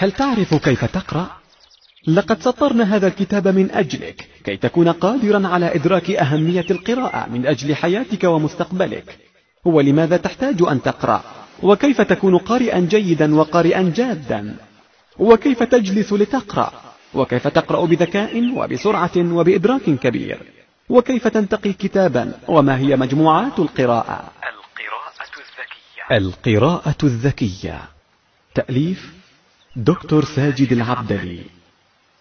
هل تعرف كيف تقرأ؟ لقد سطرنا هذا الكتاب من أجلك كي تكون قادرا على إدراك أهمية القراءة من أجل حياتك ومستقبلك ولماذا تحتاج أن تقرأ؟ وكيف تكون قارئا جيدا وقارئا جادا؟ وكيف تجلس لتقرأ؟ وكيف تقرأ بذكاء وبسرعة وبإدراك كبير؟ وكيف تنتقي كتابا؟ وما هي مجموعات القراءة؟ القراءة الذكية القراءة الذكية تأليف دكتور ساجد العبدلي.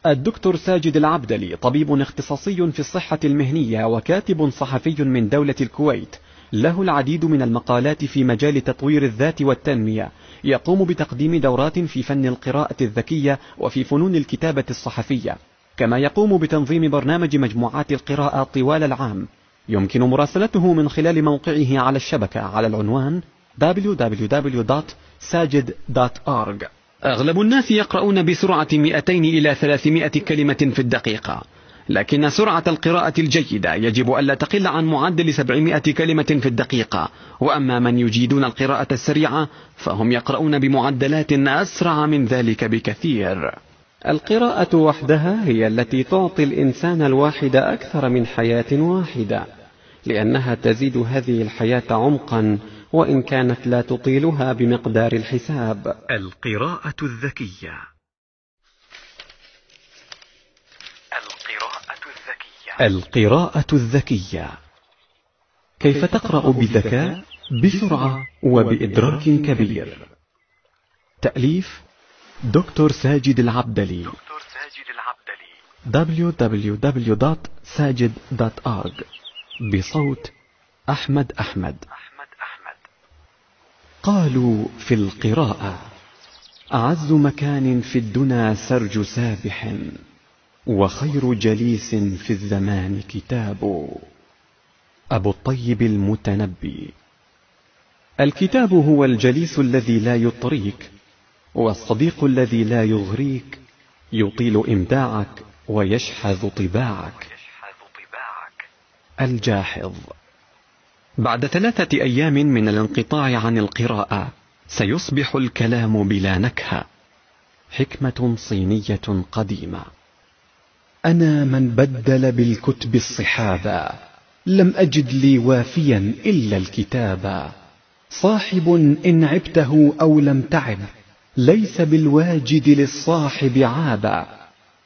الدكتور ساجد العبدلي طبيب اختصاصي في الصحة المهنية وكاتب صحفي من دولة الكويت. له العديد من المقالات في مجال تطوير الذات والتنمية. يقوم بتقديم دورات في فن القراءة الذكية وفي فنون الكتابة الصحفية. كما يقوم بتنظيم برنامج مجموعات القراءة طوال العام. يمكن مراسلته من خلال موقعه على الشبكة على العنوان www.sajid.org أغلب الناس يقرؤون بسرعة 200 إلى 300 كلمة في الدقيقة. لكن سرعة القراءة الجيدة يجب ألا تقل عن معدل 700 كلمة في الدقيقة. وأما من يجيدون القراءة السريعة فهم يقرؤون بمعدلات أسرع من ذلك بكثير. القراءة وحدها هي التي تعطي الإنسان الواحد أكثر من حياة واحدة لأنها تزيد هذه الحياة عمقا وإن كانت لا تطيلها بمقدار الحساب. القراءة الذكية. القراءة الذكية. القراءة الذكية. كيف تقرأ بذكاء؟ بسرعة وبإدراك كبير. تأليف دكتور ساجد العبدلي. دكتور ساجد العبدلي. www.sajid.org بصوت أحمد أحمد. قالوا في القراءة أعز مكان في الدنا سرج سابح وخير جليس في الزمان كتاب. أبو الطيب المتنبي الكتاب هو الجليس الذي لا يطريك والصديق الذي لا يغريك يطيل إمتاعك ويشحذ طباعك. الجاحظ. بعد ثلاثة أيام من الانقطاع عن القراءة سيصبح الكلام بلا نكهة. حكمة صينية قديمة. أنا من بدل بالكتب الصحابا لم أجد لي وافيا إلا الكتابا صاحب إن عبته أو لم تعب ليس بالواجد للصاحب عابا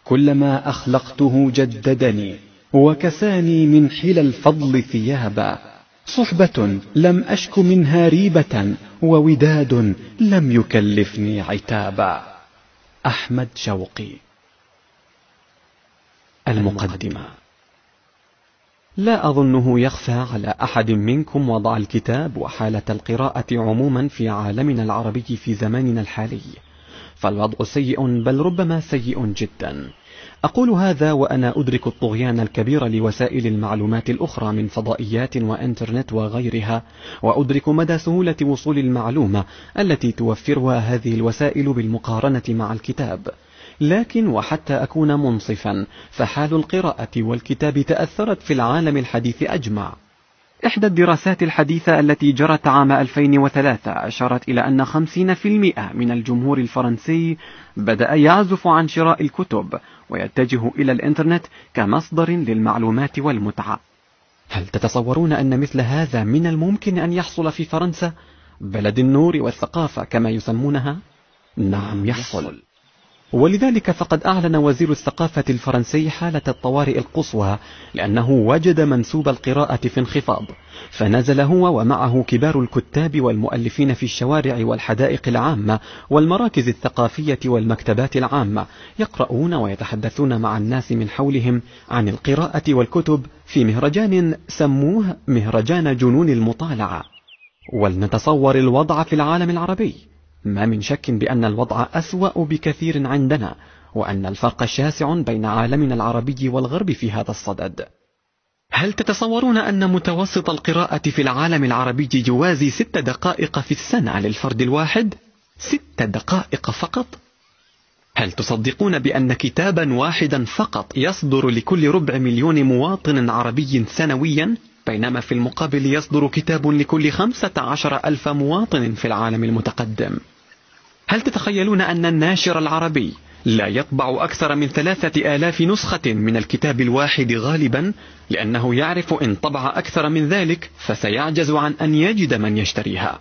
كلما أخلقته جددني وكساني من حلى الفضل ثيابا. صحبة لم أشك منها ريبة ووداد لم يكلفني عتابا. أحمد شوقي. المقدمة. لا أظنه يخفى على أحد منكم وضع الكتاب وحالة القراءة عموما في عالمنا العربي في زماننا الحالي. فالوضع سيء بل ربما سيء جدا. أقول هذا وأنا أدرك الطغيان الكبير لوسائل المعلومات الأخرى من فضائيات وإنترنت وغيرها وأدرك مدى سهولة وصول المعلومة التي توفرها هذه الوسائل بالمقارنة مع الكتاب. لكن وحتى أكون منصفا فحال القراءة والكتاب تأثرت في العالم الحديث أجمع. إحدى الدراسات الحديثة التي جرت عام 2003 أشارت إلى أن 50% من الجمهور الفرنسي بدأ يعزف عن شراء الكتب ويتجه إلى الإنترنت كمصدر للمعلومات والمتعة. هل تتصورون أن مثل هذا من الممكن أن يحصل في فرنسا؟ بلد النور والثقافة كما يسمونها؟ نعم يحصل. ولذلك فقد أعلن وزير الثقافة الفرنسي حالة الطوارئ القصوى لأنه وجد منسوب القراءة في انخفاض فنزل هو ومعه كبار الكتاب والمؤلفين في الشوارع والحدائق العامة والمراكز الثقافية والمكتبات العامة يقرؤون ويتحدثون مع الناس من حولهم عن القراءة والكتب في مهرجان سموه مهرجان جنون المطالعة. ولنتصور الوضع في العالم العربي. ما من شك بأن الوضع أسوأ بكثير عندنا وأن الفرق شاسع بين عالمنا العربي والغرب في هذا الصدد هل تتصورون أن متوسط القراءة في العالم العربي يوازي ست دقائق في السنة للفرد الواحد؟ ست دقائق فقط؟ هل تصدقون بأن كتابا واحدا فقط يصدر لكل ربع مليون مواطن عربي سنويا؟ بينما في المقابل يصدر كتاب لكل خمسة عشر ألف مواطن في العالم المتقدم هل تتخيلون أن الناشر العربي لا يطبع أكثر من ثلاثة آلاف نسخة من الكتاب الواحد غالبا؟ لأنه يعرف إن طبع أكثر من ذلك فسيعجز عن أن يجد من يشتريها.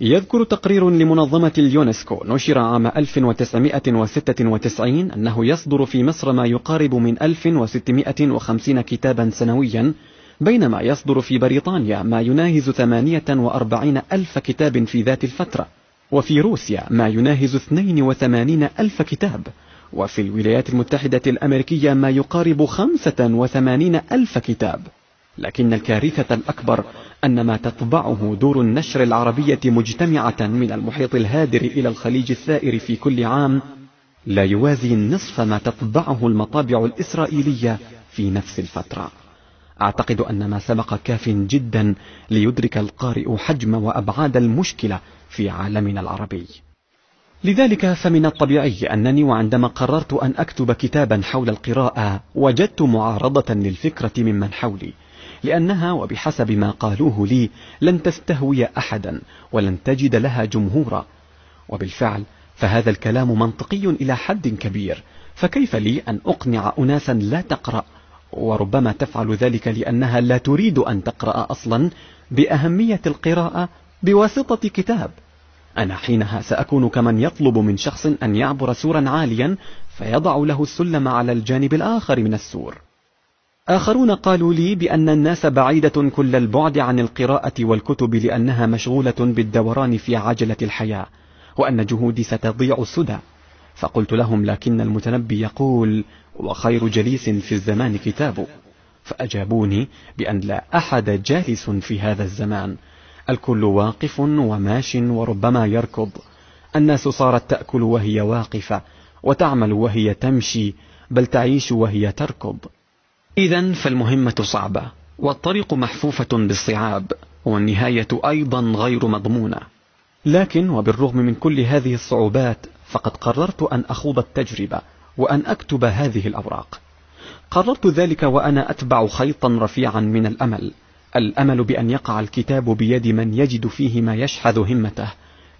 يذكر تقرير لمنظمة اليونسكو نشر عام 1996 أنه يصدر في مصر ما يقارب من 1650 كتابا سنويا بينما يصدر في بريطانيا ما يناهز 48 ألف كتاب في ذات الفترة. وفي روسيا ما يناهز 82 ألف كتاب وفي الولايات المتحدة الأمريكية ما يقارب 85 ألف كتاب. لكن الكارثة الأكبر أن ما تطبعه دور النشر العربية مجتمعة من المحيط الهادر إلى الخليج الثائر في كل عام لا يوازي النصف ما تطبعه المطابع الإسرائيلية في نفس الفترة. أعتقد أن ما سبق كاف جدا ليدرك القارئ حجم وأبعاد المشكلة في عالمنا العربي. لذلك فمن الطبيعي أنني وعندما قررت أن أكتب كتابا حول القراءة وجدت معارضة للفكرة ممن حولي لأنها وبحسب ما قالوه لي لن تستهوي أحدا ولن تجد لها جمهورا وبالفعل فهذا الكلام منطقي إلى حد كبير فكيف لي أن أقنع أناسا لا تقرأ وربما تفعل ذلك لأنها لا تريد أن تقرأ أصلا بأهمية القراءة بواسطة كتاب. أنا حينها سأكون كمن يطلب من شخص أن يعبر سورا عاليا فيضع له السلم على الجانب الآخر من السور. آخرون قالوا لي بأن الناس بعيدة كل البعد عن القراءة والكتب لأنها مشغولة بالدوران في عجلة الحياة وأن جهودي ستضيع سدى فقلت لهم لكن المتنبي يقول وخير جليس في الزمان كتابه فأجابوني بأن لا أحد جالس في هذا الزمان. الكل واقف وماش وربما يركض. الناس صارت تأكل وهي واقفة وتعمل وهي تمشي بل تعيش وهي تركض. إذا فالمهمة صعبة والطريق محفوفة بالصعاب والنهاية أيضا غير مضمونة. لكن وبالرغم من كل هذه الصعوبات فقد قررت أن أخوض التجربة. وأن أكتب هذه الأوراق. قررت ذلك وأنا أتبع خيطا رفيعا من الأمل. الأمل بأن يقع الكتاب بيد من يجد فيه ما يشحذ همته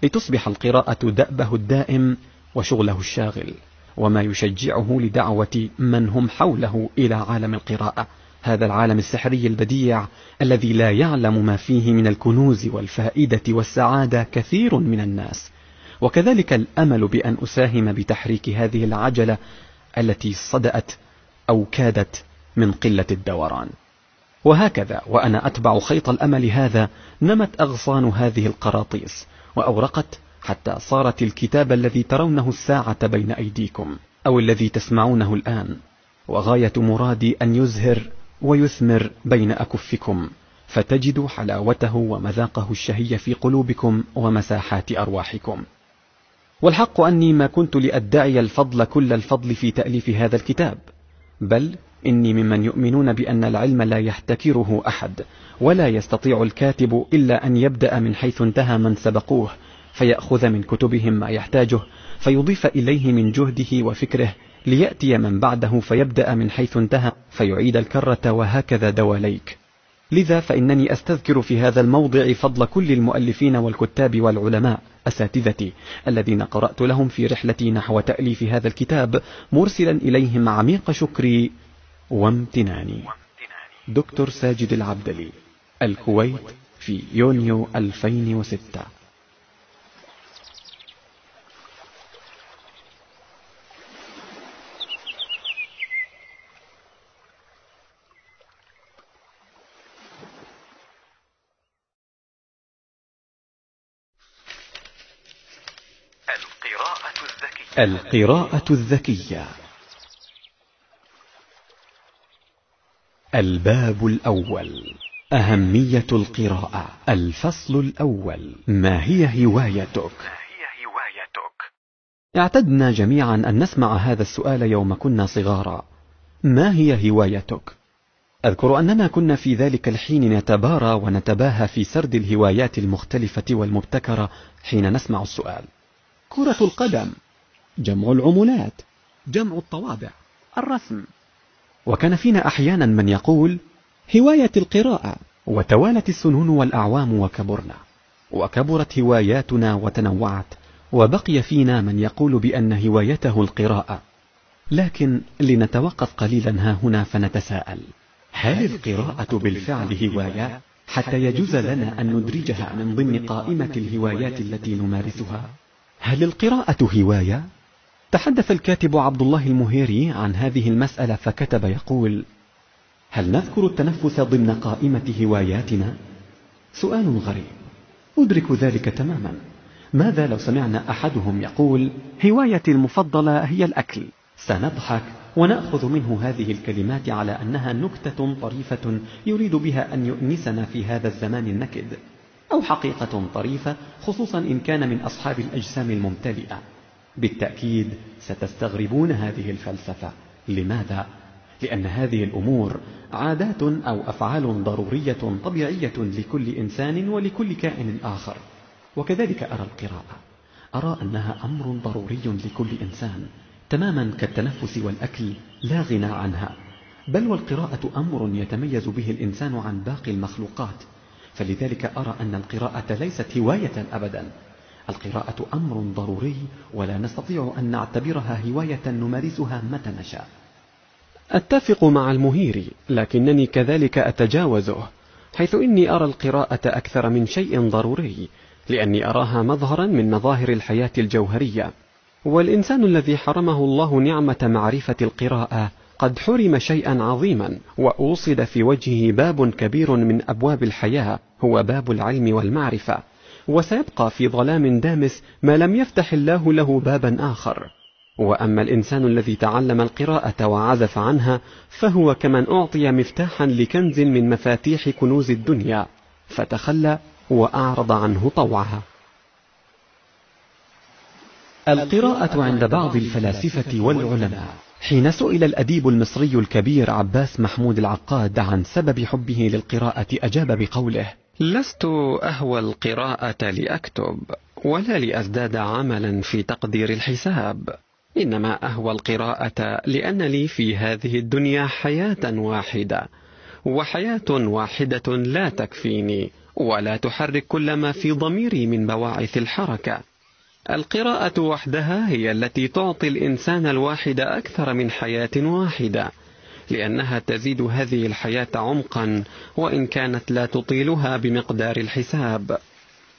لتصبح القراءة دأبه الدائم وشغله الشاغل وما يشجعه لدعوة من هم حوله إلى عالم القراءة. هذا العالم السحري البديع الذي لا يعلم ما فيه من الكنوز والفائدة والسعادة كثير من الناس. وكذلك الأمل بأن أساهم بتحريك هذه العجلة التي صدأت أو كادت من قلة الدوران. وهكذا وأنا أتبع خيط الأمل هذا نمت أغصان هذه القراطيس وأورقت حتى صارت الكتاب الذي ترونه الساعة بين أيديكم أو الذي تسمعونه الآن. وغاية مرادي أن يزهر ويثمر بين أكفكم فتجدوا حلاوته ومذاقه الشهي في قلوبكم ومساحات أرواحكم. والحق أني ما كنت لأدعي الفضل كل الفضل في تأليف هذا الكتاب بل إني ممن يؤمنون بأن العلم لا يحتكره أحد ولا يستطيع الكاتب إلا أن يبدأ من حيث انتهى من سبقوه فيأخذ من كتبهم ما يحتاجه فيضيف إليه من جهده وفكره ليأتي من بعده فيبدأ من حيث انتهى فيعيد الكرة وهكذا دواليك. لذا فإنني أستذكر في هذا الموضع فضل كل المؤلفين والكتاب والعلماء. أساتذتي الذين قرأت لهم في رحلتي نحو تأليف هذا الكتاب مرسلا إليهم عميق شكري وامتناني. دكتور ساجد العبدلي الكويت في يونيو 2006 القراءة الذكية. الباب الأول. أهمية القراءة. الفصل الأول. ما هي هوايتك؟ اعتدنا جميعا أن نسمع هذا السؤال يوم كنا صغارا. ما هي هوايتك؟ أذكر أننا كنا في ذلك الحين نتبارى ونتباهى في سرد الهوايات المختلفة والمبتكرة حين نسمع السؤال. كرة القدم. جمع العملات. جمع الطوابع الرسم. وكان فينا أحيانا من يقول هواية القراءة. وتوالت السنون والأعوام وكبرنا وكبرت هواياتنا وتنوعت وبقي فينا من يقول بأن هوايته القراءة. لكن لنتوقف قليلا ها هنا فنتساءل هل القراءة بالفعل هواية؟ حتى يجوز لنا أن ندرجها من ضمن قائمة الهوايات التي نمارسها. هل القراءة هواية؟ تحدث الكاتب عبد الله المهيري عن هذه المسألة فكتب يقول هل نذكر التنفس ضمن قائمة هواياتنا؟ سؤال غريب. أدرك ذلك تماما. ماذا لو سمعنا أحدهم يقول هوايتي المفضلة هي الأكل. سنضحك ونأخذ منه هذه الكلمات على أنها نكتة طريفة يريد بها أن يؤنسنا في هذا الزمان النكد أو حقيقة طريفة خصوصا إن كان من أصحاب الأجسام الممتلئة. بالتأكيد ستستغربون هذه الفلسفة. لماذا؟ لأن هذه الأمور عادات أو أفعال ضرورية طبيعية لكل إنسان ولكل كائن آخر. وكذلك أرى القراءة. أرى أنها أمر ضروري لكل إنسان. تماما كالتنفس والأكل لا غنى عنها. بل والقراءة أمر يتميز به الإنسان عن باقي المخلوقات. فلذلك أرى أن القراءة ليست هواية أبدا. القراءة أمر ضروري ولا نستطيع أن نعتبرها هواية نمارسها متى نشاء. أتفق مع المهيري لكنني كذلك أتجاوزه حيث إني أرى القراءة أكثر من شيء ضروري لأني أراها مظهرا من مظاهر الحياة الجوهرية. والإنسان الذي حرمه الله نعمة معرفة القراءة قد حرم شيئا عظيما وأوصد في وجهه باب كبير من أبواب الحياة هو باب العلم والمعرفة. وسيبقى في ظلام دامس ما لم يفتح الله له بابا آخر. وأما الإنسان الذي تعلم القراءة وعزف عنها فهو كمن أعطي مفتاحا لكنز من مفاتيح كنوز الدنيا فتخلى وأعرض عنه طوعها. القراءة عند بعض الفلاسفة والعلماء. حين سئل الأديب المصري الكبير عباس محمود العقاد عن سبب حبه للقراءة أجاب بقوله لست أهوى القراءة لأكتب ولا لأزداد عملا في تقدير الحساب. إنما أهوى القراءة لأن لي في هذه الدنيا حياة واحدة وحياة واحدة لا تكفيني ولا تحرك كل ما في ضميري من بواعث الحركة. القراءة وحدها هي التي تعطي الإنسان الواحد أكثر من حياة واحدة. لأنها تزيد هذه الحياة عمقا وإن كانت لا تطيلها بمقدار الحساب.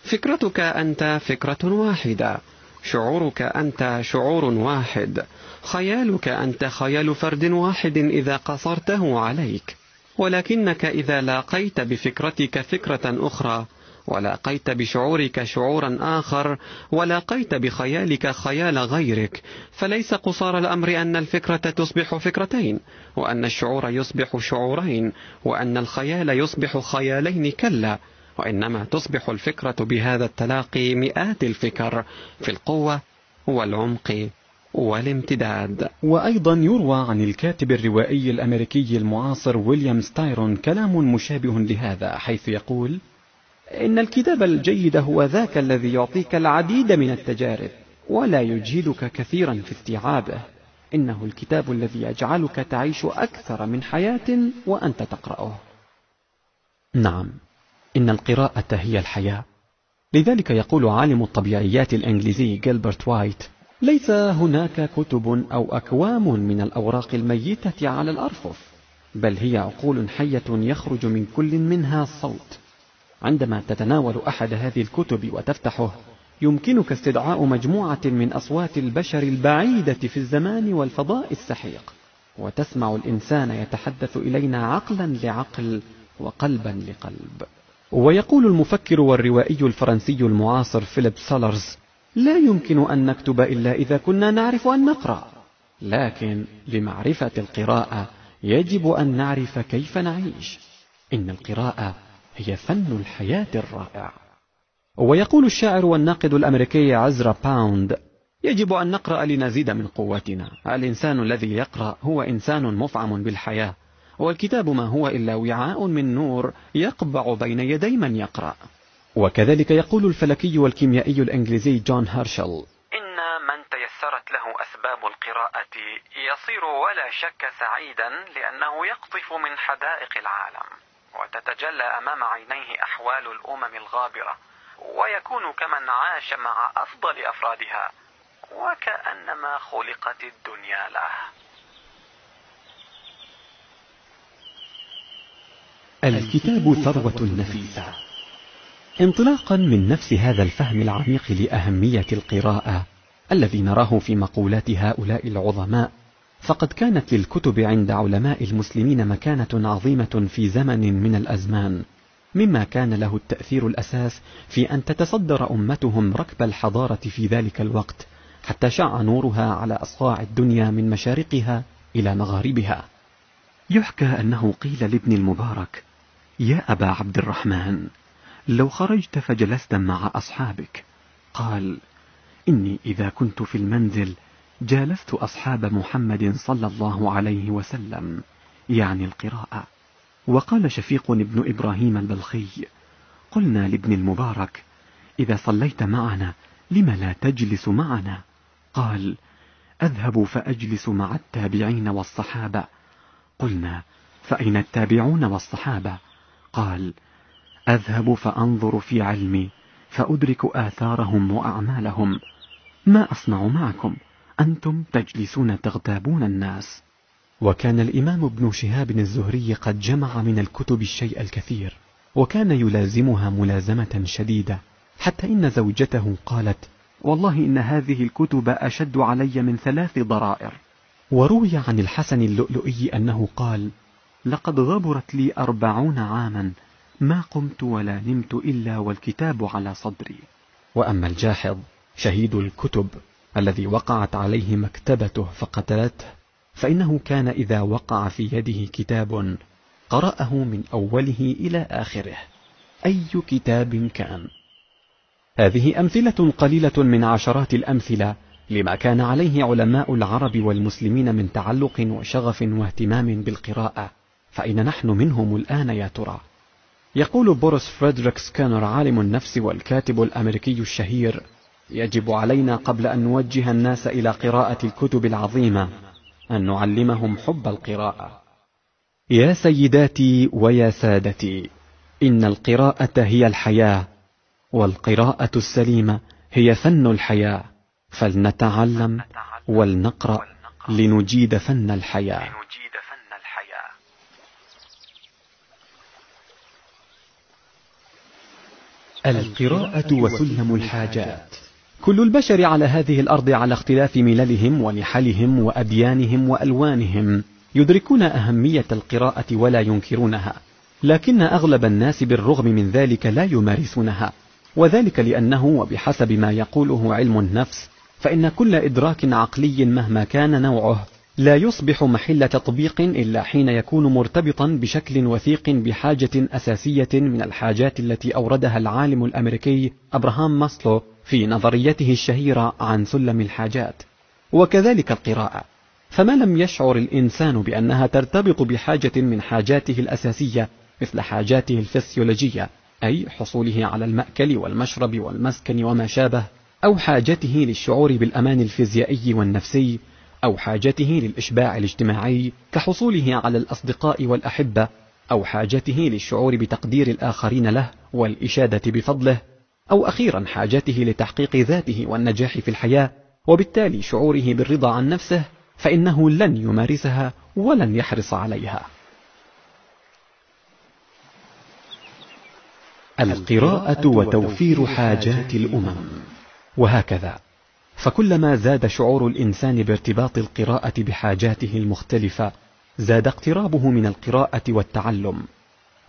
فكرتك أنت فكرة واحدة شعورك أنت شعور واحد خيالك أنت خيال فرد واحد إذا قصرته عليك. ولكنك إذا لاقيت بفكرتك فكرة أخرى ولاقيت بشعورك شعورا آخر ولاقيت بخيالك خيال غيرك. فليس قصار الأمر أن الفكرة تصبح فكرتين وأن الشعور يصبح شعورين وأن الخيال يصبح خيالين كلا وإنما تصبح الفكرة بهذا التلاقي مئات الفكر في القوة والعمق والامتداد. وأيضا يروى عن الكاتب الروائي الأمريكي المعاصر ويليام ستايرون كلام مشابه لهذا حيث يقول إن الكتاب الجيد هو ذاك الذي يعطيك العديد من التجارب ولا يجهدك كثيرا في استيعابه. إنه الكتاب الذي يجعلك تعيش أكثر من حياة وأنت تقرأه. نعم إن القراءة هي الحياة. لذلك يقول عالم الطبيعيات الإنجليزي جيلبرت وايت ليس هناك كتب أو أكوام من الأوراق الميتة على الأرفف بل هي عقول حية يخرج من كل منها صوت. عندما تتناول أحد هذه الكتب وتفتحه يمكنك استدعاء مجموعة من أصوات البشر البعيدة في الزمان والفضاء السحيق وتسمع الإنسان يتحدث إلينا عقلا لعقل وقلبا لقلب. ويقول المفكر والروائي الفرنسي المعاصر فيليب سالرز لا يمكن أن نكتب إلا إذا كنا نعرف أن نقرأ. لكن لمعرفة القراءة يجب أن نعرف كيف نعيش. إن القراءة هي فن الحياة الرائع. ويقول الشاعر والناقد الأمريكي عزرا باوند يجب أن نقرأ لنزيد من قوتنا. الإنسان الذي يقرأ هو إنسان مفعم بالحياة والكتاب ما هو إلا وعاء من نور يقبع بين يدي من يقرأ. وكذلك يقول الفلكي والكيميائي الإنجليزي جون هيرشل إن من تيسرت له أسباب القراءة يصير ولا شك سعيدا لأنه يقطف من حدائق العالم. وتتجلى أمام عينيه أحوال الأمم الغابرة ويكون كمن عاش مع أفضل أفرادها وكأنما خلقت الدنيا له. الكتاب ثروة نفيسة. انطلاقا من نفس هذا الفهم العميق لأهمية القراءة الذي نراه في مقولات هؤلاء العظماء فقد كانت للكتب عند علماء المسلمين مكانة عظيمة في زمن من الأزمان مما كان له التأثير الأساس في أن تتصدر أمتهم ركب الحضارة في ذلك الوقت حتى شع نورها على أصقاع الدنيا من مشارقها إلى مغاربها. يحكى أنه قيل لابن المبارك يا أبا عبد الرحمن لو خرجت فجلست مع أصحابك. قال إني إذا كنت في المنزل جالست أصحاب محمد صلى الله عليه وسلم يعني القراءة. وقال شفيق بن إبراهيم البلخي قلنا لابن المبارك إذا صليت معنا لم لا تجلس معنا؟ قال أذهب فأجلس مع التابعين والصحابة. قلنا فأين التابعون والصحابة؟ قال أذهب فأنظر في علمي فأدرك آثارهم وأعمالهم. ما أصنع معكم؟ أنتم تجلسون تغتابون الناس. وكان الإمام ابن شهاب الزهري قد جمع من الكتب الشيء الكثير وكان يلازمها ملازمة شديدة حتى إن زوجته قالت والله إن هذه الكتب أشد علي من ثلاث ضرائر. وروي عن الحسن اللؤلؤي أنه قال لقد غبرت لي أربعون عاما ما قمت ولا نمت إلا والكتاب على صدري. وأما الجاحظ شهيد الكتب. الذي وقعت عليه مكتبته فقتلته فإنه كان إذا وقع في يده كتاب قرأه من أوله إلى آخره أي كتاب كان هذه أمثلة قليلة من عشرات الأمثلة لما كان عليه علماء العرب والمسلمين من تعلق وشغف واهتمام بالقراءة فأين نحن منهم الآن يا ترى؟ يقول بوريس فريدريك سكينر عالم النفس والكاتب الأمريكي الشهير يجب علينا قبل أن نوجه الناس إلى قراءة الكتب العظيمة أن نعلمهم حب القراءة. يا سيداتي ويا سادتي إن القراءة هي الحياة والقراءة السليمة هي فن الحياة. فلنتعلم ولنقرأ لنجيد فن الحياة. القراءة وسلم الحاجات. كل البشر على هذه الأرض على اختلاف مللهم ونحلهم وأديانهم وألوانهم يدركون أهمية القراءة ولا ينكرونها لكن أغلب الناس بالرغم من ذلك لا يمارسونها وذلك لأنه وبحسب ما يقوله علم النفس فإن كل إدراك عقلي مهما كان نوعه لا يصبح محل تطبيق إلا حين يكون مرتبطا بشكل وثيق بحاجة أساسية من الحاجات التي أوردها العالم الأمريكي أبراهام ماسلو في نظريته الشهيرة عن سلم الحاجات وكذلك القراءة. فما لم يشعر الإنسان بأنها ترتبط بحاجة من حاجاته الأساسية مثل حاجاته الفسيولوجية أي حصوله على المأكل والمشرب والمسكن وما شابه أو حاجته للشعور بالأمان الفيزيائي والنفسي أو حاجته للإشباع الاجتماعي كحصوله على الأصدقاء والأحبة أو حاجته للشعور بتقدير الآخرين له والإشادة بفضله. أو أخيرا حاجته لتحقيق ذاته والنجاح في الحياة وبالتالي شعوره بالرضا عن نفسه فإنه لن يمارسها ولن يحرص عليها. القراءة وتوفير حاجات الأمم. وهكذا. فكلما زاد شعور الإنسان بارتباط القراءة بحاجاته المختلفة زاد اقترابه من القراءة والتعلم.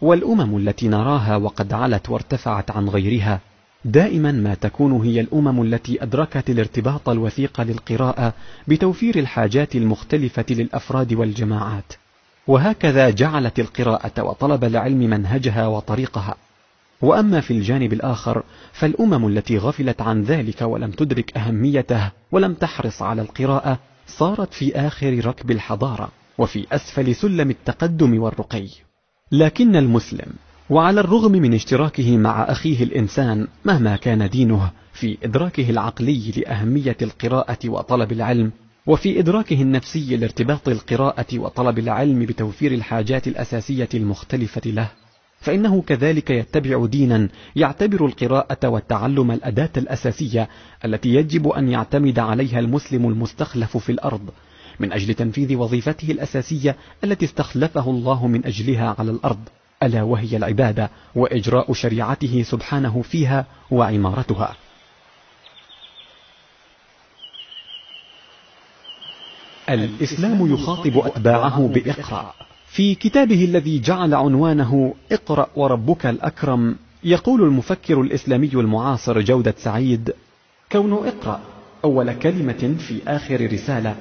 والأمم التي نراها وقد علت وارتفعت عن غيرها دائما ما تكون هي الأمم التي أدركت الارتباط الوثيق للقراءة بتوفير الحاجات المختلفة للأفراد والجماعات. وهكذا جعلت القراءة وطلب العلم منهجها وطريقها. وأما في الجانب الآخر فالأمم التي غفلت عن ذلك ولم تدرك أهميته ولم تحرص على القراءة صارت في آخر ركب الحضارة وفي أسفل سلم التقدم والرقي. لكن المسلم وعلى الرغم من اشتراكه مع أخيه الإنسان مهما كان دينه في إدراكه العقلي لأهمية القراءة وطلب العلم وفي إدراكه النفسي لارتباط القراءة وطلب العلم بتوفير الحاجات الأساسية المختلفة له. فإنه كذلك يتبع دينا يعتبر القراءة والتعلم الأداة الأساسية التي يجب أن يعتمد عليها المسلم المستخلف في الأرض من أجل تنفيذ وظيفته الأساسية التي استخلفه الله من أجلها على الأرض. ألا وهي العبادة وإجراء شريعته سبحانه فيها وعمارتها. الإسلام يخاطب أتباعه بإقرأ. في كتابه الذي جعل عنوانه اقرأ وربك الأكرم يقول المفكر الإسلامي المعاصر جودة سعيد كون اقرأ أول كلمة في آخر رسالة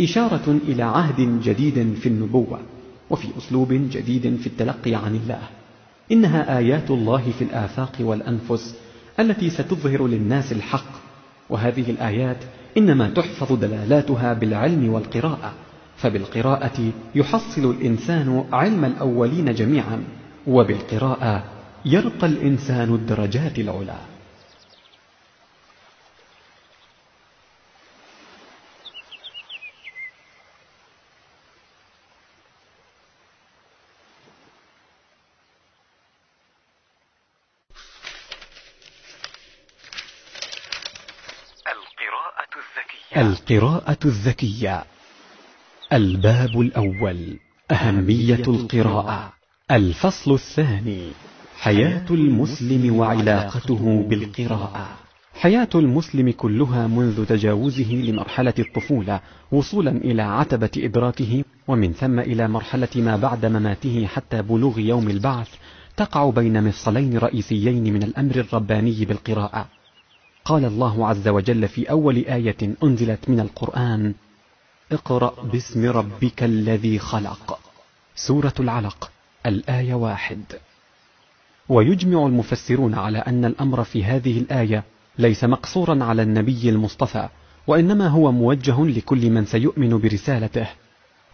إشارة إلى عهد جديد في النبوة. وفي أسلوب جديد في التلقي عن الله. إنها آيات الله في الآفاق والأنفس التي ستظهر للناس الحق. وهذه الآيات إنما تحفظ دلالاتها بالعلم والقراءة فبالقراءة يحصل الإنسان علم الأولين جميعا وبالقراءة يرقى الإنسان الدرجات العلى. القراءة الذكية. الباب الأول أهمية القراءة. الفصل الثاني حياة المسلم وعلاقته بالقراءة. حياة المسلم كلها منذ تجاوزه لمرحلة الطفولة وصولا إلى عتبة إدراكه ومن ثم إلى مرحلة ما بعد مماته حتى بلوغ يوم البعث تقع بين مفصلين رئيسيين من الأمر الرباني بالقراءة. قال الله عز وجل في أول آية أنزلت من القرآن اقرأ باسم ربك الذي خلق. سورة العلق الآية واحد. ويجمع المفسرون على أن الأمر في هذه الآية ليس مقصورا على النبي المصطفى وإنما هو موجه لكل من سيؤمن برسالته.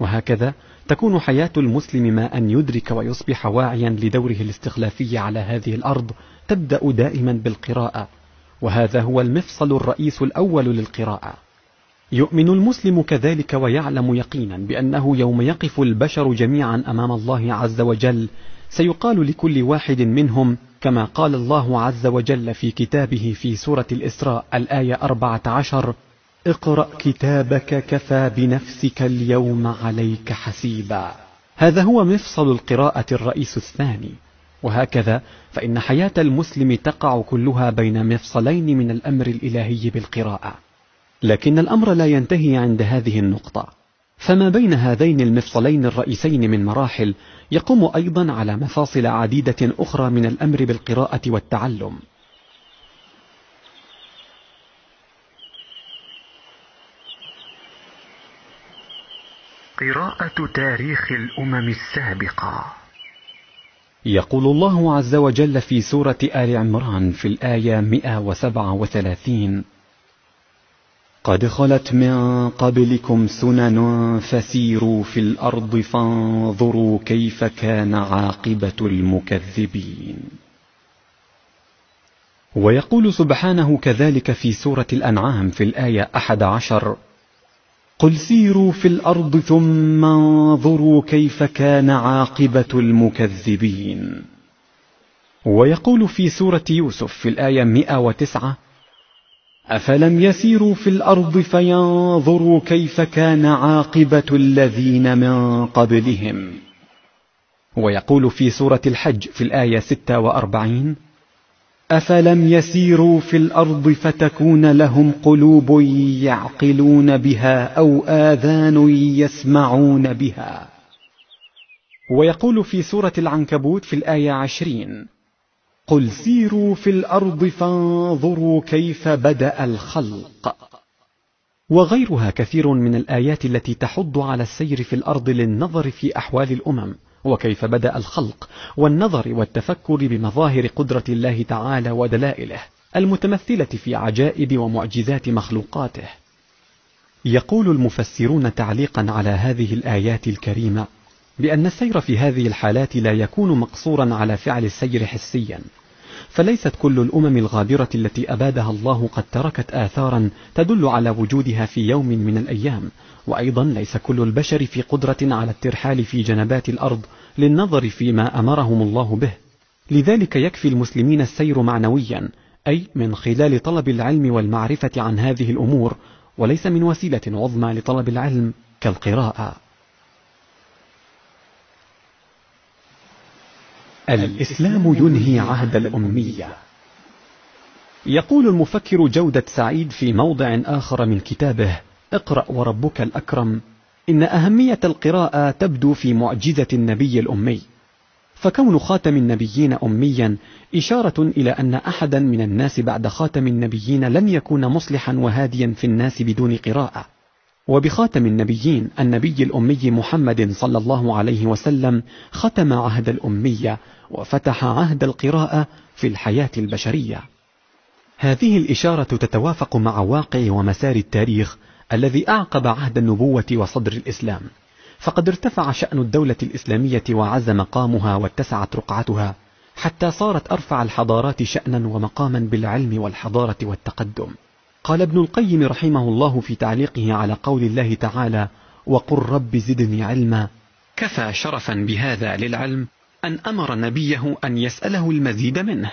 وهكذا تكون حياة المسلم ما أن يدرك ويصبح واعيا لدوره الاستخلافي على هذه الأرض تبدأ دائما بالقراءة. وهذا هو المفصل الرئيس الأول للقراءة. يؤمن المسلم كذلك ويعلم يقينا بأنه يوم يقف البشر جميعا أمام الله عز وجل سيقال لكل واحد منهم كما قال الله عز وجل في كتابه في سورة الإسراء الآية أربعة عشر اقرأ كتابك كفى بنفسك اليوم عليك حسيبا. هذا هو مفصل القراءة الرئيس الثاني. وهكذا فإن حياة المسلم تقع كلها بين مفصلين من الأمر الإلهي بالقراءة. لكن الأمر لا ينتهي عند هذه النقطة. فما بين هذين المفصلين الرئيسين من مراحل يقوم أيضا على مفاصل عديدة أخرى من الأمر بالقراءة والتعلم. قراءة تاريخ الأمم السابقة. يقول الله عز وجل في سورة آل عمران في الآية 137 قد خلت من قبلكم سنن فسيروا في الأرض فانظروا كيف كان عاقبة المكذبين. ويقول سبحانه كذلك في سورة الأنعام في الآية أحد عشر قل سيروا في الأرض ثم انظروا كيف كان عاقبة المكذبين. ويقول في سورة يوسف في الآية 109 أفلم يسيروا في الأرض فينظروا كيف كان عاقبة الذين من قبلهم. ويقول في سورة الحج في الآية 46 أفلم يسيروا في الأرض فتكون لهم قلوب يعقلون بها أو آذان يسمعون بها. ويقول في سورة العنكبوت في الآية عشرين قل سيروا في الأرض فانظروا كيف بدأ الخلق. وغيرها كثير من الآيات التي تحض على السير في الأرض للنظر في أحوال الأمم. وكيف بدأ الخلق والنظر والتفكر بمظاهر قدرة الله تعالى ودلائله المتمثلة في عجائب ومعجزات مخلوقاته. يقول المفسرون تعليقا على هذه الآيات الكريمة بأن السير في هذه الحالات لا يكون مقصورا على فعل السير حسيا فليست كل الأمم الغابرة التي أبادها الله قد تركت آثارا تدل على وجودها في يوم من الأيام وأيضا ليس كل البشر في قدرة على الترحال في جنبات الأرض للنظر فيما أمرهم الله به. لذلك يكفي المسلمين السير معنويا أي من خلال طلب العلم والمعرفة عن هذه الأمور وليس من وسيلة عظمى لطلب العلم كالقراءة. الإسلام ينهي عهد الأمية. يقول المفكر جودة سعيد في موضع آخر من كتابه اقرأ وربك الأكرم. إن أهمية القراءة تبدو في معجزة النبي الأمي. فكون خاتم النبيين أميا إشارة إلى أن أحدا من الناس بعد خاتم النبيين لن يكون مصلحا وهاديا في الناس بدون قراءة. وبخاتم النبيين النبي الأمي محمد صلى الله عليه وسلم ختم عهد الأمية وفتح عهد القراءة في الحياة البشرية. هذه الإشارة تتوافق مع واقع ومسار التاريخ الذي أعقب عهد النبوة وصدر الإسلام. فقد ارتفع شأن الدولة الإسلامية وعز مقامها واتسعت رقعتها حتى صارت أرفع الحضارات شأنا ومقاما بالعلم والحضارة والتقدم. قال ابن القيم رحمه الله في تعليقه على قول الله تعالى وقل رب زدني علما كفى شرفا بهذا للعلم أن أمر نبيه أن يسأله المزيد منه.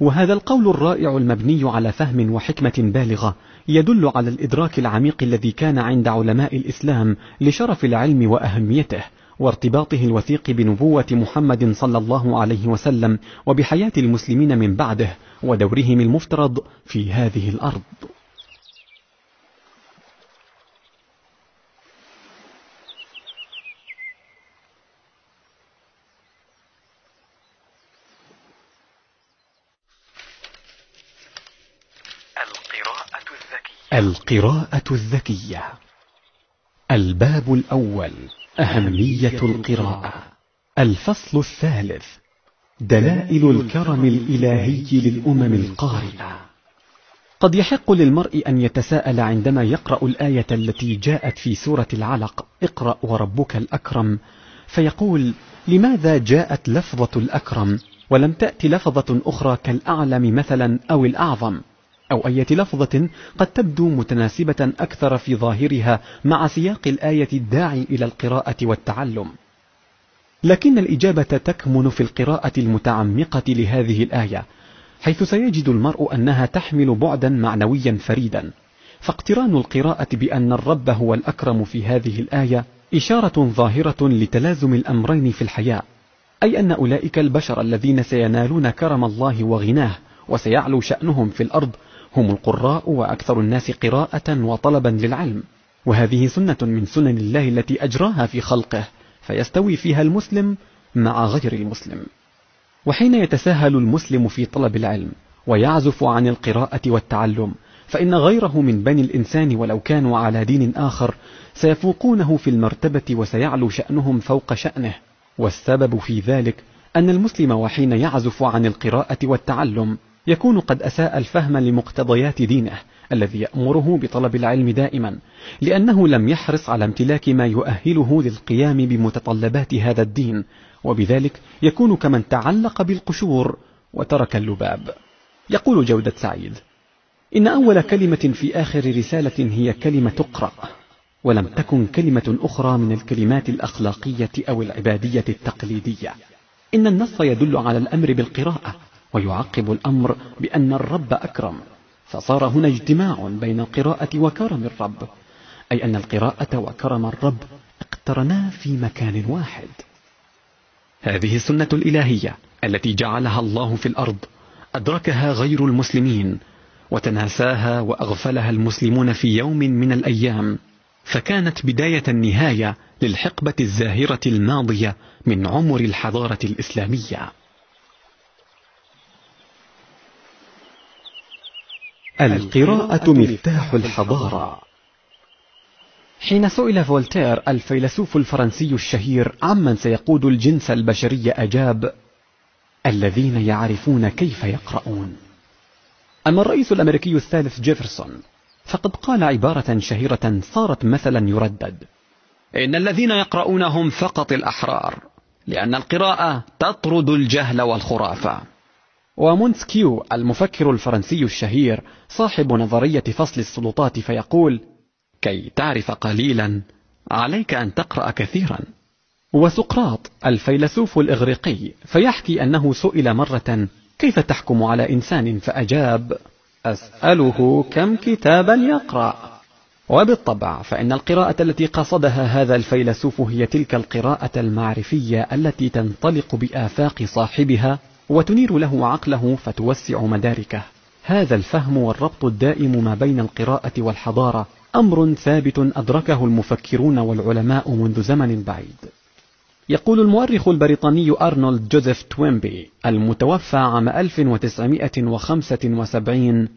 وهذا القول الرائع المبني على فهم وحكمة بالغة يدل على الإدراك العميق الذي كان عند علماء الإسلام لشرف العلم وأهميته وارتباطه الوثيق بنبوة محمد صلى الله عليه وسلم وبحياة المسلمين من بعده ودورهم المفترض في هذه الأرض. القراءة الذكية. الباب الأول أهمية القراءة. الفصل الثالث دلائل الكرم الإلهي للأمم القارئة قد يحق للمرء أن يتساءل عندما يقرأ الآية التي جاءت في سورة العلق اقرأ وربك الأكرم فيقول لماذا جاءت لفظة الأكرم؟ ولم تأت لفظة أخرى كالأعلم مثلا أو الأعظم؟ أو أية لفظة قد تبدو متناسبة أكثر في ظاهرها مع سياق الآية الداعي إلى القراءة والتعلم. لكن الإجابة تكمن في القراءة المتعمقة لهذه الآية حيث سيجد المرء أنها تحمل بعدا معنويا فريدا. فاقتران القراءة بأن الرب هو الأكرم في هذه الآية إشارة ظاهرة لتلازم الأمرين في الحياة أي أن أولئك البشر الذين سينالون كرم الله وغناه وسيعلو شأنهم في الأرض هم القراء وأكثر الناس قراءة وطلبا للعلم. وهذه سنة من سنن الله التي أجراها في خلقه فيستوي فيها المسلم مع غير المسلم. وحين يتساهل المسلم في طلب العلم ويعزف عن القراءة والتعلم فإن غيره من بني الإنسان ولو كانوا على دين آخر سيفوقونه في المرتبة وسيعلو شأنهم فوق شأنه. والسبب في ذلك أن المسلم وحين يعزف عن القراءة والتعلم يكون قد أساء الفهم لمقتضيات دينه الذي يأمره بطلب العلم دائما لأنه لم يحرص على امتلاك ما يؤهله للقيام بمتطلبات هذا الدين وبذلك يكون كمن تعلق بالقشور وترك اللباب. يقول جودة سعيد إن أول كلمة في آخر رسالة هي كلمة اقرأ ولم تكن كلمة أخرى من الكلمات الأخلاقية أو العبادية التقليدية. إن النص يدل على الأمر بالقراءة ويعقب الأمر بأن الرب أكرم. فصار هنا اجتماع بين القراءة وكرم الرب أي أن القراءة وكرم الرب اقترنا في مكان واحد. هذه السنة الإلهية التي جعلها الله في الأرض أدركها غير المسلمين وتناساها وأغفلها المسلمون في يوم من الأيام. فكانت بداية النهاية للحقبة الزاهرة الماضية من عمر الحضارة الإسلامية. القراءة مفتاح الحضارة. حين سئل فولتير الفيلسوف الفرنسي الشهير عمن سيقود الجنس البشري أجاب الذين يعرفون كيف يقرؤون. أما الرئيس الأمريكي الثالث جيفرسون فقد قال عبارة شهيرة صارت مثلا يردد إن الذين يقرؤون هم فقط الأحرار لأن القراءة تطرد الجهل والخرافة. ومونتسكيو المفكر الفرنسي الشهير صاحب نظرية فصل السلطات فيقول كي تعرف قليلا عليك أن تقرأ كثيرا. وسقراط الفيلسوف الإغريقي فيحكي أنه سئل مرة كيف تحكم على إنسان فأجاب أسأله كم كتابا يقرأ. وبالطبع فإن القراءة التي قصدها هذا الفيلسوف هي تلك القراءة المعرفية التي تنطلق بآفاق صاحبها وتنير له عقله فتوسع مداركه. هذا الفهم والربط الدائم ما بين القراءة والحضارة أمر ثابت أدركه المفكرون والعلماء منذ زمن بعيد. يقول المؤرخ البريطاني أرنولد جوزيف توينبي المتوفى عام 1975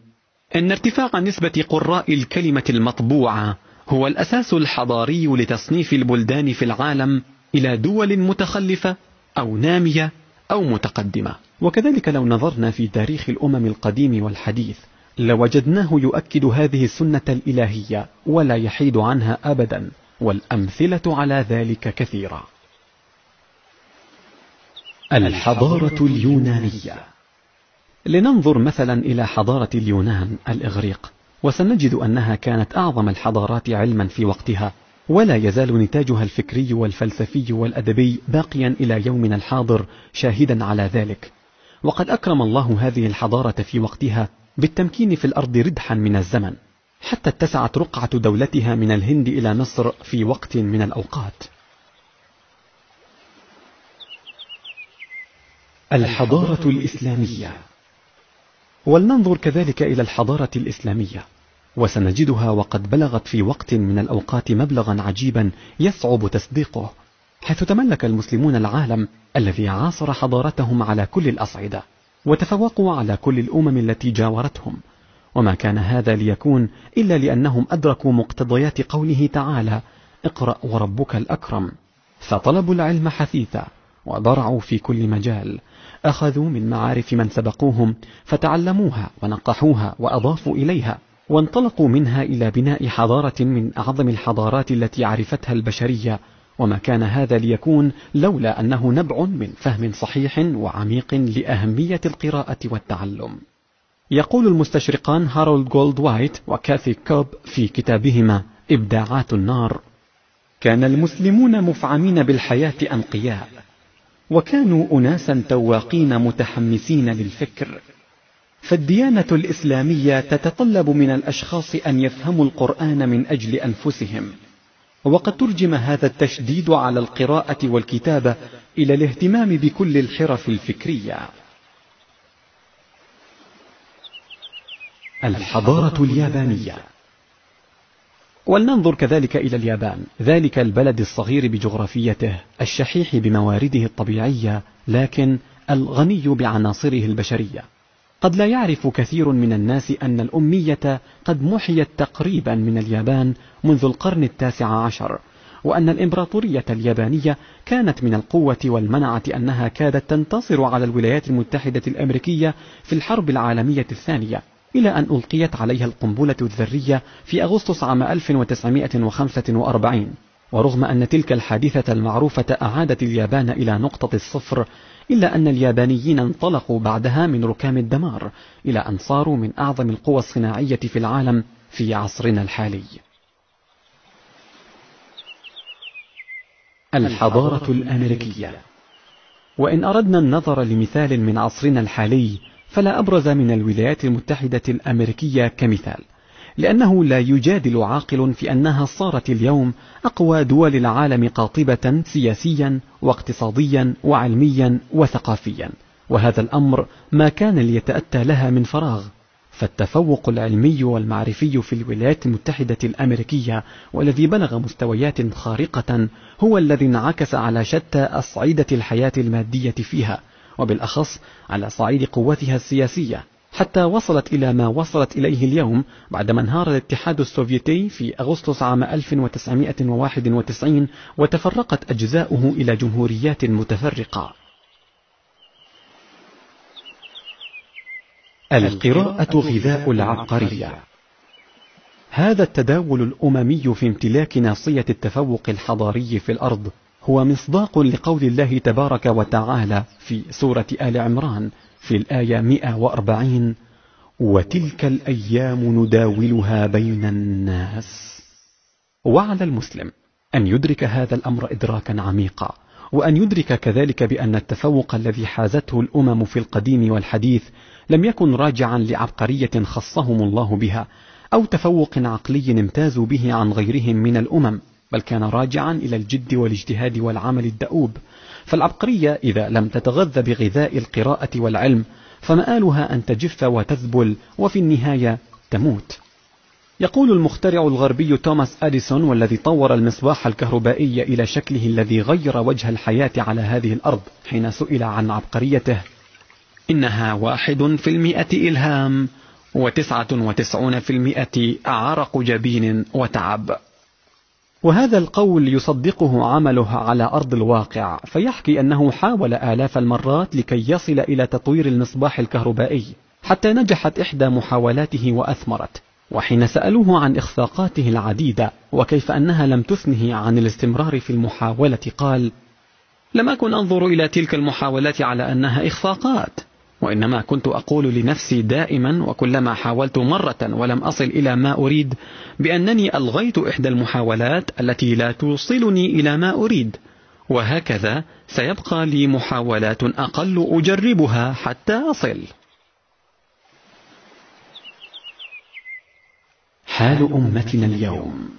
إن ارتفاع نسبة قراء الكلمة المطبوعة هو الأساس الحضاري لتصنيف البلدان في العالم إلى دول متخلفة أو نامية أو متقدمة. وكذلك لو نظرنا في تاريخ الأمم القديم والحديث لوجدناه يؤكد هذه السنة الإلهية ولا يحيد عنها أبدا والأمثلة على ذلك كثيرة. الحضارة اليونانية. لننظر مثلا إلى حضارة اليونان الإغريق وسنجد أنها كانت أعظم الحضارات علما في وقتها ولا يزال نتاجها الفكري والفلسفي والأدبي باقيا إلى يومنا الحاضر شاهدا على ذلك. وقد أكرم الله هذه الحضارة في وقتها بالتمكين في الأرض ردحا من الزمن حتى اتسعت رقعة دولتها من الهند إلى مصر في وقت من الأوقات. الحضارة الإسلامية. ولننظر كذلك إلى الحضارة الإسلامية. وسنجدها وقد بلغت في وقت من الأوقات مبلغا عجيبا يصعب تصديقه حيث تملك المسلمون العالم الذي عاصر حضارتهم على كل الأصعدة وتفوقوا على كل الأمم التي جاورتهم. وما كان هذا ليكون إلا لأنهم أدركوا مقتضيات قوله تعالى اقرأ وربك الأكرم فطلبوا العلم حثيثا وضرعوا في كل مجال. أخذوا من معارف من سبقوهم فتعلموها ونقحوها وأضافوا إليها. وانطلقوا منها إلى بناء حضارة من أعظم الحضارات التي عرفتها البشرية وما كان هذا ليكون لولا أنه نبع من فهم صحيح وعميق لأهمية القراءة والتعلم. يقول المستشرقان هارولد جولد وايت وكاثي كوب في كتابهما إبداعات النار كان المسلمون مفعمين بالحياة أنقياء وكانوا أناسا تواقين متحمسين للفكر فالديانة الإسلامية تتطلب من الأشخاص أن يفهموا القرآن من أجل أنفسهم. وقد ترجم هذا التشديد على القراءة والكتابة إلى الاهتمام بكل الحرف الفكرية. الحضارة اليابانية. ولننظر كذلك إلى اليابان. ذلك البلد الصغير بجغرافيته الشحيح بموارده الطبيعية لكن الغني بعناصره البشرية. قد لا يعرف كثير من الناس أن الأمية قد محيت تقريبا من اليابان منذ القرن التاسع عشر وأن الإمبراطورية اليابانية كانت من القوة والمنعة أنها كادت تنتصر على الولايات المتحدة الأمريكية في الحرب العالمية الثانية إلى أن ألقيت عليها القنبلة الذرية في أغسطس عام 1945 ورغم أن تلك الحادثة المعروفة أعادت اليابان إلى نقطة الصفر إلا أن اليابانيين انطلقوا بعدها من ركام الدمار إلى أن صاروا من أعظم القوى الصناعية في العالم في عصرنا الحالي. الحضارة الأمريكية. وإن أردنا النظر لمثال من عصرنا الحالي فلا أبرز من الولايات المتحدة الأمريكية كمثال. لأنه لا يجادل عاقل في أنها صارت اليوم أقوى دول العالم قاطبة سياسيا واقتصاديا وعلميا وثقافيا. وهذا الأمر ما كان ليتأتى لها من فراغ. فالتفوق العلمي والمعرفي في الولايات المتحدة الأمريكية والذي بلغ مستويات خارقة هو الذي انعكس على شتى أصعدة الحياة المادية فيها وبالأخص على صعيد قوتها السياسية. حتى وصلت إلى ما وصلت إليه اليوم بعدما انهار الاتحاد السوفيتي في أغسطس عام 1991 وتفرقت أجزاؤه إلى جمهوريات متفرقة. القراءة غذاء العبقرية. هذا التداول الأممي في امتلاك ناصية التفوق الحضاري في الأرض هو مصداق لقول الله تبارك وتعالى في سورة آل عمران. في الآية 140 وتلك الأيام نداولها بين الناس. وعلى المسلم أن يدرك هذا الأمر إدراكا عميقا وأن يدرك كذلك بأن التفوق الذي حازته الأمم في القديم والحديث لم يكن راجعا لعبقرية خصهم الله بها أو تفوق عقلي امتازوا به عن غيرهم من الأمم بل كان راجعا إلى الجد والاجتهاد والعمل الدؤوب. فالعبقرية إذا لم تتغذى بغذاء القراءة والعلم فمآلها أن تجف وتذبل وفي النهاية تموت. يقول المخترع الغربي توماس أديسون والذي طور المصباح الكهربائي إلى شكله الذي غير وجه الحياة على هذه الأرض حين سئل عن عبقريته إنها واحد في المئة إلهام وتسعة وتسعون في المئة عرق جبين وتعب. وهذا القول يصدقه عمله على أرض الواقع فيحكي أنه حاول آلاف المرات لكي يصل إلى تطوير المصباح الكهربائي حتى نجحت إحدى محاولاته وأثمرت وحين سألوه عن إخفاقاته العديدة وكيف أنها لم تثنه عن الاستمرار في المحاولة قال لم أكن أنظر إلى تلك المحاولات على أنها إخفاقات وإنما كنت أقول لنفسي دائما وكلما حاولت مرة ولم أصل إلى ما أريد بأنني ألغيت إحدى المحاولات التي لا توصلني إلى ما أريد. وهكذا سيبقى لي محاولات أقل أجربها حتى أصل. حال أمتنا اليوم.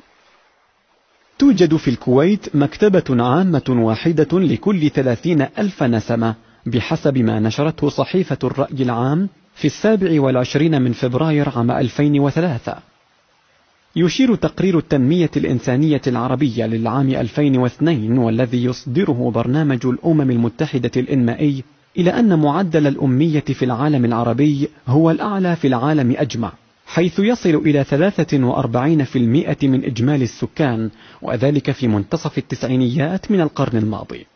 توجد في الكويت مكتبة عامة واحدة لكل ثلاثين ألف نسمة بحسب ما نشرته صحيفة الرأي العام في السابع والعشرين من فبراير عام 2003 يشير تقرير التنمية الإنسانية العربية للعام 2002 والذي يصدره برنامج الأمم المتحدة الإنمائي إلى أن معدل الأمية في العالم العربي هو الأعلى في العالم أجمع حيث يصل إلى 43% من إجمالي السكان وذلك في منتصف التسعينيات من القرن الماضي.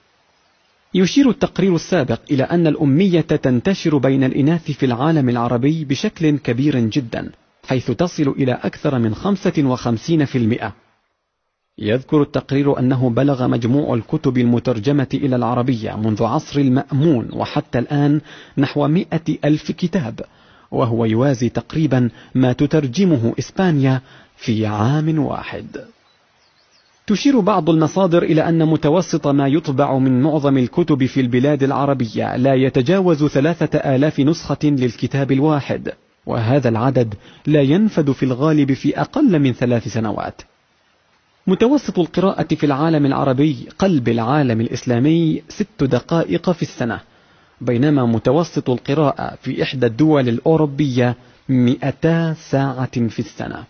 يشير التقرير السابق إلى أن الأمية تنتشر بين الإناث في العالم العربي بشكل كبير جدا حيث تصل إلى أكثر من 55% يذكر التقرير أنه بلغ مجموع الكتب المترجمة إلى العربية منذ عصر المأمون وحتى الآن نحو مئة ألف كتاب وهو يوازي تقريبا ما تترجمه إسبانيا في عام واحد. تشير بعض المصادر إلى أن متوسط ما يطبع من معظم الكتب في البلاد العربية لا يتجاوز ثلاثة آلاف نسخة للكتاب الواحد وهذا العدد لا ينفد في الغالب في أقل من ثلاث سنوات. متوسط القراءة في العالم العربي قلب العالم الإسلامي ست دقائق في السنة بينما متوسط القراءة في إحدى الدول الأوروبية مئتا ساعة في السنة.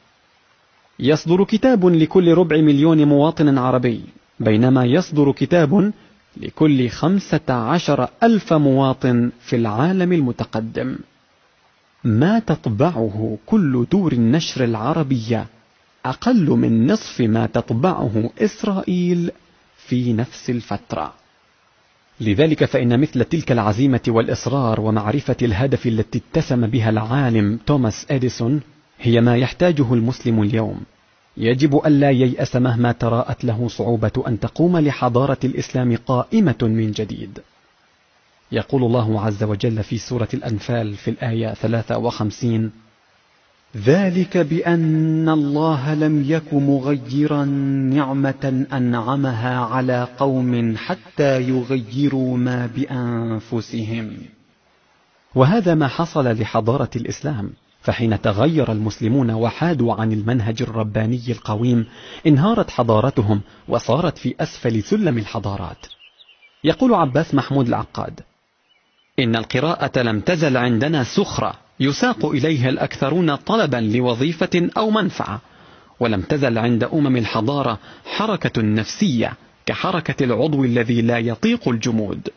يصدر كتاب لكل ربع مليون مواطن عربي بينما يصدر كتاب لكل خمسة عشر ألف مواطن في العالم المتقدم. ما تطبعه كل دور النشر العربية أقل من نصف ما تطبعه إسرائيل في نفس الفترة. لذلك فإن مثل تلك العزيمة والإصرار ومعرفة الهدف التي اتسم بها العالم توماس إديسون هي ما يحتاجه المسلم اليوم. يجب ألا ييأس مهما تراءت له صعوبة أن تقوم لحضارة الإسلام قائمة من جديد. يقول الله عز وجل في سورة الأنفال في الآية 53 ذلك بأن الله لم يك مغيرا نعمة أنعمها على قوم حتى يغيروا ما بأنفسهم. وهذا ما حصل لحضارة الإسلام. فحين تغير المسلمون وحادوا عن المنهج الرباني القويم انهارت حضارتهم وصارت في أسفل سلم الحضارات. يقول عباس محمود العقاد إن القراءة لم تزل عندنا سخرة يساق إليها الأكثرون طلبا لوظيفة أو منفعة ولم تزل عند أمم الحضارة حركة نفسية كحركة العضو الذي لا يطيق الجمود.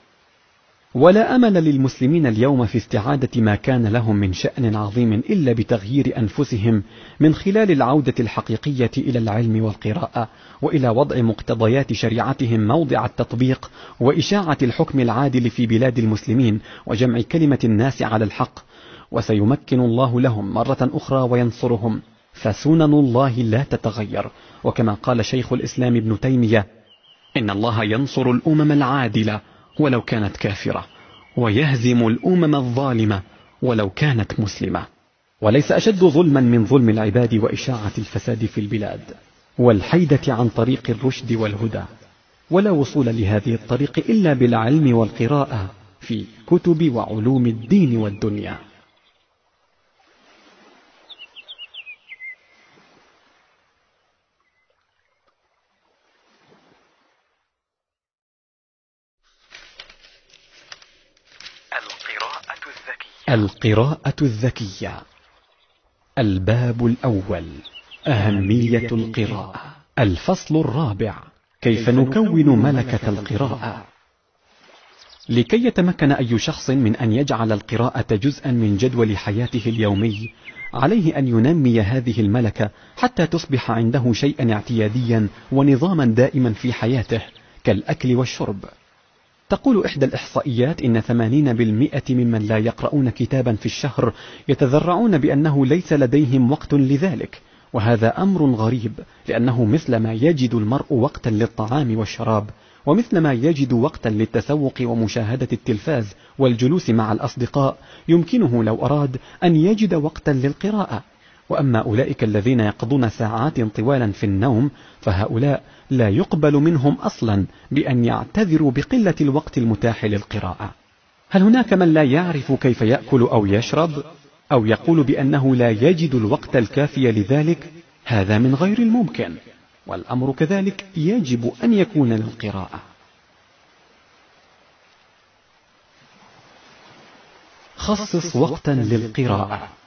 ولا أمل للمسلمين اليوم في استعادة ما كان لهم من شأن عظيم إلا بتغيير أنفسهم من خلال العودة الحقيقية إلى العلم والقراءة وإلى وضع مقتضيات شريعتهم موضع التطبيق وإشاعة الحكم العادل في بلاد المسلمين وجمع كلمة الناس على الحق. وسيمكن الله لهم مرة أخرى وينصرهم. فسنن الله لا تتغير. وكما قال شيخ الإسلام ابن تيمية إن الله ينصر الأمم العادلة ولو كانت كافرة ويهزم الأمم الظالمة ولو كانت مسلمة. وليس أشد ظلما من ظلم العباد وإشاعة الفساد في البلاد والحيدة عن طريق الرشد والهدى. ولا وصول لهذه الطريق إلا بالعلم والقراءة في كتب وعلوم الدين والدنيا. القراءة الذكية. الباب الأول. أهمية القراءة. الفصل الرابع. كيف نكون ملكة القراءة؟ لكي يتمكن أي شخص من أن يجعل القراءة جزءا من جدول حياته اليومي عليه أن ينمي هذه الملكة حتى تصبح عنده شيئا اعتياديا ونظاما دائما في حياته كالأكل والشرب. تقول إحدى الإحصائيات إن ثمانين بالمئة ممن لا يقرؤون كتابا في الشهر يتذرعون بأنه ليس لديهم وقت لذلك وهذا أمر غريب لأنه مثلما يجد المرء وقتا للطعام والشراب ومثلما يجد وقتا للتسوق ومشاهدة التلفاز والجلوس مع الأصدقاء يمكنه لو أراد أن يجد وقتا للقراءة. وأما أولئك الذين يقضون ساعات طوالا في النوم فهؤلاء لا يقبل منهم أصلا بأن يعتذروا بقلة الوقت المتاح للقراءة. هل هناك من لا يعرف كيف يأكل أو يشرب؟ أو يقول بأنه لا يجد الوقت الكافي لذلك؟ هذا من غير الممكن. والأمر كذلك يجب أن يكون للقراءة. خصص وقتا للقراءة.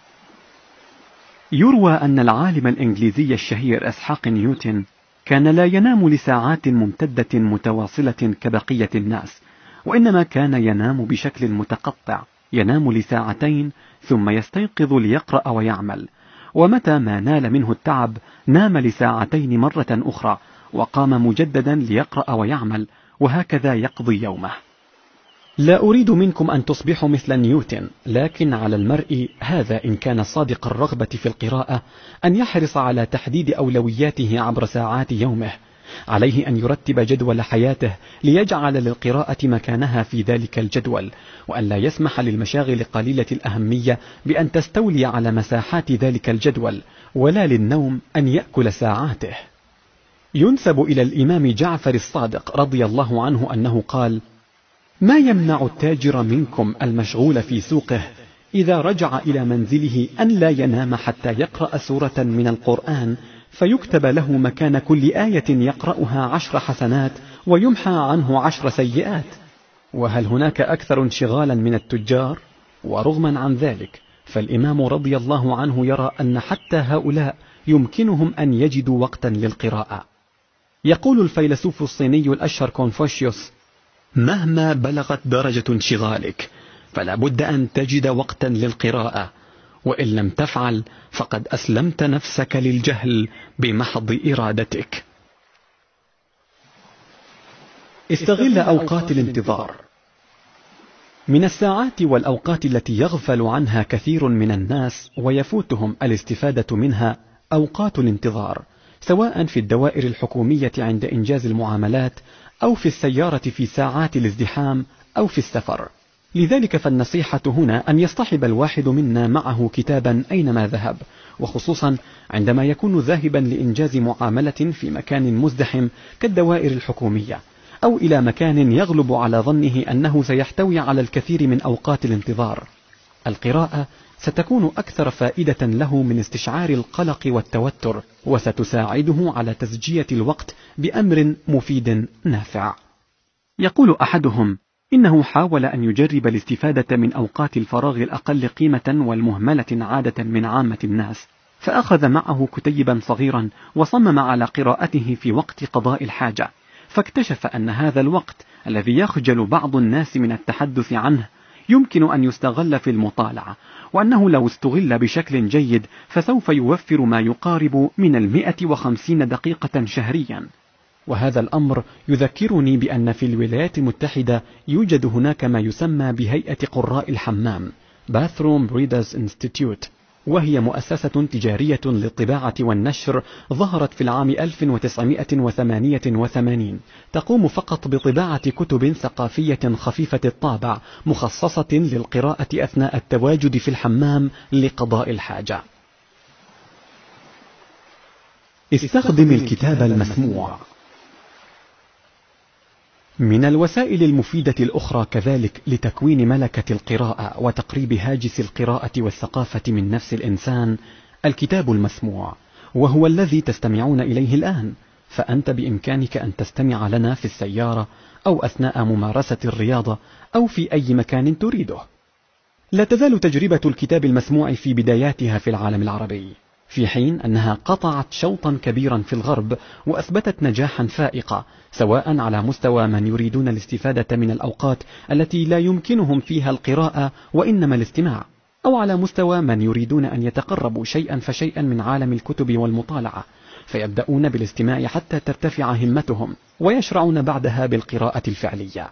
يروى أن العالم الإنجليزي الشهير إسحاق نيوتن كان لا ينام لساعات ممتدة متواصلة كبقية الناس وإنما كان ينام بشكل متقطع ينام لساعتين ثم يستيقظ ليقرأ ويعمل ومتى ما نال منه التعب نام لساعتين مرة أخرى وقام مجددا ليقرأ ويعمل وهكذا يقضي يومه. لا أريد منكم أن تصبحوا مثل نيوتن لكن على المرء هذا إن كان صادق الرغبة في القراءة أن يحرص على تحديد أولوياته عبر ساعات يومه. عليه أن يرتب جدول حياته ليجعل للقراءة مكانها في ذلك الجدول وأن لا يسمح للمشاغل قليلة الأهمية بأن تستولي على مساحات ذلك الجدول ولا للنوم أن يأكل ساعاته. ينسب إلى الإمام جعفر الصادق رضي الله عنه أنه قال ما يمنع التاجر منكم المشغول في سوقه إذا رجع إلى منزله أن لا ينام حتى يقرأ سورة من القرآن فيكتب له مكان كل آية يقرأها عشر حسنات ويمحى عنه عشر سيئات وهل هناك أكثر انشغالا من التجار؟ ورغما عن ذلك فالإمام رضي الله عنه يرى أن حتى هؤلاء يمكنهم أن يجدوا وقتا للقراءة يقول الفيلسوف الصيني الأشهر كونفوشيوس مهما بلغت درجة انشغالك فلا بد أن تجد وقتا للقراءة وإن لم تفعل فقد أسلمت نفسك للجهل بمحض إرادتك. استغل أوقات الانتظار. من الساعات والأوقات التي يغفل عنها كثير من الناس ويفوتهم الاستفادة منها أوقات الانتظار سواء في الدوائر الحكومية عند إنجاز المعاملات أو في السيارة في ساعات الازدحام أو في السفر. لذلك فالنصيحة هنا أن يصطحب الواحد منا معه كتابا أينما ذهب وخصوصا عندما يكون ذاهبا لإنجاز معاملة في مكان مزدحم كالدوائر الحكومية أو إلى مكان يغلب على ظنه أنه سيحتوي على الكثير من أوقات الانتظار. القراءة ستكون أكثر فائدة له من استشعار القلق والتوتر وستساعده على تسجية الوقت بأمر مفيد نافع. يقول أحدهم إنه حاول أن يجرب الاستفادة من أوقات الفراغ الأقل قيمة والمهملة عادة من عامة الناس فأخذ معه كتيبا صغيرا وصمم على قراءته في وقت قضاء الحاجة فاكتشف أن هذا الوقت الذي يخجل بعض الناس من التحدث عنه يمكن أن يستغل في المطالعة وأنه لو استغل بشكل جيد فسوف يوفر ما يقارب من المئة وخمسين دقيقة شهريا. وهذا الأمر يذكرني بأن في الولايات المتحدة يوجد هناك ما يسمى بهيئة قراء الحمام Bathroom Readers Institute. وهي مؤسسة تجارية للطباعة والنشر ظهرت في العام 1988 تقوم فقط بطباعة كتب ثقافية خفيفة الطابع مخصصة للقراءة أثناء التواجد في الحمام لقضاء الحاجة. استخدم الكتاب المسموع. من الوسائل المفيدة الأخرى كذلك لتكوين ملكة القراءة وتقريب هاجس القراءة والثقافة من نفس الإنسان الكتاب المسموع وهو الذي تستمعون إليه الآن. فأنت بإمكانك أن تستمع لنا في السيارة أو أثناء ممارسة الرياضة أو في أي مكان تريده. لا تزال تجربة الكتاب المسموع في بداياتها في العالم العربي. في حين أنها قطعت شوطا كبيرا في الغرب وأثبتت نجاحا فائقا سواء على مستوى من يريدون الاستفادة من الأوقات التي لا يمكنهم فيها القراءة وإنما الاستماع أو على مستوى من يريدون أن يتقربوا شيئا فشيئا من عالم الكتب والمطالعة فيبدأون بالاستماع حتى ترتفع همتهم ويشرعون بعدها بالقراءة الفعلية.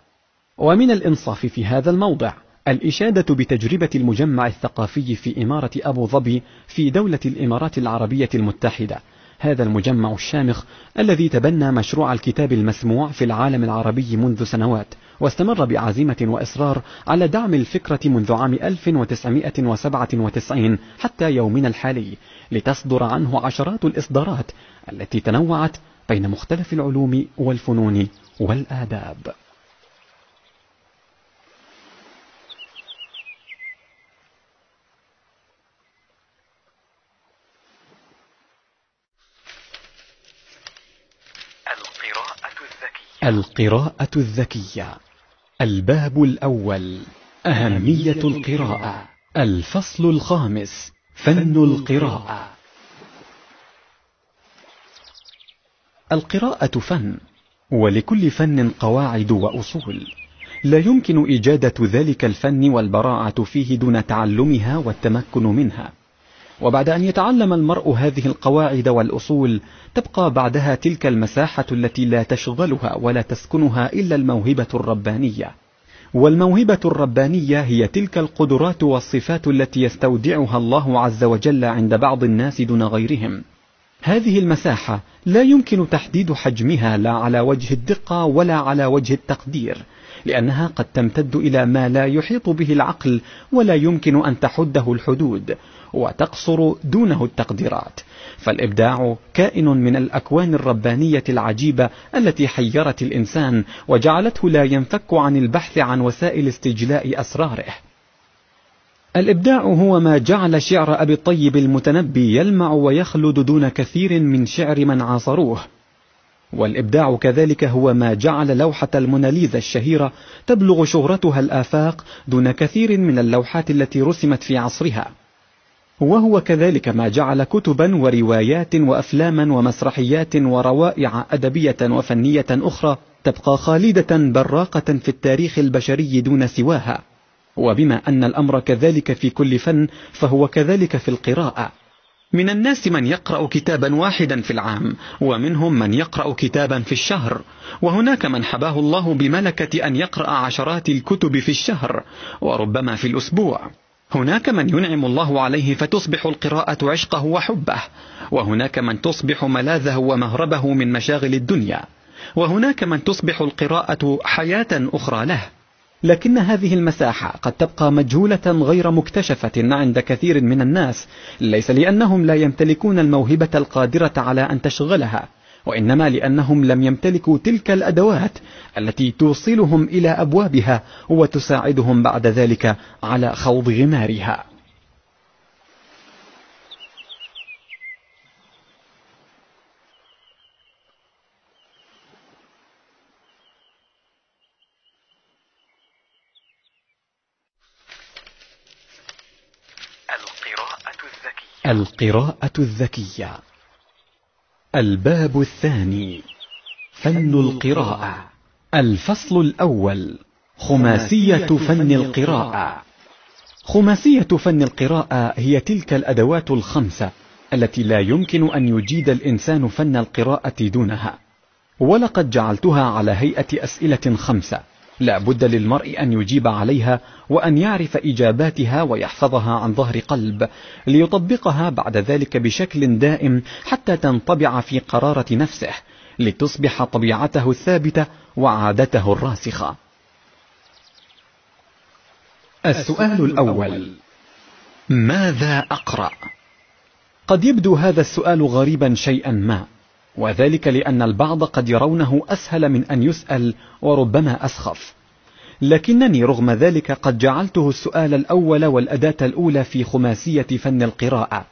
ومن الإنصاف في هذا الموضع الإشادة بتجربة المجمع الثقافي في إمارة أبو ظبي في دولة الإمارات العربية المتحدة. هذا المجمع الشامخ الذي تبنى مشروع الكتاب المسموع في العالم العربي منذ سنوات واستمر بعزيمة وإصرار على دعم الفكرة منذ عام 1997 حتى يومنا الحالي لتصدر عنه عشرات الإصدارات التي تنوعت بين مختلف العلوم والفنون والآداب. القراءة الذكية الباب الأول أهمية القراءة الفصل الخامس فن القراءة. القراءة فن ولكل فن قواعد وأصول. لا يمكن إجادة ذلك الفن والبراعة فيه دون تعلمها والتمكن منها. وبعد أن يتعلم المرء هذه القواعد والأصول تبقى بعدها تلك المساحة التي لا تشغلها ولا تسكنها إلا الموهبة الربانية. والموهبة الربانية هي تلك القدرات والصفات التي يستودعها الله عز وجل عند بعض الناس دون غيرهم. هذه المساحة لا يمكن تحديد حجمها لا على وجه الدقة ولا على وجه التقدير لأنها قد تمتد إلى ما لا يحيط به العقل ولا يمكن أن تحده الحدود. وتقصر دونه التقديرات. فالإبداع كائن من الأكوان الربانية العجيبة التي حيرت الإنسان وجعلته لا ينفك عن البحث عن وسائل استجلاء أسراره. الإبداع هو ما جعل شعر أبي الطيب المتنبي يلمع ويخلد دون كثير من شعر من عاصروه. والإبداع كذلك هو ما جعل لوحة الموناليزا الشهيرة تبلغ شهرتها الآفاق دون كثير من اللوحات التي رسمت في عصرها. وهو كذلك ما جعل كتبا وروايات وأفلاما ومسرحيات وروائع أدبية وفنية أخرى تبقى خالدة براقة في التاريخ البشري دون سواها. وبما أن الأمر كذلك في كل فن فهو كذلك في القراءة. من الناس من يقرأ كتابا واحدا في العام ومنهم من يقرأ كتابا في الشهر. وهناك من حباه الله بملكة أن يقرأ عشرات الكتب في الشهر وربما في الأسبوع. هناك من ينعم الله عليه فتصبح القراءة عشقه وحبه وهناك من تصبح ملاذه ومهربه من مشاغل الدنيا وهناك من تصبح القراءة حياة أخرى له. لكن هذه المساحة قد تبقى مجهولة غير مكتشفة عند كثير من الناس ليس لأنهم لا يمتلكون الموهبة القادرة على أن تشغلها. وإنما لأنهم لم يمتلكوا تلك الأدوات التي توصلهم إلى أبوابها وتساعدهم بعد ذلك على خوض غمارها. القراءة الذكية. الباب الثاني. فن القراءة. الفصل الأول. خماسية فن القراءة. خماسية فن القراءة هي تلك الأدوات الخمسة التي لا يمكن أن يجيد الإنسان فن القراءة دونها. ولقد جعلتها على هيئة أسئلة خمسة. لا بد للمرء أن يجيب عليها وأن يعرف إجاباتها ويحفظها عن ظهر قلب ليطبقها بعد ذلك بشكل دائم حتى تنطبع في قرارة نفسه لتصبح طبيعته الثابتة وعادته الراسخة. السؤال الأول. ماذا أقرأ؟ قد يبدو هذا السؤال غريبا شيئا ما. وذلك لأن البعض قد يرونه أسهل من أن يسأل وربما أسخف. لكنني رغم ذلك قد جعلته السؤال الأول والأداة الأولى في خماسية فن القراءة.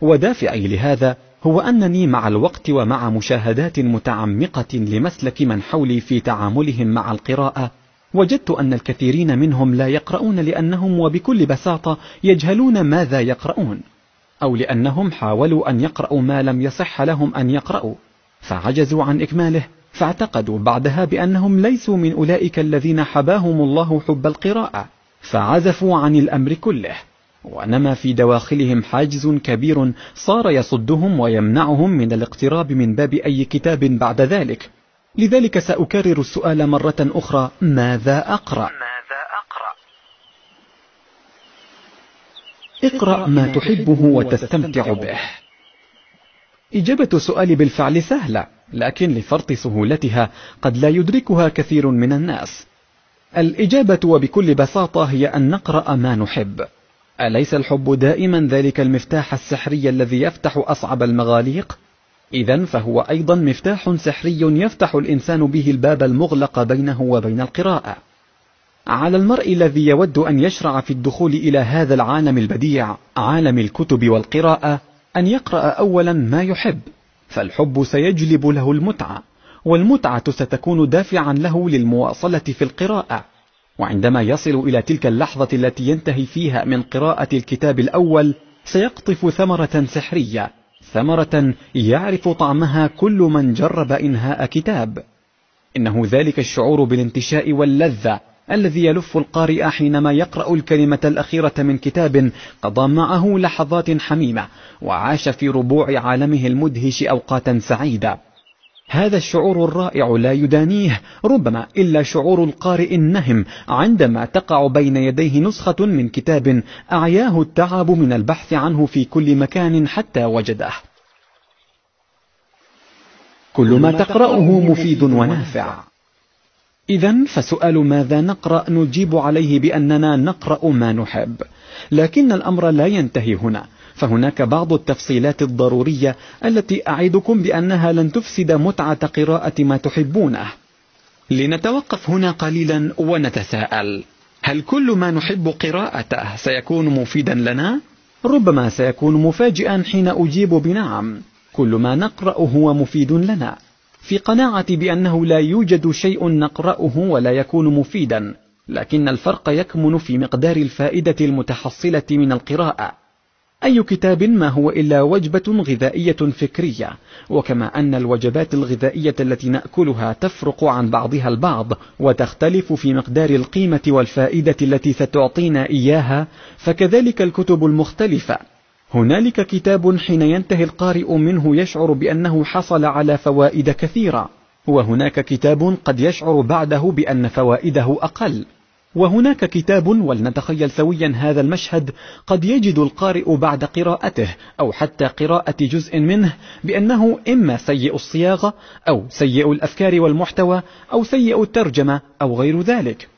ودافعي لهذا هو أنني مع الوقت ومع مشاهدات متعمقة لمسلك من حولي في تعاملهم مع القراءة وجدت أن الكثيرين منهم لا يقرؤون لأنهم وبكل بساطة يجهلون ماذا يقرؤون. أو لأنهم حاولوا أن يقرأوا ما لم يصح لهم أن يقرأوا فعجزوا عن إكماله فاعتقدوا بعدها بأنهم ليسوا من أولئك الذين حباهم الله حب القراءة فعزفوا عن الأمر كله ونما في دواخلهم حاجز كبير صار يصدهم ويمنعهم من الاقتراب من باب أي كتاب بعد ذلك لذلك سأكرر السؤال مرة أخرى ماذا أقرأ؟ اقرأ ما تحبه وتستمتع به إجابة السؤال بالفعل سهلة لكن لفرط سهولتها قد لا يدركها كثير من الناس الإجابة وبكل بساطة هي أن نقرأ ما نحب أليس الحب دائما ذلك المفتاح السحري الذي يفتح أصعب المغاليق؟ إذا فهو أيضا مفتاح سحري يفتح الإنسان به الباب المغلق بينه وبين القراءة. على المرء الذي يود أن يشرع في الدخول إلى هذا العالم البديع، عالم الكتب والقراءة، أن يقرأ أولا ما يحب، فالحب سيجلب له المتعة، والمتعة ستكون دافعا له للمواصلة في القراءة. وعندما يصل إلى تلك اللحظة التي ينتهي فيها من قراءة الكتاب الأول، سيقطف ثمرة سحرية ثمرة يعرف طعمها كل من جرب إنهاء كتاب. إنه ذلك الشعور بالانتشاء واللذة. الذي يلف القارئ حينما يقرأ الكلمة الأخيرة من كتاب قضى معه لحظات حميمة وعاش في ربوع عالمه المدهش أوقاتا سعيدة. هذا الشعور الرائع لا يدانيه ربما إلا شعور القارئ النهم عندما تقع بين يديه نسخة من كتاب أعياه التعب من البحث عنه في كل مكان حتى وجده. كل ما تقرأه مفيد ونافع. إذا فسؤال ماذا نقرأ نجيب عليه بأننا نقرأ ما نحب. لكن الأمر لا ينتهي هنا. فهناك بعض التفصيلات الضرورية التي أعدكم بأنها لن تفسد متعة قراءة ما تحبونه. لنتوقف هنا قليلا ونتساءل. هل كل ما نحب قراءته سيكون مفيدا لنا؟ ربما سيكون مفاجئا حين أجيب بنعم. كل ما نقرأ هو مفيد لنا. في قناعتي بأنه لا يوجد شيء نقرأه ولا يكون مفيدا لكن الفرق يكمن في مقدار الفائدة المتحصلة من القراءة. أي كتاب ما هو إلا وجبة غذائية فكرية وكما أن الوجبات الغذائية التي نأكلها تفرق عن بعضها البعض وتختلف في مقدار القيمة والفائدة التي ستعطينا إياها فكذلك الكتب المختلفة. هنالك كتاب حين ينتهي القارئ منه يشعر بأنه حصل على فوائد كثيرة وهناك كتاب قد يشعر بعده بأن فوائده أقل. وهناك كتاب ولنتخيل سويا هذا المشهد قد يجد القارئ بعد قراءته أو حتى قراءة جزء منه بأنه إما سيء الصياغة أو سيء الأفكار والمحتوى أو سيء الترجمة أو غير ذلك.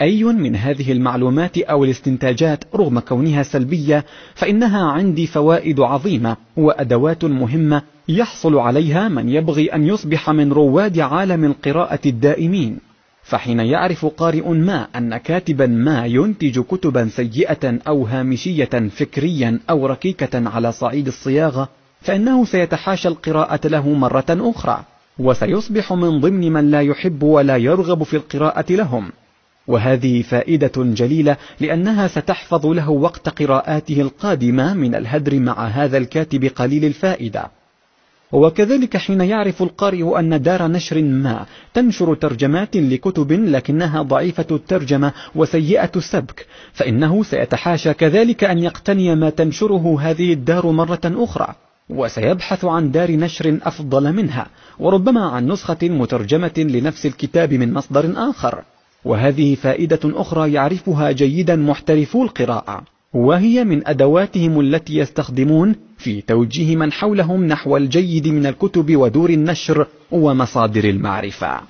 أي من هذه المعلومات أو الاستنتاجات رغم كونها سلبية فإنها عندي فوائد عظيمة وأدوات مهمة يحصل عليها من يبغي أن يصبح من رواد عالم القراءة الدائمين. فحين يعرف قارئ ما أن كاتبا ما ينتج كتبا سيئة أو هامشية فكريا أو ركيكة على صعيد الصياغة فإنه سيتحاشى القراءة له مرة أخرى وسيصبح من ضمن من لا يحب ولا يرغب في القراءة لهم. وهذه فائدة جليلة لأنها ستحفظ له وقت قراءاته القادمة من الهدر مع هذا الكاتب قليل الفائدة. وكذلك حين يعرف القارئ أن دار نشر ما تنشر ترجمات لكتب لكنها ضعيفة الترجمة وسيئة السبك فإنه سيتحاشى كذلك أن يقتني ما تنشره هذه الدار مرة أخرى وسيبحث عن دار نشر أفضل منها وربما عن نسخة مترجمة لنفس الكتاب من مصدر آخر. وهذه فائدة أخرى يعرفها جيدا محترفو القراءة وهي من أدواتهم التي يستخدمون في توجيه من حولهم نحو الجيد من الكتب ودور النشر ومصادر المعرفة.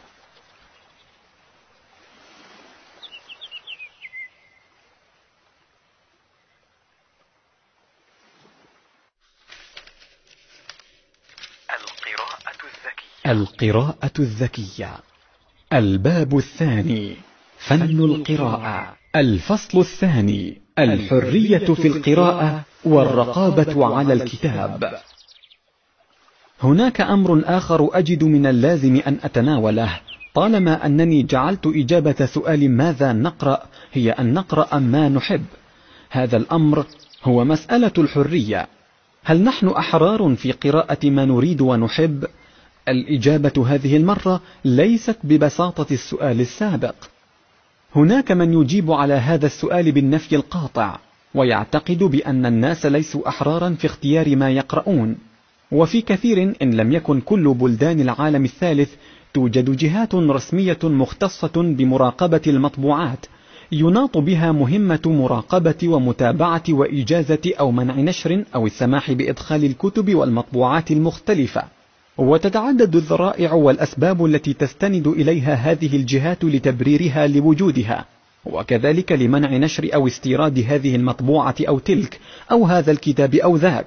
القراءة الذكية. الباب الثاني فن القراءة. الفصل الثاني الحرية في القراءة والرقابة على الكتاب. هناك أمر آخر أجد من اللازم أن أتناوله. طالما أنني جعلت إجابة سؤال ماذا نقرأ هي أن نقرأ ما نحب. هذا الأمر هو مسألة الحرية. هل نحن أحرار في قراءة ما نريد ونحب؟ الإجابة هذه المرة ليست ببساطة السؤال السابق. هناك من يجيب على هذا السؤال بالنفي القاطع ويعتقد بأن الناس ليسوا أحرارا في اختيار ما يقرؤون. وفي كثير إن لم يكن كل بلدان العالم الثالث توجد جهات رسمية مختصة بمراقبة المطبوعات يناط بها مهمة مراقبة ومتابعة وإجازة أو منع نشر أو السماح بإدخال الكتب والمطبوعات المختلفة. وتتعدد الذرائع والأسباب التي تستند إليها هذه الجهات لتبريرها لوجودها وكذلك لمنع نشر أو استيراد هذه المطبوعة أو تلك أو هذا الكتاب أو ذاك.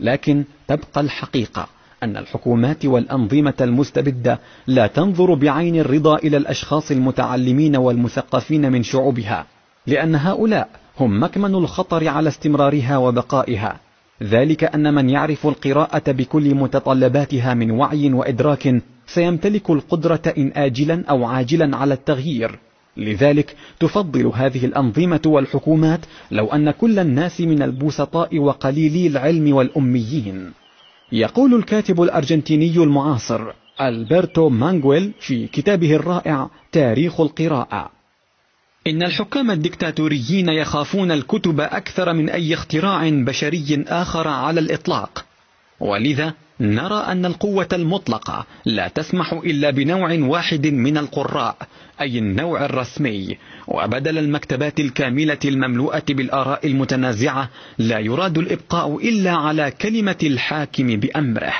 لكن تبقى الحقيقة أن الحكومات والأنظمة المستبدة لا تنظر بعين الرضا إلى الأشخاص المتعلمين والمثقفين من شعوبها لأن هؤلاء هم مكمن الخطر على استمرارها وبقائها. ذلك أن من يعرف القراءة بكل متطلباتها من وعي وإدراك سيمتلك القدرة إن آجلا أو عاجلا على التغيير. لذلك تفضل هذه الأنظمة والحكومات لو أن كل الناس من البسطاء وقليلي العلم والأميين. يقول الكاتب الأرجنتيني المعاصر ألبرتو مانغويل في كتابه الرائع تاريخ القراءة. إن الحكام الدكتاتوريين يخافون الكتب أكثر من أي اختراع بشري آخر على الإطلاق. ولذا نرى أن القوة المطلقة لا تسمح إلا بنوع واحد من القراء أي النوع الرسمي. وبدل المكتبات الكاملة المملوءة بالآراء المتنازعة لا يراد الإبقاء إلا على كلمة الحاكم بأمره.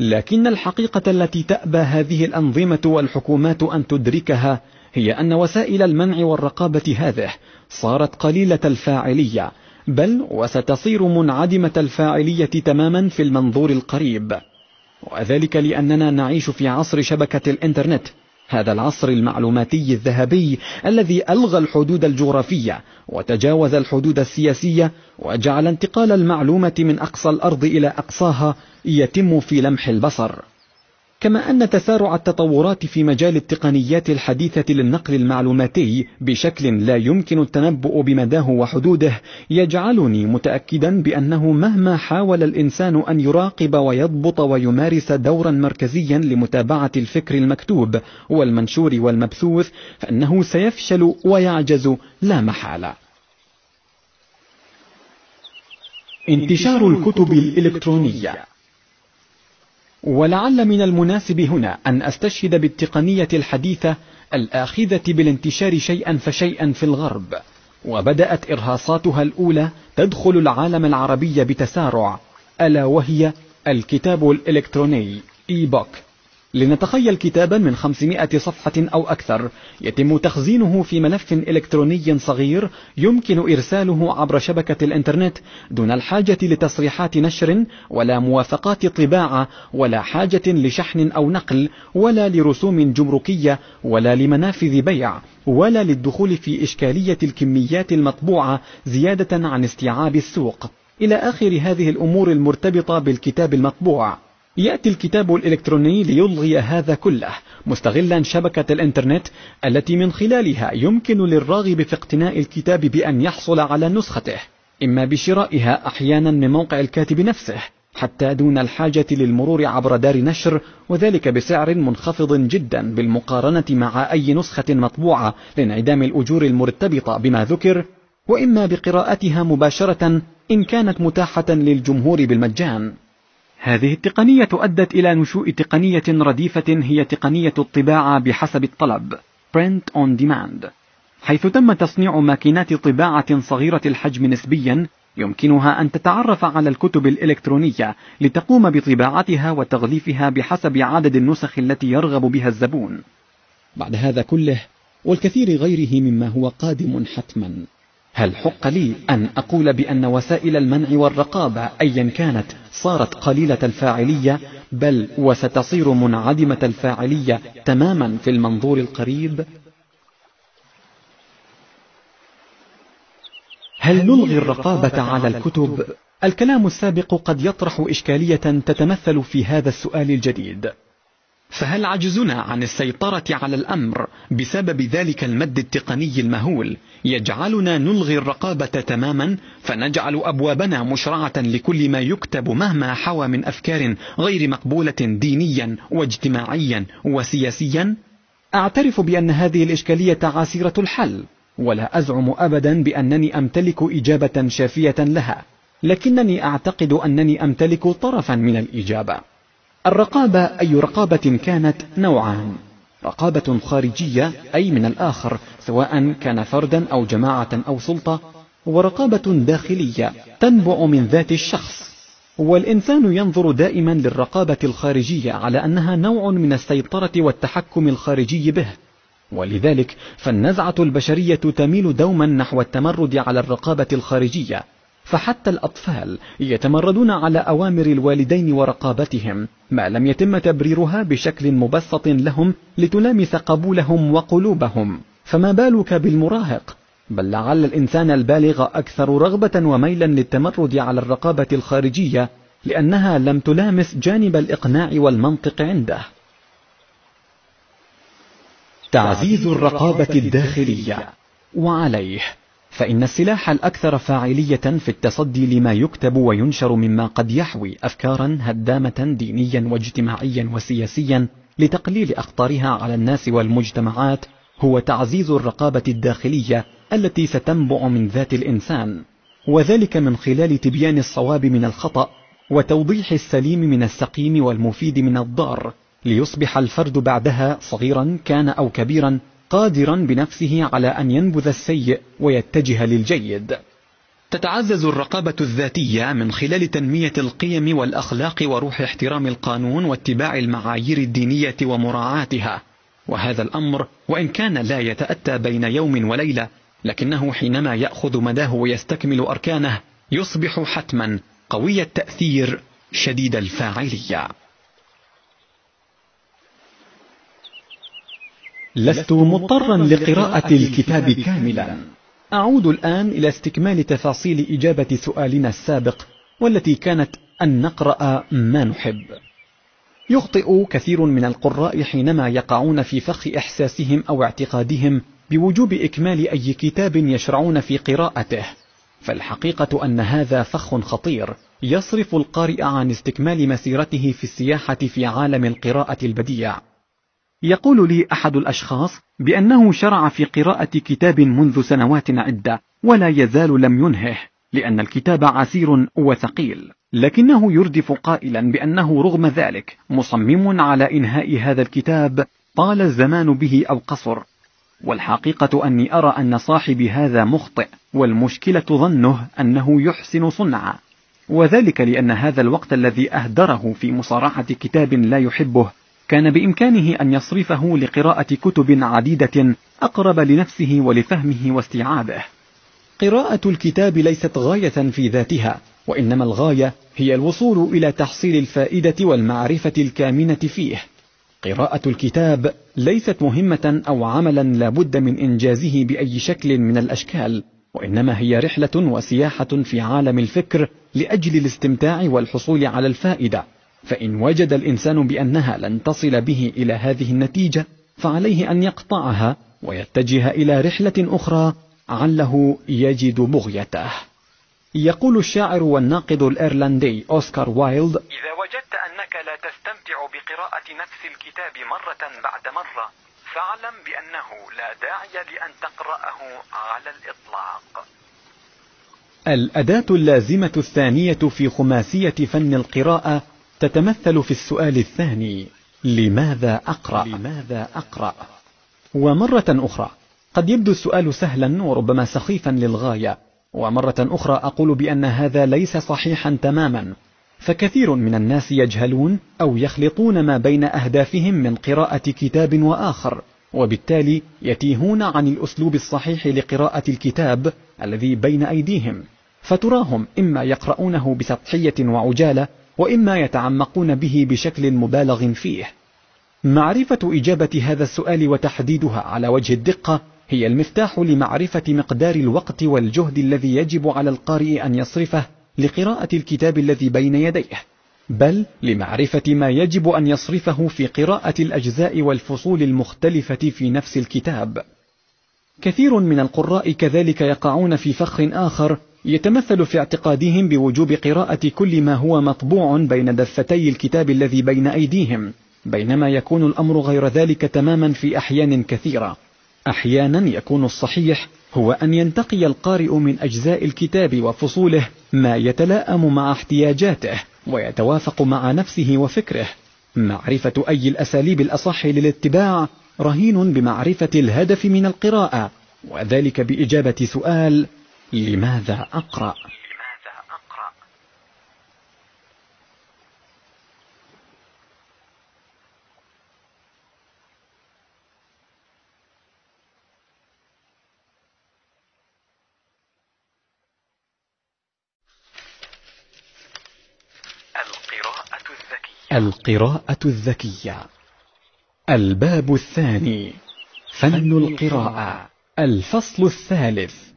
لكن الحقيقة التي تأبى هذه الأنظمة والحكومات أن تدركها هي أن وسائل المنع والرقابة هذه صارت قليلة الفاعلية بل وستصير منعدمة الفاعلية تماما في المنظور القريب. وذلك لأننا نعيش في عصر شبكة الإنترنت هذا العصر المعلوماتي الذهبي الذي ألغى الحدود الجغرافية وتجاوز الحدود السياسية وجعل انتقال المعلومة من أقصى الأرض إلى أقصاها يتم في لمح البصر. كما أن تسارع التطورات في مجال التقنيات الحديثة للنقل المعلوماتي بشكل لا يمكن التنبؤ بمداه وحدوده يجعلني متأكدا بأنه مهما حاول الإنسان أن يراقب ويضبط ويمارس دورا مركزيا لمتابعة الفكر المكتوب والمنشور والمبثوث فإنه سيفشل ويعجز لا محالة. انتشار الكتب الإلكترونية. ولعل من المناسب هنا أن أستشهد بالتقنية الحديثة الآخذة بالانتشار شيئا فشيئا في الغرب وبدأت إرهاصاتها الأولى تدخل العالم العربي بتسارع ألا وهي الكتاب الإلكتروني إي بوك لنتخيل كتابا من 500 صفحة أو أكثر يتم تخزينه في ملف إلكتروني صغير يمكن إرساله عبر شبكة الإنترنت دون الحاجة لتصريحات نشر ولا موافقات طباعة ولا حاجة لشحن أو نقل ولا لرسوم جمركية ولا لمنافذ بيع ولا للدخول في إشكالية الكميات المطبوعة زيادة عن استيعاب السوق. إلى آخر هذه الأمور المرتبطة بالكتاب المطبوع. يأتي الكتاب الإلكتروني ليلغي هذا كله مستغلا شبكة الإنترنت التي من خلالها يمكن للراغب في اقتناء الكتاب بأن يحصل على نسخته إما بشرائها أحيانا من موقع الكاتب نفسه حتى دون الحاجة للمرور عبر دار نشر وذلك بسعر منخفض جدا بالمقارنة مع أي نسخة مطبوعة لانعدام الأجور المرتبطة بما ذكر وإما بقراءتها مباشرة إن كانت متاحة للجمهور بالمجان. هذه التقنية أدت إلى نشوء تقنية رديفة هي تقنية الطباعة بحسب الطلب Print on Demand حيث تم تصنيع ماكينات طباعة صغيرة الحجم نسبيا يمكنها أن تتعرف على الكتب الإلكترونية لتقوم بطباعتها وتغليفها بحسب عدد النسخ التي يرغب بها الزبون. بعد هذا كله والكثير غيره مما هو قادم حتما. هل حق لي أن أقول بأن وسائل المنع والرقابة أيا كانت صارت قليلة الفاعلية بل وستصير منعدمة الفاعلية تماما في المنظور القريب هل نلغي الرقابة على الكتب؟ الكلام السابق قد يطرح إشكالية تتمثل في هذا السؤال الجديد فهل عجزنا عن السيطرة على الأمر بسبب ذلك المد التقني المهول يجعلنا نلغي الرقابة تماما فنجعل أبوابنا مشرعة لكل ما يكتب مهما حوى من أفكار غير مقبولة دينيا واجتماعيا وسياسيا؟ أعترف بأن هذه الإشكالية عسيرة الحل ولا أزعم أبدا بأنني أمتلك إجابة شافية لها لكنني أعتقد أنني أمتلك طرفا من الإجابة الرقابة أي رقابة كانت نوعان. رقابة خارجية أي من الآخر سواء كان فردا أو جماعة أو سلطة ورقابة داخلية تنبع من ذات الشخص. والإنسان ينظر دائما للرقابة الخارجية على أنها نوع من السيطرة والتحكم الخارجي به. ولذلك فالنزعة البشرية تميل دوما نحو التمرد على الرقابة الخارجية. فحتى الأطفال يتمردون على أوامر الوالدين ورقابتهم ما لم يتم تبريرها بشكل مبسط لهم لتلامس قبولهم وقلوبهم. فما بالك بالمراهق؟ بل لعل الإنسان البالغ أكثر رغبة وميلا للتمرد على الرقابة الخارجية لأنها لم تلامس جانب الإقناع والمنطق عنده. تعزيز الرقابة الداخلية. وعليه. فإن السلاح الأكثر فاعلية في التصدي لما يكتب وينشر مما قد يحوي أفكارا هدامة دينيا واجتماعيا وسياسيا لتقليل أخطارها على الناس والمجتمعات هو تعزيز الرقابة الداخلية التي ستنبع من ذات الإنسان. وذلك من خلال تبيان الصواب من الخطأ وتوضيح السليم من السقيم والمفيد من الضار ليصبح الفرد بعدها صغيرا كان أو كبيرا قادرا بنفسه على أن ينبذ السيء ويتجه للجيد. تتعزز الرقابة الذاتية من خلال تنمية القيم والأخلاق وروح احترام القانون واتباع المعايير الدينية ومراعاتها. وهذا الأمر وإن كان لا يتأتى بين يوم وليلة لكنه حينما يأخذ مداه ويستكمل أركانه يصبح حتما قوي التأثير شديد الفاعلية. لست مضطرا لقراءة الكتاب كاملا. أعود الآن إلى استكمال تفاصيل إجابة سؤالنا السابق والتي كانت أن نقرأ ما نحب. يخطئ كثير من القراء حينما يقعون في فخ إحساسهم أو اعتقادهم بوجوب إكمال أي كتاب يشرعون في قراءته. فالحقيقة أن هذا فخ خطير يصرف القارئ عن استكمال مسيرته في السياحة في عالم القراءة البديع. يقول لي أحد الأشخاص بأنه شرع في قراءة كتاب منذ سنوات عدة ولا يزال لم ينهه لأن الكتاب عسير وثقيل. لكنه يردف قائلا بأنه رغم ذلك مصمم على إنهاء هذا الكتاب طال الزمان به أو قصر. والحقيقة أني أرى أن صاحب هذا مخطئ والمشكلة ظنه أنه يحسن صنعا. وذلك لأن هذا الوقت الذي أهدره في مصارحة كتاب لا يحبه كان بإمكانه أن يصرفه لقراءة كتب عديدة أقرب لنفسه ولفهمه واستيعابه. قراءة الكتاب ليست غاية في ذاتها، وإنما الغاية هي الوصول إلى تحصيل الفائدة والمعرفة الكامنة فيه. قراءة الكتاب ليست مهمة أو عملا لا بد من إنجازه بأي شكل من الأشكال، وإنما هي رحلة وسياحة في عالم الفكر لأجل الاستمتاع والحصول على الفائدة. فإن وجد الإنسان بأنها لن تصل به إلى هذه النتيجة فعليه أن يقطعها ويتجه إلى رحلة أخرى عله يجد بغيته. يقول الشاعر والناقد الإيرلندي أوسكار وايلد إذا وجدت أنك لا تستمتع بقراءة نفس الكتاب مرة بعد مرة فاعلم بأنه لا داعي لأن تقرأه على الإطلاق. الأداة اللازمة الثانية في خماسية فن القراءة تتمثل في السؤال الثاني لماذا أقرأ؟ لماذا أقرأ؟ ومرة أخرى قد يبدو السؤال سهلا وربما سخيفا للغاية ومرة أخرى أقول بأن هذا ليس صحيحا تماما فكثير من الناس يجهلون أو يخلطون ما بين أهدافهم من قراءة كتاب وآخر وبالتالي يتيهون عن الأسلوب الصحيح لقراءة الكتاب الذي بين أيديهم فتراهم إما يقرؤونه بسطحية وعجالة وإما يتعمقون به بشكل مبالغ فيه. معرفة إجابة هذا السؤال وتحديدها على وجه الدقة هي المفتاح لمعرفة مقدار الوقت والجهد الذي يجب على القارئ أن يصرفه لقراءة الكتاب الذي بين يديه بل لمعرفة ما يجب أن يصرفه في قراءة الأجزاء والفصول المختلفة في نفس الكتاب. كثير من القراء كذلك يقعون في فخ آخر يتمثل في اعتقادهم بوجوب قراءة كل ما هو مطبوع بين دفتي الكتاب الذي بين أيديهم بينما يكون الأمر غير ذلك تماما في أحيان كثيرة. أحيانا يكون الصحيح هو أن ينتقي القارئ من أجزاء الكتاب وفصوله ما يتلائم مع احتياجاته ويتوافق مع نفسه وفكره. معرفة أي الأساليب الأصح للاتباع رهين بمعرفة الهدف من القراءة وذلك بإجابة سؤال لماذا أقرأ؟ القراءة الذكية. الباب الثاني. فن القراءة. الفصل الثالث.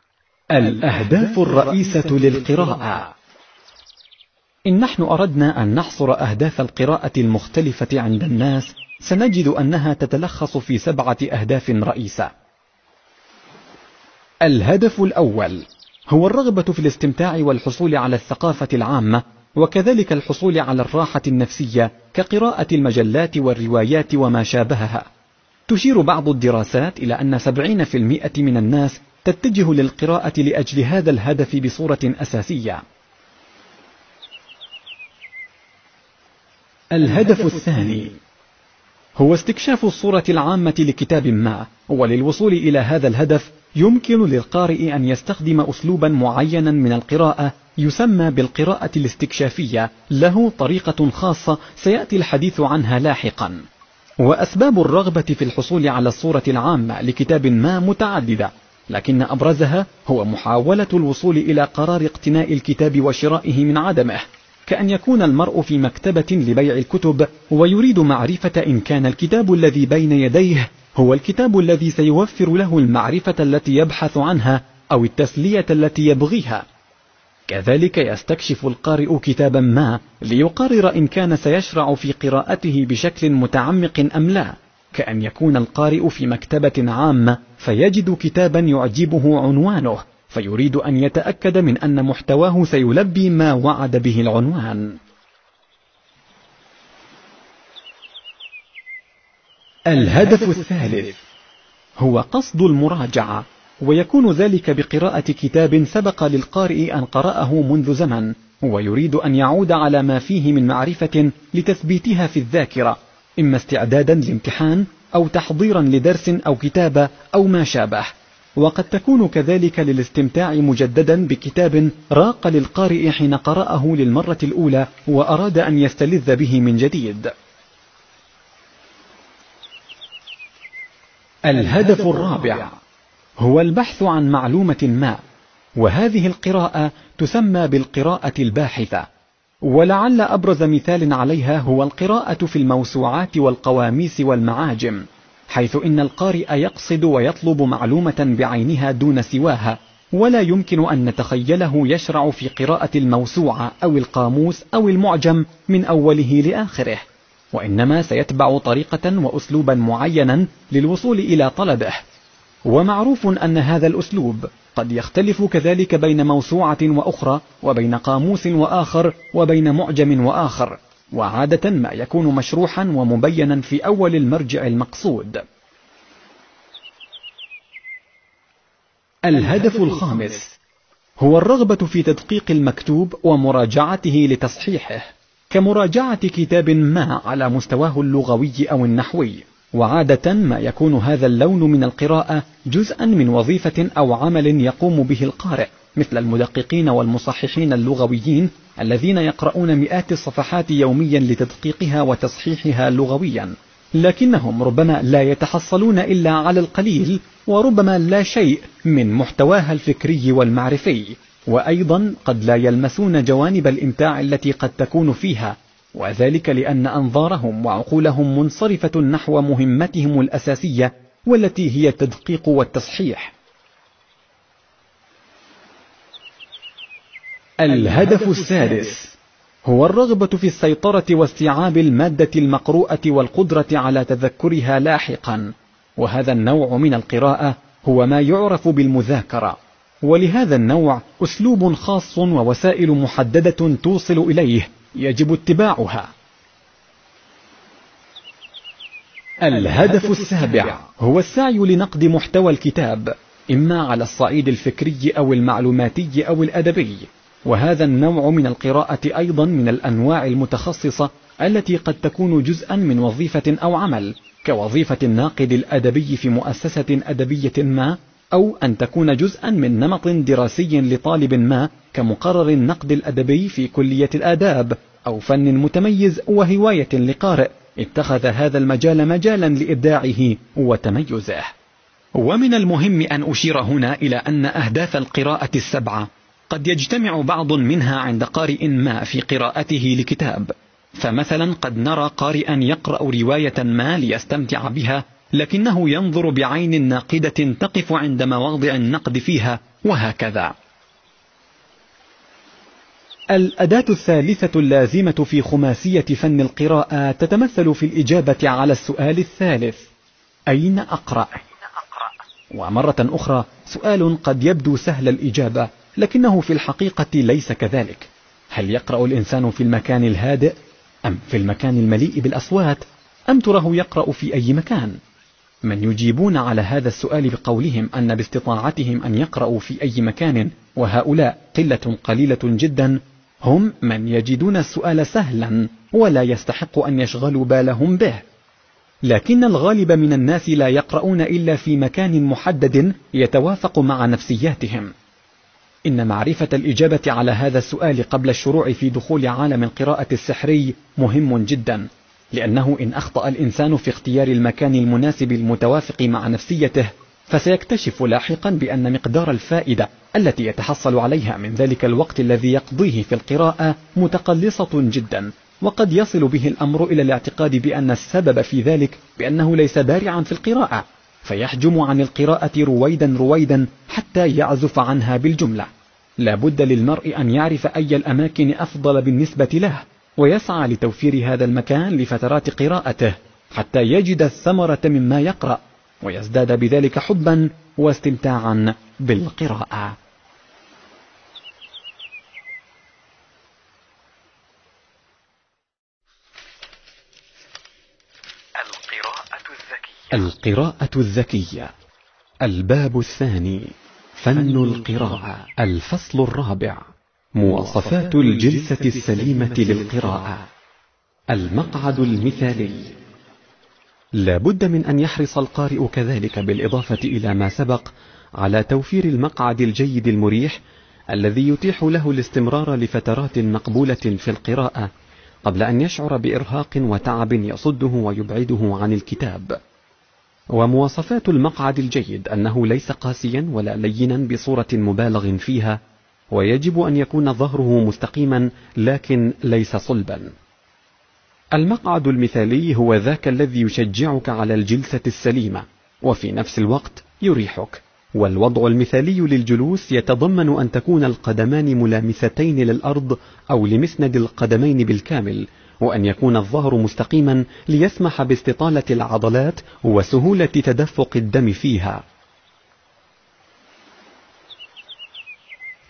الأهداف الرئيسة للقراءة. إن نحن أردنا أن نحصر أهداف القراءة المختلفة عند الناس سنجد أنها تتلخص في سبعة أهداف رئيسة. الهدف الأول هو الرغبة في الاستمتاع والحصول على الثقافة العامة وكذلك الحصول على الراحة النفسية كقراءة المجلات والروايات وما شابهها. تشير بعض الدراسات إلى أن سبعين في المئة من الناس تتجه للقراءة لأجل هذا الهدف بصورة أساسية. الهدف الثاني. هو استكشاف الصورة العامة لكتاب ما وللوصول إلى هذا الهدف يمكن للقارئ أن يستخدم أسلوبا معينا من القراءة يسمى بالقراءة الاستكشافية. له طريقة خاصة سيأتي الحديث عنها لاحقا. وأسباب الرغبة في الحصول على الصورة العامة لكتاب ما متعددة. لكن أبرزها هو محاولة الوصول إلى قرار اقتناء الكتاب وشرائه من عدمه كأن يكون المرء في مكتبة لبيع الكتب ويريد معرفة إن كان الكتاب الذي بين يديه هو الكتاب الذي سيوفر له المعرفة التي يبحث عنها أو التسلية التي يبغيها. كذلك يستكشف القارئ كتابا ما ليقرر إن كان سيشرع في قراءته بشكل متعمق أم لا. كأن يكون القارئ في مكتبة عامة فيجد كتابا يعجبه عنوانه فيريد أن يتأكد من أن محتواه سيلبي ما وعد به العنوان. الهدف الثالث. هو قصد المراجعة ويكون ذلك بقراءة كتاب سبق للقارئ أن قرأه منذ زمن ويريد أن يعود على ما فيه من معرفة لتثبيتها في الذاكرة. إما استعدادا لامتحان أو تحضيرا لدرس أو كتابة أو ما شابه. وقد تكون كذلك للاستمتاع مجددا بكتاب راق للقارئ حين قرأه للمرة الأولى وأراد أن يستلذ به من جديد. الهدف الرابع. هو البحث عن معلومة ما. وهذه القراءة تسمى بالقراءة الباحثة. ولعل أبرز مثال عليها هو القراءة في الموسوعات والقواميس والمعاجم حيث إن القارئ يقصد ويطلب معلومة بعينها دون سواها ولا يمكن أن نتخيله يشرع في قراءة الموسوعة أو القاموس أو المعجم من أوله لآخره وإنما سيتبع طريقة وأسلوبا معينا للوصول إلى طلبه. ومعروف أن هذا الأسلوب قد يختلف كذلك بين موسوعة وأخرى وبين قاموس وآخر وبين معجم وآخر. وعادة ما يكون مشروحا ومبينا في أول المرجع المقصود. الهدف الخامس هو الرغبة في تدقيق المكتوب ومراجعته لتصحيحه كمراجعة كتاب ما على مستواه اللغوي أو النحوي. وعادة ما يكون هذا اللون من القراءة جزءا من وظيفة أو عمل يقوم به القارئ مثل المدققين والمصححين اللغويين الذين يقرؤون مئات الصفحات يوميا لتدقيقها وتصحيحها لغويا. لكنهم ربما لا يتحصلون إلا على القليل وربما لا شيء من محتواها الفكري والمعرفي. وأيضا قد لا يلمسون جوانب الإمتاع التي قد تكون فيها وذلك لأن أنظارهم وعقولهم منصرفة نحو مهمتهم الأساسية والتي هي التدقيق والتصحيح. الهدف السادس هو الرغبة في السيطرة واستيعاب المادة المقروءة والقدرة على تذكرها لاحقا وهذا النوع من القراءة هو ما يعرف بالمذاكرة. ولهذا النوع أسلوب خاص ووسائل محددة توصل إليه يجب اتباعها. الهدف السابع. هو السعي لنقد محتوى الكتاب إما على الصعيد الفكري أو المعلوماتي أو الأدبي. وهذا النوع من القراءة أيضا من الأنواع المتخصصة التي قد تكون جزءا من وظيفة أو عمل كوظيفة الناقد الأدبي في مؤسسة أدبية ما أو أن تكون جزءا من نمط دراسي لطالب ما كمقرر النقد الأدبي في كلية الآداب أو فن متميز وهواية لقارئ. اتخذ هذا المجال مجالا لإبداعه وتميزه. ومن المهم أن أشير هنا إلى أن أهداف القراءة السبعة قد يجتمع بعض منها عند قارئ ما في قراءته لكتاب. فمثلا قد نرى قارئا يقرأ رواية ما ليستمتع بها لكنه ينظر بعين ناقدة تقف عند مواضع النقد فيها وهكذا. الأداة الثالثة اللازمة في خماسية فن القراءة تتمثل في الإجابة على السؤال الثالث. أين أقرأ؟ ومرة أخرى سؤال قد يبدو سهل الإجابة لكنه في الحقيقة ليس كذلك. هل يقرأ الإنسان في المكان الهادئ؟ أم في المكان المليء بالأصوات؟ أم تراه يقرأ في أي مكان؟ من يجيبون على هذا السؤال بقولهم أن باستطاعتهم أن يقرأوا في أي مكان وهؤلاء قلة قليلة جدا هم من يجدون السؤال سهلا ولا يستحق أن يشغلوا بالهم به. لكن الغالب من الناس لا يقرؤون إلا في مكان محدد يتوافق مع نفسياتهم. إن معرفة الإجابة على هذا السؤال قبل الشروع في دخول عالم القراءة السحري مهم جدا. لأنه إن أخطأ الإنسان في اختيار المكان المناسب المتوافق مع نفسيته فسيكتشف لاحقا بأن مقدار الفائدة التي يتحصل عليها من ذلك الوقت الذي يقضيه في القراءة متقلصة جدا. وقد يصل به الأمر إلى الاعتقاد بأن السبب في ذلك بأنه ليس بارعا في القراءة فيحجم عن القراءة رويدا رويدا حتى يعزف عنها بالجملة. لا بد للمرء أن يعرف أي الأماكن أفضل بالنسبة له ويسعى لتوفير هذا المكان لفترات قراءته حتى يجد الثمرة مما يقرأ ويزداد بذلك حبا واستمتاعا بالقراءة. القراءة الذكية. الباب الثاني فن القراءة. الفصل الرابع مواصفات الجلسة السليمة للقراءة. المقعد المثالي. لا بد من أن يحرص القارئ كذلك بالإضافة إلى ما سبق على توفير المقعد الجيد المريح الذي يتيح له الاستمرار لفترات مقبولة في القراءة قبل أن يشعر بإرهاق وتعب يصده ويبعده عن الكتاب. ومواصفات المقعد الجيد أنه ليس قاسيا ولا لينا بصورة مبالغ فيها ويجب أن يكون ظهره مستقيما لكن ليس صلبا. المقعد المثالي هو ذاك الذي يشجعك على الجلسة السليمة وفي نفس الوقت يريحك. والوضع المثالي للجلوس يتضمن أن تكون القدمان ملامستين للأرض أو لمسند القدمين بالكامل وأن يكون الظهر مستقيما ليسمح باستطالة العضلات وسهولة تدفق الدم فيها.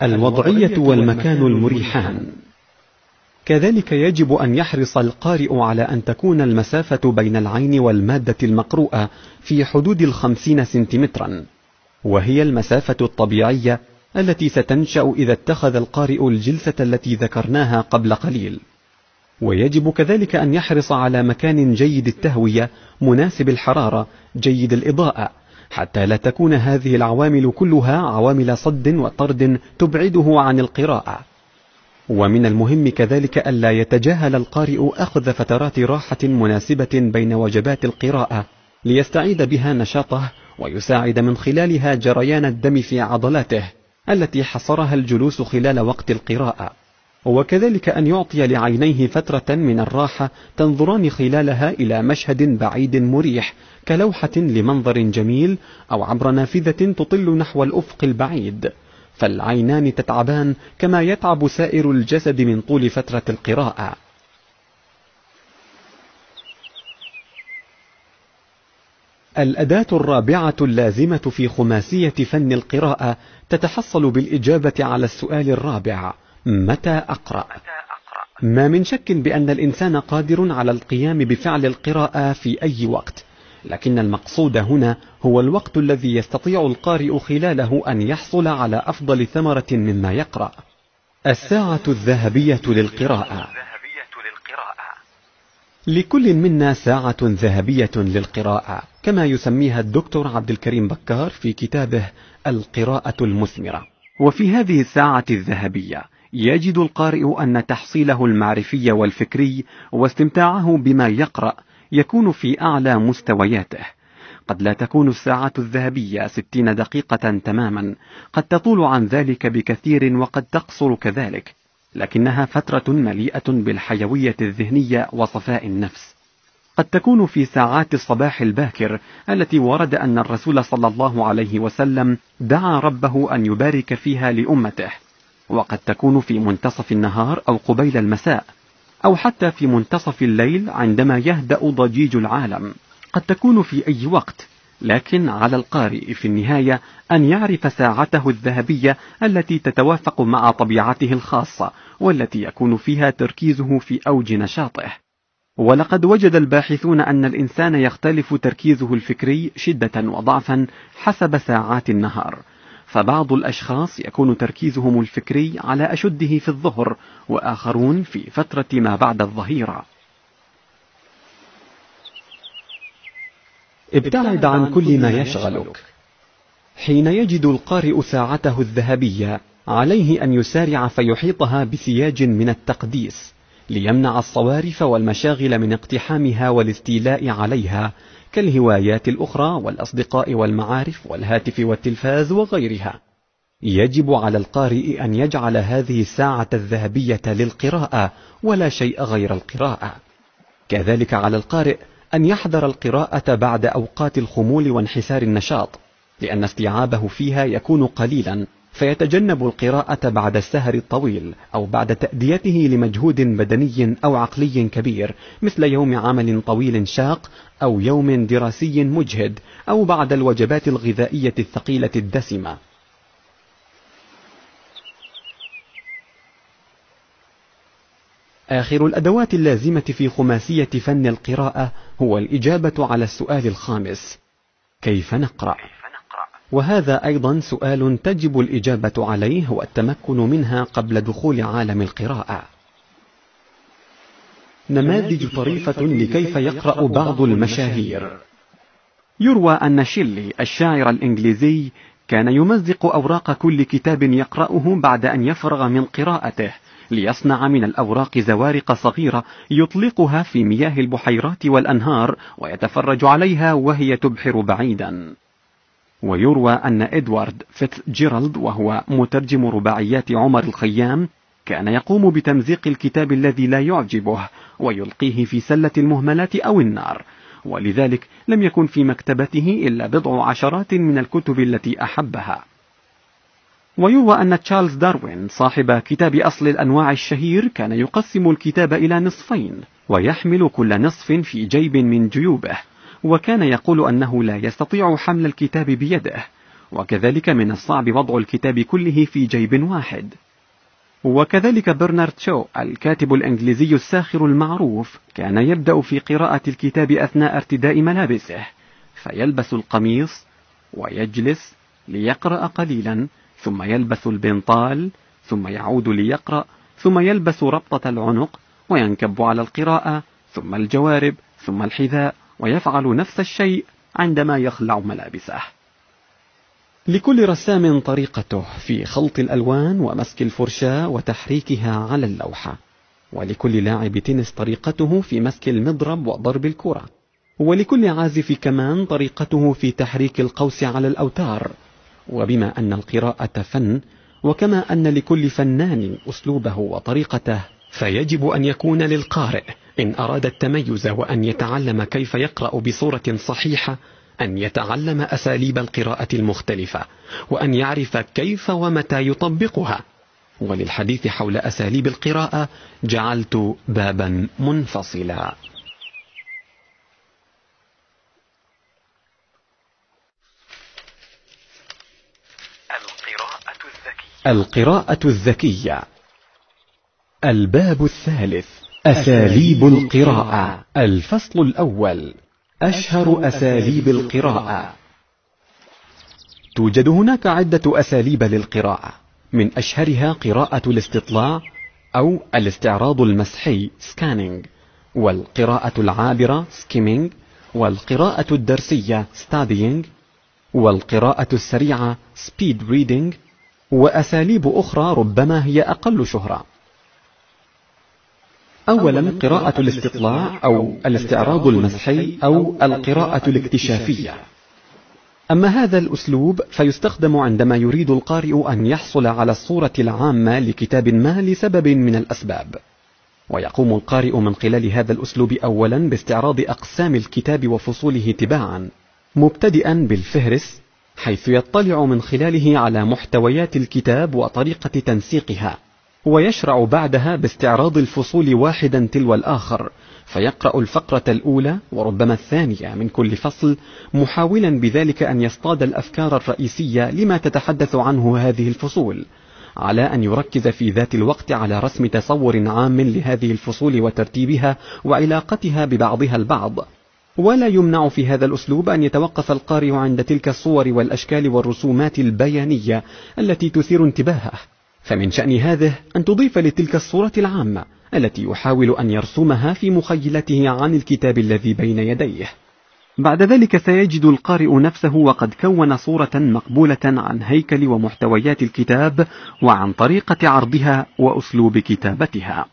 الوضعية والمكان المريحان. كذلك يجب أن يحرص القارئ على أن تكون المسافة بين العين والمادة المقروءة في حدود الخمسين سنتيمترا. وهي المسافة الطبيعية التي ستنشأ إذا اتخذ القارئ الجلسة التي ذكرناها قبل قليل. ويجب كذلك أن يحرص على مكان جيد التهوية مناسب الحرارة جيد الإضاءة حتى لا تكون هذه العوامل كلها عوامل صد وطرد تبعده عن القراءة. ومن المهم كذلك ألا يتجاهل القارئ أخذ فترات راحة مناسبة بين وجبات القراءة ليستعيد بها نشاطه ويساعد من خلالها جريان الدم في عضلاته التي حصرها الجلوس خلال وقت القراءة. وكذلك أن يعطي لعينيه فترة من الراحة تنظران خلالها إلى مشهد بعيد مريح كلوحة لمنظر جميل أو عبر نافذة تطل نحو الأفق البعيد. فالعينان تتعبان كما يتعب سائر الجسد من طول فترة القراءة. الأداة الرابعة اللازمة في خماسية فن القراءة تتحصل بالإجابة على السؤال الرابع متى أقرأ؟ ما من شك بأن الإنسان قادر على القيام بفعل القراءة في أي وقت. لكن المقصود هنا هو الوقت الذي يستطيع القارئ خلاله أن يحصل على أفضل ثمرة مما يقرأ. الساعة الذهبية للقراءة. لكل منا ساعة ذهبية للقراءة كما يسميها الدكتور عبد الكريم بكار في كتابه القراءة المثمرة. وفي هذه الساعة الذهبية يجد القارئ أن تحصيله المعرفي والفكري واستمتاعه بما يقرأ يكون في أعلى مستوياته. قد لا تكون الساعة الذهبية ستين دقيقة تماما. قد تطول عن ذلك بكثير وقد تقصر كذلك. لكنها فترة مليئة بالحيوية الذهنية وصفاء النفس. قد تكون في ساعات الصباح الباكر التي ورد أن الرسول صلى الله عليه وسلم دعا ربه أن يبارك فيها لأمته. وقد تكون في منتصف النهار أو قبيل المساء. أو حتى في منتصف الليل عندما يهدأ ضجيج العالم. قد تكون في أي وقت لكن على القارئ في النهاية أن يعرف ساعته الذهبية التي تتوافق مع طبيعته الخاصة والتي يكون فيها تركيزه في أوج نشاطه. ولقد وجد الباحثون أن الإنسان يختلف تركيزه الفكري شدة وضعفا حسب ساعات النهار. فبعض الأشخاص يكون تركيزهم الفكري على أشده في الظهر وآخرون في فترة ما بعد الظهيرة. ابتعد عن كل ما يشغلك. حين يجد القارئ ساعته الذهبية عليه أن يسارع فيحيطها بسياج من التقديس ليمنع الصوارف والمشاغل من اقتحامها والاستيلاء عليها كالهوايات الأخرى والأصدقاء والمعارف والهاتف والتلفاز وغيرها. يجب على القارئ أن يجعل هذه الساعة الذهبية للقراءة ولا شيء غير القراءة. كذلك على القارئ أن يحذر القراءة بعد أوقات الخمول وانحسار النشاط لأن استيعابه فيها يكون قليلا. فيتجنب القراءة بعد السهر الطويل أو بعد تأديته لمجهود بدني أو عقلي كبير مثل يوم عمل طويل شاق أو يوم دراسي مجهد أو بعد الوجبات الغذائية الثقيلة الدسمة آخر الأدوات اللازمة في خماسية فن القراءة هو الإجابة على السؤال الخامس كيف نقرأ؟ وهذا أيضا سؤال تجب الإجابة عليه والتمكن منها قبل دخول عالم القراءة. نماذج طريفة لكيف يقرأ بعض المشاهير. يروى أن شيلي الشاعر الإنجليزي كان يمزق أوراق كل كتاب يقرأه بعد أن يفرغ من قراءته ليصنع من الأوراق زوارق صغيرة يطلقها في مياه البحيرات والأنهار ويتفرج عليها وهي تبحر بعيدا. ويروى أن إدوارد فيتس جيرالد وهو مترجم رباعيات عمر الخيام كان يقوم بتمزيق الكتاب الذي لا يعجبه ويلقيه في سلة المهملات أو النار ولذلك لم يكن في مكتبته إلا بضع عشرات من الكتب التي أحبها. ويروى أن تشارلز داروين صاحب كتاب أصل الأنواع الشهير كان يقسم الكتاب إلى نصفين ويحمل كل نصف في جيب من جيوبه. وكان يقول أنه لا يستطيع حمل الكتاب بيده وكذلك من الصعب وضع الكتاب كله في جيب واحد. وكذلك برنارد شو الكاتب الإنجليزي الساخر المعروف كان يبدأ في قراءة الكتاب أثناء ارتداء ملابسه فيلبس القميص ويجلس ليقرأ قليلا ثم يلبس البنطال ثم يعود ليقرأ ثم يلبس ربطة العنق وينكب على القراءة ثم الجوارب ثم الحذاء ويفعل نفس الشيء عندما يخلع ملابسه. لكل رسام طريقته في خلط الألوان ومسك الفرشاة وتحريكها على اللوحة. ولكل لاعب تنس طريقته في مسك المضرب وضرب الكرة. ولكل عازف كمان طريقته في تحريك القوس على الأوتار. وبما أن القراءة فن وكما أن لكل فنان أسلوبه وطريقته فيجب أن يكون للقارئ إن أراد التميز وأن يتعلم كيف يقرأ بصورة صحيحة أن يتعلم أساليب القراءة المختلفة وأن يعرف كيف ومتى يطبقها. وللحديث حول أساليب القراءة جعلت بابا منفصلا. القراءة الذكية. القراءة الذكية. الباب الثالث. أساليب القراءة. الفصل الأول. أشهر أساليب القراءة. توجد هناك عدة أساليب للقراءة. من أشهرها قراءة الاستطلاع أو الاستعراض المسحي scanning والقراءة العابرة skimming والقراءة الدرسية studying والقراءة السريعة speed reading وأساليب أخرى ربما هي أقل شهرة. أولا قراءة الاستطلاع أو الاستعراض المسحي أو القراءة الاكتشافية. أما هذا الأسلوب فيستخدم عندما يريد القارئ أن يحصل على الصورة العامة لكتاب ما لسبب من الأسباب. ويقوم القارئ من خلال هذا الأسلوب أولا باستعراض أقسام الكتاب وفصوله تباعا مبتدئا بالفهرس حيث يطلع من خلاله على محتويات الكتاب وطريقة تنسيقها. ويشرع بعدها باستعراض الفصول واحدا تلو الآخر فيقرأ الفقرة الأولى وربما الثانية من كل فصل محاولا بذلك أن يصطاد الأفكار الرئيسية لما تتحدث عنه هذه الفصول على أن يركز في ذات الوقت على رسم تصور عام لهذه الفصول وترتيبها وعلاقتها ببعضها البعض. ولا يمنع في هذا الأسلوب أن يتوقف القارئ عند تلك الصور والأشكال والرسومات البيانية التي تثير انتباهه. فمن شأن هذه أن تضيف لتلك الصورة العامة التي يحاول أن يرسمها في مخيلته عن الكتاب الذي بين يديه. بعد ذلك سيجد القارئ نفسه وقد كون صورة مقبولة عن هيكل ومحتويات الكتاب وعن طريقة عرضها وأسلوب كتابتها.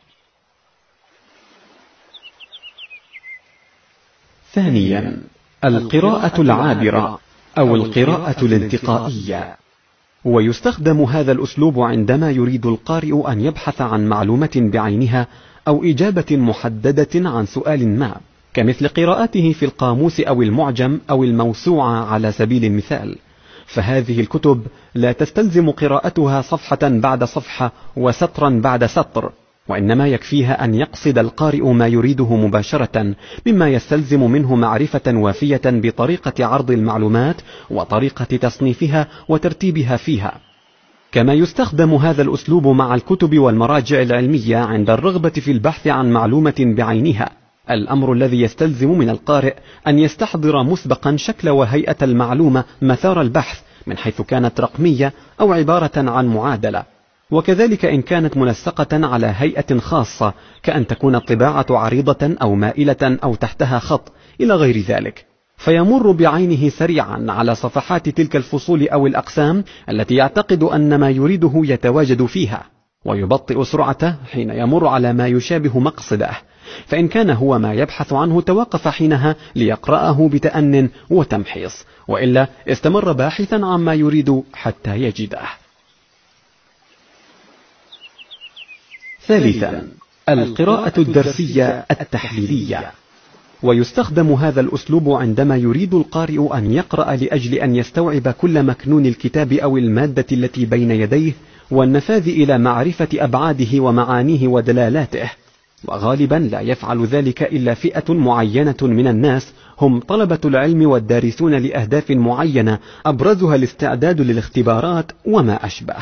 ثانيا القراءة العابرة أو القراءة الانتقائية. ويستخدم هذا الأسلوب عندما يريد القارئ أن يبحث عن معلومة بعينها أو إجابة محددة عن سؤال ما كمثل قراءته في القاموس أو المعجم أو الموسوعة على سبيل المثال. فهذه الكتب لا تستلزم قراءتها صفحة بعد صفحة وسطرا بعد سطر. وإنما يكفيها أن يقصد القارئ ما يريده مباشرة مما يستلزم منه معرفة وافية بطريقة عرض المعلومات وطريقة تصنيفها وترتيبها فيها. كما يستخدم هذا الأسلوب مع الكتب والمراجع العلمية عند الرغبة في البحث عن معلومة بعينها. الأمر الذي يستلزم من القارئ أن يستحضر مسبقا شكل وهيئة المعلومة مثار البحث من حيث كانت رقمية أو عبارة عن معادلة. وكذلك إن كانت منسقة على هيئة خاصة كأن تكون الطباعة عريضة أو مائلة أو تحتها خط إلى غير ذلك. فيمر بعينه سريعا على صفحات تلك الفصول أو الأقسام التي يعتقد أن ما يريده يتواجد فيها. ويبطئ سرعته حين يمر على ما يشابه مقصده. فإن كان هو ما يبحث عنه توقف حينها ليقرأه بتأن وتمحيص. وإلا استمر باحثا عما يريد حتى يجده. ثالثا القراءة الدرسية التحليلية. ويستخدم هذا الأسلوب عندما يريد القارئ أن يقرأ لأجل أن يستوعب كل مكنون الكتاب أو المادة التي بين يديه والنفاذ إلى معرفة أبعاده ومعانيه ودلالاته. وغالبا لا يفعل ذلك إلا فئة معينة من الناس هم طلبة العلم والدارسون لأهداف معينة أبرزها الاستعداد للاختبارات وما أشبه.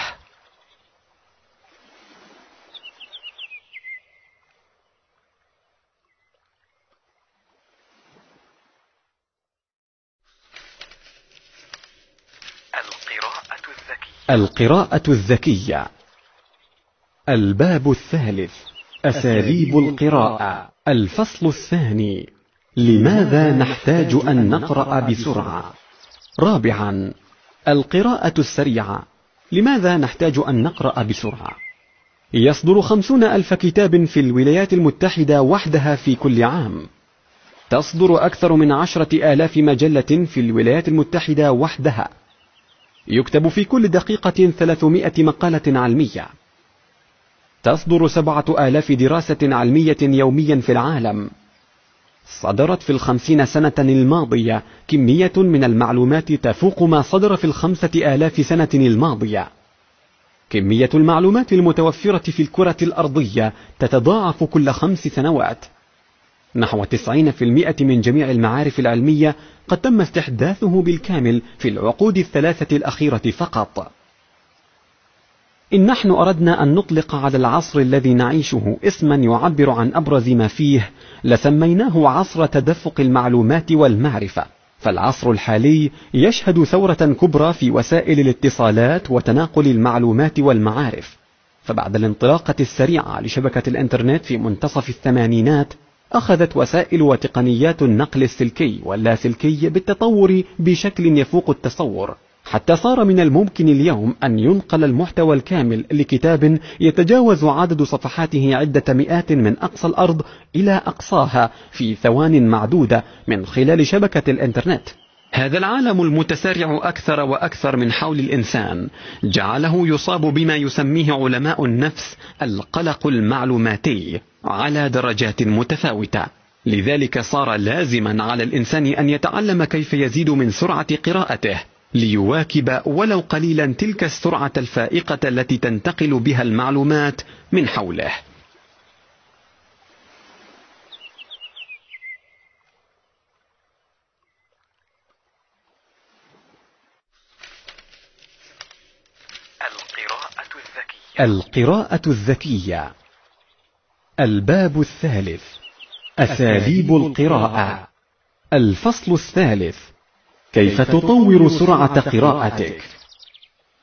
القراءة الذكية. الباب الثالث أساليب القراءة. الفصل الثاني لماذا نحتاج أن نقرأ بسرعة؟ رابعا القراءة السريعة. لماذا نحتاج أن نقرأ بسرعة؟ يصدر خمسون ألف كتاب في الولايات المتحدة وحدها في كل عام. تصدر أكثر من عشرة آلاف مجلة في الولايات المتحدة وحدها. يكتب في كل دقيقة ثلاثمائة مقالة علمية. تصدر سبعة آلاف دراسة علمية يوميا في العالم. صدرت في الخمسين سنة الماضية. كمية من المعلومات تفوق ما صدر في الخمسة آلاف سنة الماضية. كمية المعلومات المتوفرة في الكرة الأرضية تتضاعف كل خمس سنوات. نحو 90% من جميع المعارف العلمية قد تم استحداثه بالكامل في العقود الثلاثة الأخيرة فقط. إن نحن أردنا أن نطلق على العصر الذي نعيشه اسما يعبر عن أبرز ما فيه لسميناه عصر تدفق المعلومات والمعرفة. فالعصر الحالي يشهد ثورة كبرى في وسائل الاتصالات وتناقل المعلومات والمعارف. فبعد الانطلاقة السريعة لشبكة الإنترنت في منتصف الثمانينات أخذت وسائل وتقنيات النقل السلكي واللاسلكي بالتطور بشكل يفوق التصور حتى صار من الممكن اليوم أن ينقل المحتوى الكامل لكتاب يتجاوز عدد صفحاته عدة مئات من أقصى الأرض إلى أقصاها في ثوان معدودة من خلال شبكة الإنترنت. هذا العالم المتسارع أكثر وأكثر من حول الإنسان. جعله يصاب بما يسميه علماء النفس القلق المعلوماتي على درجات متفاوتة. لذلك صار لازما على الإنسان أن يتعلم كيف يزيد من سرعة قراءته ليواكب ولو قليلا تلك السرعة الفائقة التي تنتقل بها المعلومات من حوله القراءة الذكية القراءة الذكية. الباب الثالث. أساليب القراءة. الفصل الثالث. كيف تطور سرعة قراءتك؟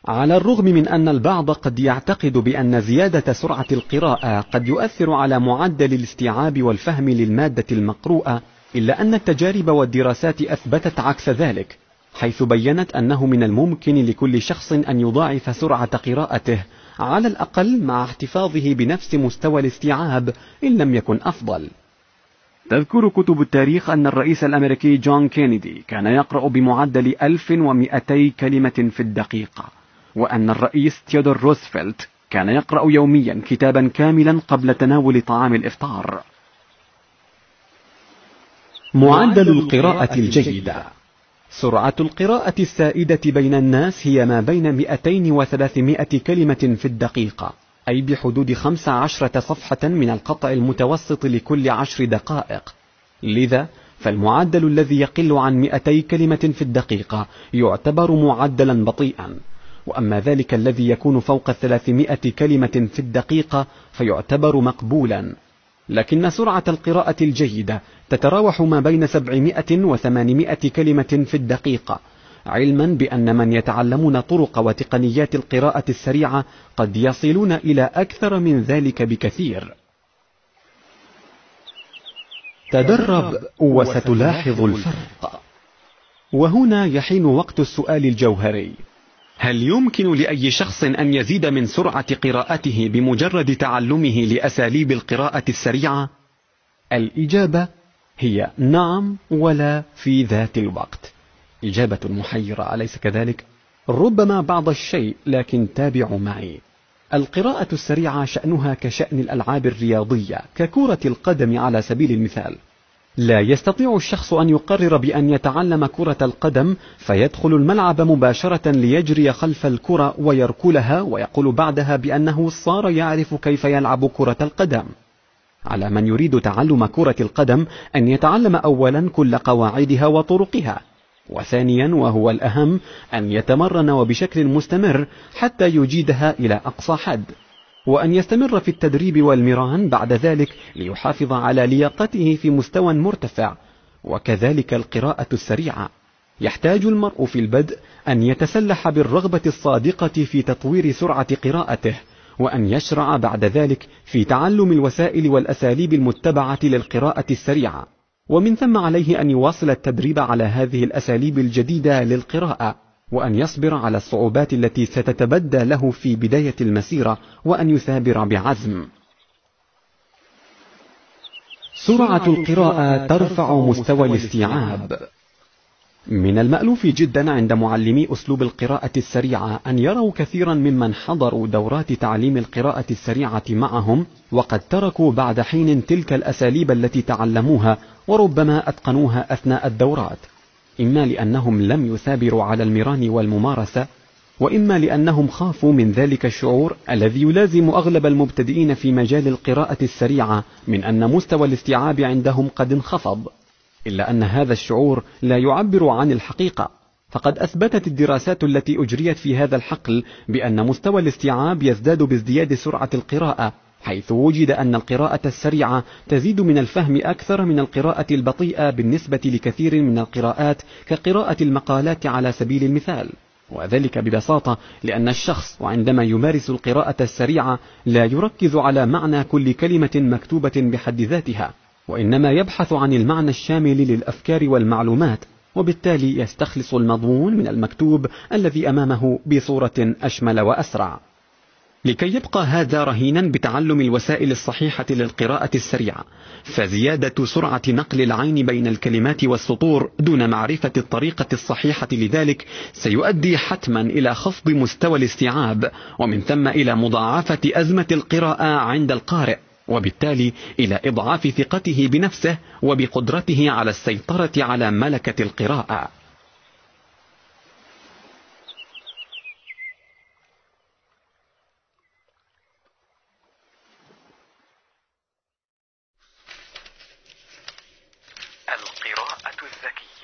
على الرغم من أن البعض قد يعتقد بأن زيادة سرعة القراءة قد يؤثر على معدل الاستيعاب والفهم للمادة المقروءة إلا أن التجارب والدراسات أثبتت عكس ذلك حيث بينت أنه من الممكن لكل شخص أن يضاعف سرعة قراءته على الأقل مع احتفاظه بنفس مستوى الاستيعاب إن لم يكن أفضل. تذكر كتب التاريخ أن الرئيس الأمريكي جون كينيدي كان يقرأ بمعدل 1200 كلمة في الدقيقة وأن الرئيس تيودور روزفلت كان يقرأ يوميا كتابا كاملا قبل تناول طعام الإفطار. معدل القراءة الجيدة. سرعة القراءة السائدة بين الناس هي ما بين 200 و 300 كلمة في الدقيقة أي بحدود خمس عشرة صفحة من القطع المتوسط لكل عشر دقائق. لذا فالمعدل الذي يقل عن 200 كلمة في الدقيقة يعتبر معدلا بطيئا. وأما ذلك الذي يكون فوق 300 كلمة في الدقيقة فيعتبر مقبولا. لكن سرعة القراءة الجيدة تتراوح ما بين 700 و 800 كلمة في الدقيقة علما بأن من يتعلمون طرق وتقنيات القراءة السريعة قد يصلون إلى أكثر من ذلك بكثير. تدرب وستلاحظ الفرق. وهنا يحين وقت السؤال الجوهري. هل يمكن لأي شخص أن يزيد من سرعة قراءته بمجرد تعلمه لأساليب القراءة السريعة؟ الإجابة هي نعم ولا في ذات الوقت إجابة محيرة أليس كذلك؟ ربما بعض الشيء لكن تابعوا معي القراءة السريعة شأنها كشأن الألعاب الرياضية ككرة القدم على سبيل المثال لا يستطيع الشخص أن يقرر بأن يتعلم كرة القدم فيدخل الملعب مباشرة ليجري خلف الكرة ويركلها ويقول بعدها بأنه صار يعرف كيف يلعب كرة القدم. على من يريد تعلم كرة القدم أن يتعلم أولا كل قواعدها وطرقها. وثانيا وهو الأهم أن يتمرن وبشكل مستمر حتى يجيدها إلى أقصى حد. وأن يستمر في التدريب والمران بعد ذلك ليحافظ على لياقته في مستوى مرتفع. وكذلك القراءة السريعة. يحتاج المرء في البدء أن يتسلح بالرغبة الصادقة في تطوير سرعة قراءته وأن يشرع بعد ذلك في تعلم الوسائل والأساليب المتبعة للقراءة السريعة. ومن ثم عليه أن يواصل التدريب على هذه الأساليب الجديدة للقراءة. وأن يصبر على الصعوبات التي ستتبدى له في بداية المسيرة وأن يثابر بعزم. سرعة القراءة ترفع مستوى الاستيعاب. من المألوف جدا عند معلمي أسلوب القراءة السريعة أن يروا كثيرا ممن حضروا دورات تعليم القراءة السريعة معهم وقد تركوا بعد حين تلك الأساليب التي تعلموها وربما أتقنوها أثناء الدورات. إما لأنهم لم يثابروا على المران والممارسة وإما لأنهم خافوا من ذلك الشعور الذي يلازم أغلب المبتدئين في مجال القراءة السريعة من أن مستوى الاستيعاب عندهم قد انخفض. إلا أن هذا الشعور لا يعبر عن الحقيقة. فقد أثبتت الدراسات التي أجريت في هذا الحقل بأن مستوى الاستيعاب يزداد بازدياد سرعة القراءة حيث وجد أن القراءة السريعة تزيد من الفهم أكثر من القراءة البطيئة بالنسبة لكثير من القراءات كقراءة المقالات على سبيل المثال. وذلك ببساطة لأن الشخص وعندما يمارس القراءة السريعة لا يركز على معنى كل كلمة مكتوبة بحد ذاتها وإنما يبحث عن المعنى الشامل للأفكار والمعلومات وبالتالي يستخلص المضمون من المكتوب الذي أمامه بصورة أشمل وأسرع. لكي يبقى هذا رهينا بتعلم الوسائل الصحيحة للقراءة السريعة فزيادة سرعة نقل العين بين الكلمات والسطور دون معرفة الطريقة الصحيحة لذلك سيؤدي حتما إلى خفض مستوى الاستيعاب ومن ثم إلى مضاعفة أزمة القراءة عند القارئ وبالتالي إلى إضعاف ثقته بنفسه وبقدرته على السيطرة على ملكة القراءة.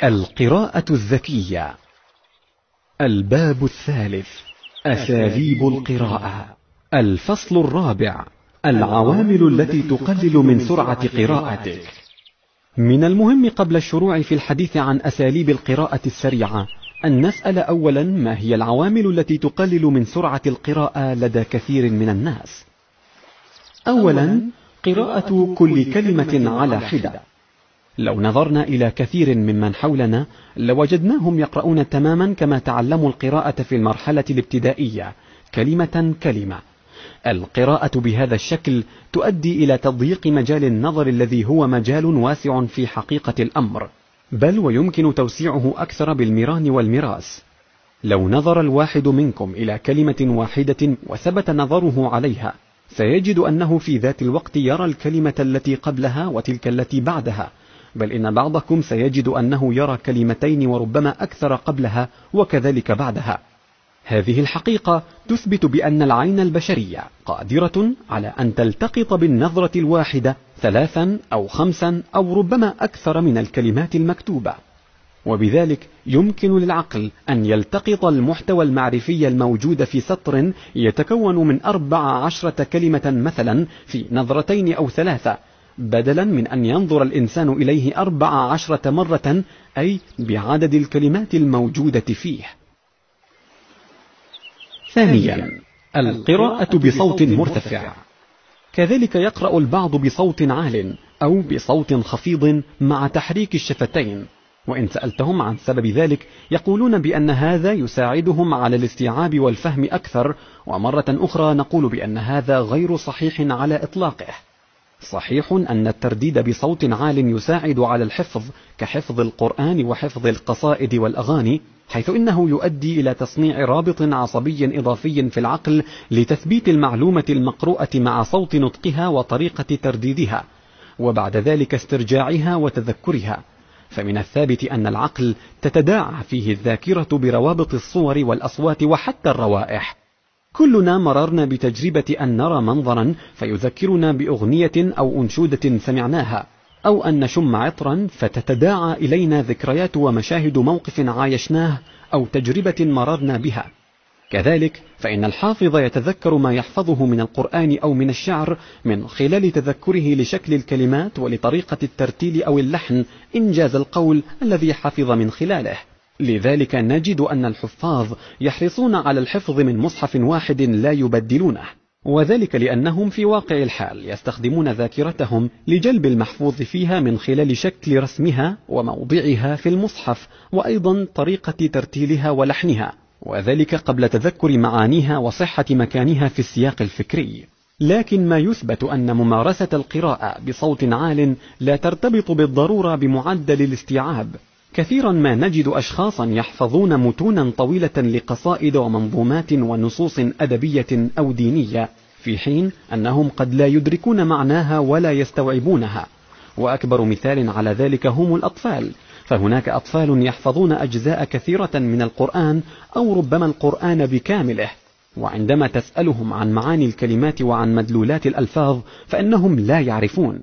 القراءة الذكية. الباب الثالث أساليب القراءة. الفصل الرابع العوامل التي تقلل من سرعة قراءتك. من المهم قبل الشروع في الحديث عن أساليب القراءة السريعة أن نسأل أولا ما هي العوامل التي تقلل من سرعة القراءة لدى كثير من الناس. أولا قراءة كل كلمة على حدة لو نظرنا إلى كثير ممن حولنا لوجدناهم يقرؤون تماما كما تعلموا القراءة في المرحلة الابتدائية كلمة كلمة. القراءة بهذا الشكل تؤدي إلى تضييق مجال النظر الذي هو مجال واسع في حقيقة الأمر. بل ويمكن توسيعه أكثر بالمران والمراس لو نظر الواحد منكم إلى كلمة واحدة وثبت نظره عليها سيجد أنه في ذات الوقت يرى الكلمة التي قبلها وتلك التي بعدها. بل إن بعضكم سيجد أنه يرى كلمتين وربما أكثر قبلها وكذلك بعدها. هذه الحقيقة تثبت بأن العين البشرية قادرة على أن تلتقط بالنظرة الواحدة ثلاثا أو خمسا أو ربما أكثر من الكلمات المكتوبة. وبذلك يمكن للعقل أن يلتقط المحتوى المعرفي الموجود في سطر يتكون من أربع عشرة كلمة مثلا في نظرتين أو ثلاثة بدلا من أن ينظر الإنسان إليه أربع عشرة مرة أي بعدد الكلمات الموجودة فيه. ثانيا القراءة بصوت مرتفع. كذلك يقرأ البعض بصوت عال أو بصوت خفيض مع تحريك الشفتين. وإن سألتهم عن سبب ذلك يقولون بأن هذا يساعدهم على الاستيعاب والفهم أكثر. ومرة أخرى نقول بأن هذا غير صحيح على إطلاقه. صحيح أن الترديد بصوت عال يساعد على الحفظ كحفظ القرآن وحفظ القصائد والأغاني حيث إنه يؤدي إلى تصنيع رابط عصبي إضافي في العقل لتثبيت المعلومة المقروءة مع صوت نطقها وطريقة ترديدها وبعد ذلك استرجاعها وتذكرها. فمن الثابت أن العقل تتداعى فيه الذاكرة بروابط الصور والأصوات وحتى الروائح. كلنا مررنا بتجربة أن نرى منظرا فيذكرنا بأغنية أو أنشودة سمعناها أو أن نشم عطرا فتتداعى إلينا ذكريات ومشاهد موقف عايشناه أو تجربة مررنا بها. كذلك فإن الحافظ يتذكر ما يحفظه من القرآن أو من الشعر من خلال تذكره لشكل الكلمات ولطريقة الترتيل أو اللحن إنجاز القول الذي حفظ من خلاله. لذلك نجد أن الحفاظ يحرصون على الحفظ من مصحف واحد لا يبدلونه. وذلك لأنهم في واقع الحال يستخدمون ذاكرتهم لجلب المحفوظ فيها من خلال شكل رسمها وموضعها في المصحف وأيضا طريقة ترتيلها ولحنها وذلك قبل تذكر معانيها وصحة مكانها في السياق الفكري. لكن ما يثبت أن ممارسة القراءة بصوت عال لا ترتبط بالضرورة بمعدل الاستيعاب. كثيرا ما نجد أشخاصا يحفظون متونا طويلة لقصائد ومنظومات ونصوص أدبية أو دينية في حين أنهم قد لا يدركون معناها ولا يستوعبونها. وأكبر مثال على ذلك هم الأطفال. فهناك أطفال يحفظون أجزاء كثيرة من القرآن أو ربما القرآن بكامله. وعندما تسألهم عن معاني الكلمات وعن مدلولات الألفاظ فإنهم لا يعرفون.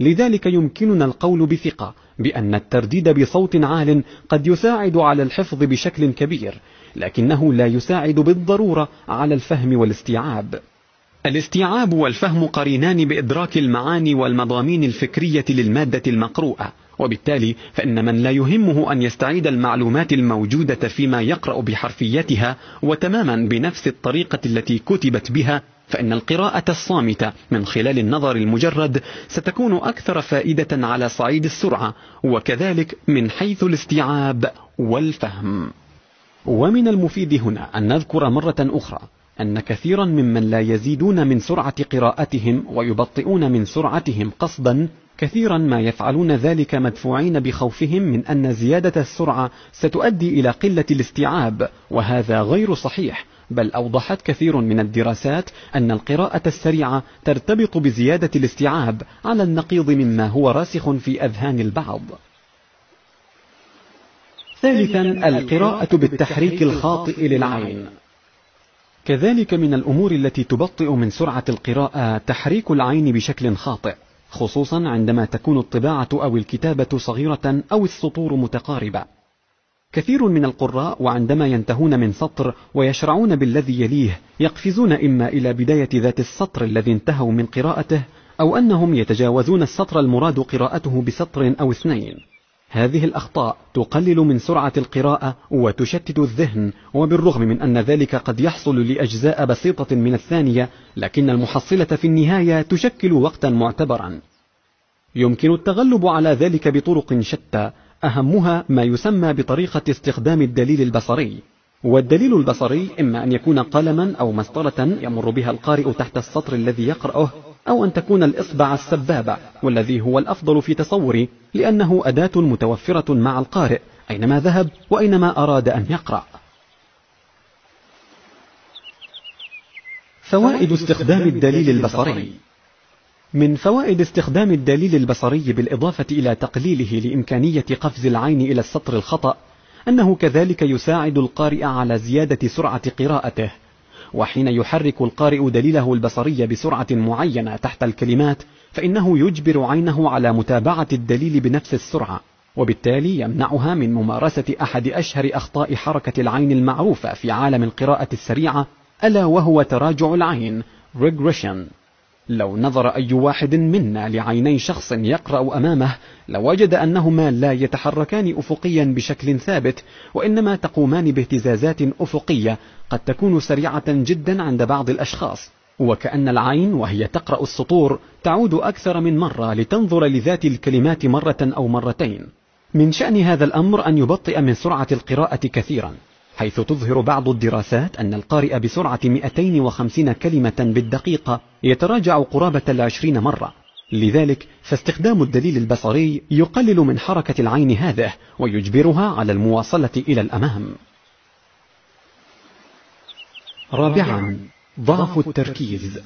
لذلك يمكننا القول بثقة بأن الترديد بصوت عال قد يساعد على الحفظ بشكل كبير لكنه لا يساعد بالضرورة على الفهم والاستيعاب. الاستيعاب والفهم قرينان بإدراك المعاني والمضامين الفكرية للمادة المقروءة وبالتالي فإن من لا يهمه أن يستعيد المعلومات الموجودة فيما يقرأ بحرفيتها وتماما بنفس الطريقة التي كتبت بها فإن القراءة الصامتة من خلال النظر المجرد ستكون أكثر فائدة على صعيد السرعة وكذلك من حيث الاستيعاب والفهم. ومن المفيد هنا أن نذكر مرة أخرى أن كثيرا ممن لا يزيدون من سرعة قراءتهم ويبطئون من سرعتهم قصدا كثيرا ما يفعلون ذلك مدفوعين بخوفهم من أن زيادة السرعة ستؤدي إلى قلة الاستيعاب وهذا غير صحيح. بل أوضحت كثير من الدراسات أن القراءة السريعة ترتبط بزيادة الاستيعاب على النقيض مما هو راسخ في أذهان البعض. ثالثا القراءة بالتحريك الخاطئ للعين. كذلك من الأمور التي تبطئ من سرعة القراءة تحريك العين بشكل خاطئ خصوصا عندما تكون الطباعة أو الكتابة صغيرة أو السطور متقاربة. كثير من القراء وعندما ينتهون من سطر ويشرعون بالذي يليه يقفزون إما إلى بداية ذات السطر الذي انتهوا من قراءته أو أنهم يتجاوزون السطر المراد قراءته بسطر أو اثنين. هذه الأخطاء تقلل من سرعة القراءة وتشتت الذهن وبالرغم من أن ذلك قد يحصل لأجزاء بسيطة من الثانية لكن المحصلة في النهاية تشكل وقتا معتبرا. يمكن التغلب على ذلك بطرق شتى أهمها ما يسمى بطريقة استخدام الدليل البصري. والدليل البصري إما أن يكون قلما أو مسطرة يمر بها القارئ تحت السطر الذي يقرأه أو أن تكون الإصبع السبابة والذي هو الأفضل في تصوري لأنه أداة متوفرة مع القارئ أينما ذهب وأينما أراد أن يقرأ. فوائد استخدام الدليل البصري. من فوائد استخدام الدليل البصري بالإضافة إلى تقليله لإمكانية قفز العين إلى السطر الخطأ أنه كذلك يساعد القارئ على زيادة سرعة قراءته وحين يحرك القارئ دليله البصري بسرعة معينة تحت الكلمات فإنه يجبر عينه على متابعة الدليل بنفس السرعة وبالتالي يمنعها من ممارسة أحد أشهر أخطاء حركة العين المعروفة في عالم القراءة السريعة ألا وهو تراجع العين regression. لو نظر أي واحد منا لعيني شخص يقرأ أمامه لوجد أنهما لا يتحركان أفقيا بشكل ثابت وإنما تقومان باهتزازات أفقية قد تكون سريعة جدا عند بعض الأشخاص. وكأن العين وهي تقرأ السطور تعود أكثر من مرة لتنظر لذات الكلمات مرة أو مرتين. من شأن هذا الأمر أن يبطئ من سرعة القراءة كثيرا. حيث تظهر بعض الدراسات أن القارئ بسرعة 250 كلمة بالدقيقة يتراجع قرابة العشرين مرة. لذلك فاستخدام الدليل البصري يقلل من حركة العين هذه ويجبرها على المواصلة إلى الأمام. رابعا ضعف التركيز.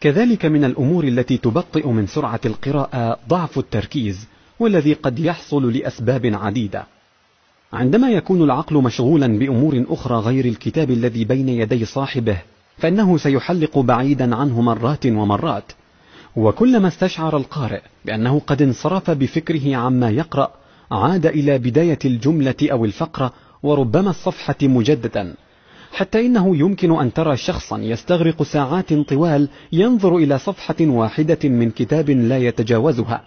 كذلك من الأمور التي تبطئ من سرعة القراءة ضعف التركيز والذي قد يحصل لأسباب عديدة. عندما يكون العقل مشغولا بأمور أخرى غير الكتاب الذي بين يدي صاحبه فإنه سيحلق بعيدا عنه مرات ومرات. وكلما استشعر القارئ بأنه قد انصرف بفكره عما يقرأ عاد إلى بداية الجملة أو الفقرة وربما الصفحة مجددا. حتى إنه يمكن أن ترى شخصا يستغرق ساعات طوال ينظر إلى صفحة واحدة من كتاب لا يتجاوزها.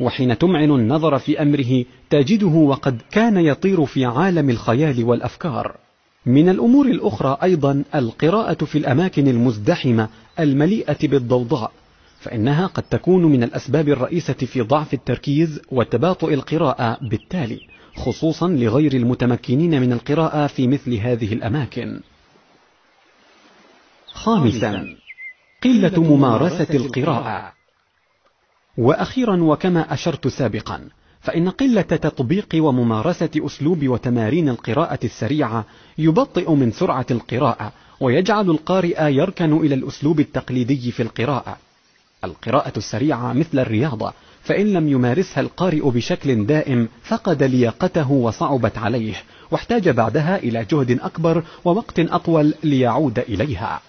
وحين تمعن النظر في أمره تجده وقد كان يطير في عالم الخيال والأفكار. من الأمور الأخرى أيضا القراءة في الأماكن المزدحمة المليئة بالضوضاء فإنها قد تكون من الأسباب الرئيسة في ضعف التركيز وتباطؤ القراءة بالتالي خصوصا لغير المتمكنين من القراءة في مثل هذه الأماكن. خامسا قلة ممارسة القراءة. وأخيرا وكما أشرت سابقا فإن قلة تطبيق وممارسة أسلوب وتمارين القراءة السريعة يبطئ من سرعة القراءة ويجعل القارئ يركن إلى الأسلوب التقليدي في القراءة. القراءة السريعة مثل الرياضة فإن لم يمارسها القارئ بشكل دائم فقد لياقته وصعبت عليه واحتاج بعدها إلى جهد أكبر ووقت أطول ليعود إليها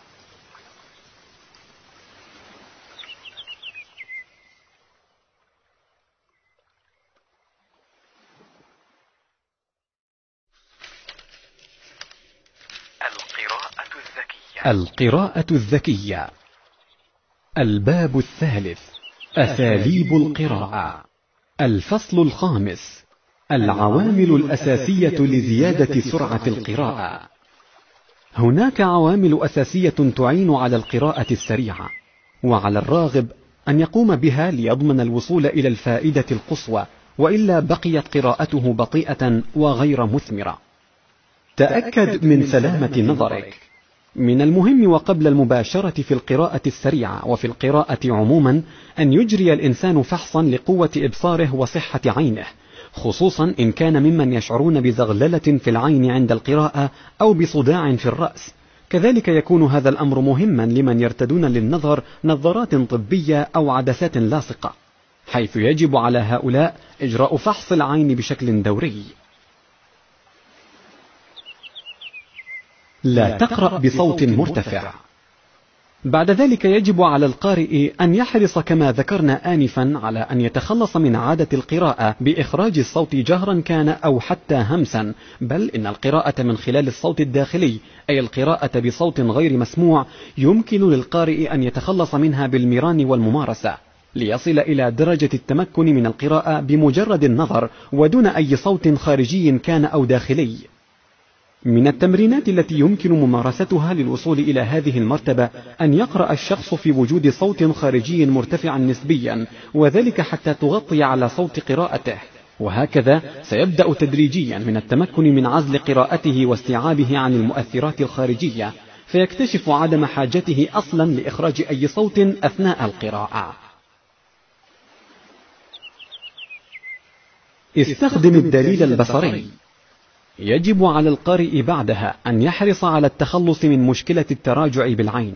القراءة الذكية القراءة الذكية. الباب الثالث أساليب القراءة. الفصل الخامس العوامل الأساسية لزيادة سرعة القراءة. هناك عوامل أساسية تعين على القراءة السريعة وعلى الراغب أن يقوم بها ليضمن الوصول إلى الفائدة القصوى وإلا بقيت قراءته بطيئة وغير مثمرة. تأكد من سلامة نظرك. من المهم وقبل المباشرة في القراءة السريعة وفي القراءة عموما أن يجري الإنسان فحصا لقوة إبصاره وصحة عينه خصوصا إن كان ممن يشعرون بزغللة في العين عند القراءة أو بصداع في الرأس. كذلك يكون هذا الأمر مهما لمن يرتدون للنظر نظارات طبية أو عدسات لاصقة حيث يجب على هؤلاء إجراء فحص العين بشكل دوري. لا تقرأ بصوت مرتفع. بعد ذلك يجب على القارئ أن يحرص كما ذكرنا آنفا على أن يتخلص من عادة القراءة بإخراج الصوت جهرا كان أو حتى همسا. بل إن القراءة من خلال الصوت الداخلي أي القراءة بصوت غير مسموع يمكن للقارئ أن يتخلص منها بالمران والممارسة. ليصل إلى درجة التمكن من القراءة بمجرد النظر ودون أي صوت خارجي كان أو داخلي. من التمرينات التي يمكن ممارستها للوصول إلى هذه المرتبة أن يقرأ الشخص في وجود صوت خارجي مرتفع نسبيا وذلك حتى تغطي على صوت قراءته. وهكذا سيبدأ تدريجيا من التمكن من عزل قراءته واستيعابه عن المؤثرات الخارجية فيكتشف عدم حاجته أصلا لإخراج أي صوت أثناء القراءة. استخدم الدليل البصري. يجب على القارئ بعدها أن يحرص على التخلص من مشكلة التراجع بالعين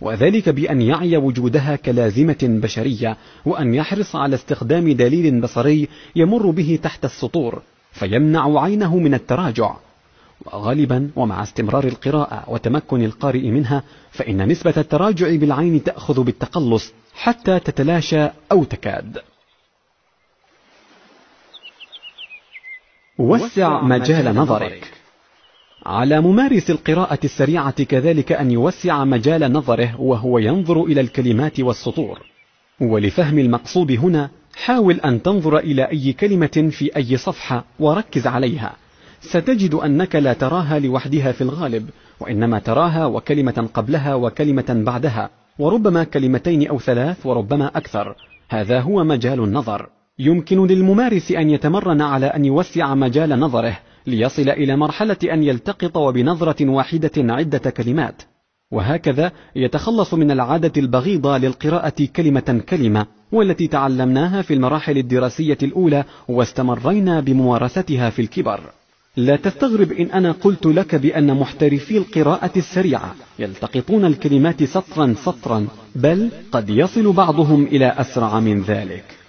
وذلك بأن يعي وجودها كلازمة بشرية وأن يحرص على استخدام دليل بصري يمر به تحت السطور فيمنع عينه من التراجع. وغالبا ومع استمرار القراءة وتمكن القارئ منها فإن نسبة التراجع بالعين تأخذ بالتقلص حتى تتلاشى أو تكاد. وسع مجال نظرك. على ممارس القراءة السريعة كذلك أن يوسع مجال نظره وهو ينظر إلى الكلمات والسطور. ولفهم المقصود هنا حاول أن تنظر إلى أي كلمة في أي صفحة وركز عليها. ستجد أنك لا تراها لوحدها في الغالب وإنما تراها وكلمة قبلها وكلمة بعدها وربما كلمتين أو ثلاث وربما أكثر. هذا هو مجال النظر. يمكن للممارس أن يتمرن على أن يوسع مجال نظره ليصل إلى مرحلة أن يلتقط وبنظرة واحدة عدة كلمات. وهكذا يتخلص من العادة البغيضة للقراءة كلمة كلمة والتي تعلمناها في المراحل الدراسية الأولى واستمرينا بممارستها في الكبر. لا تستغرب إن أنا قلت لك بأن محترفي القراءة السريعة يلتقطون الكلمات سطرا سطرا بل قد يصل بعضهم إلى أسرع من ذلك.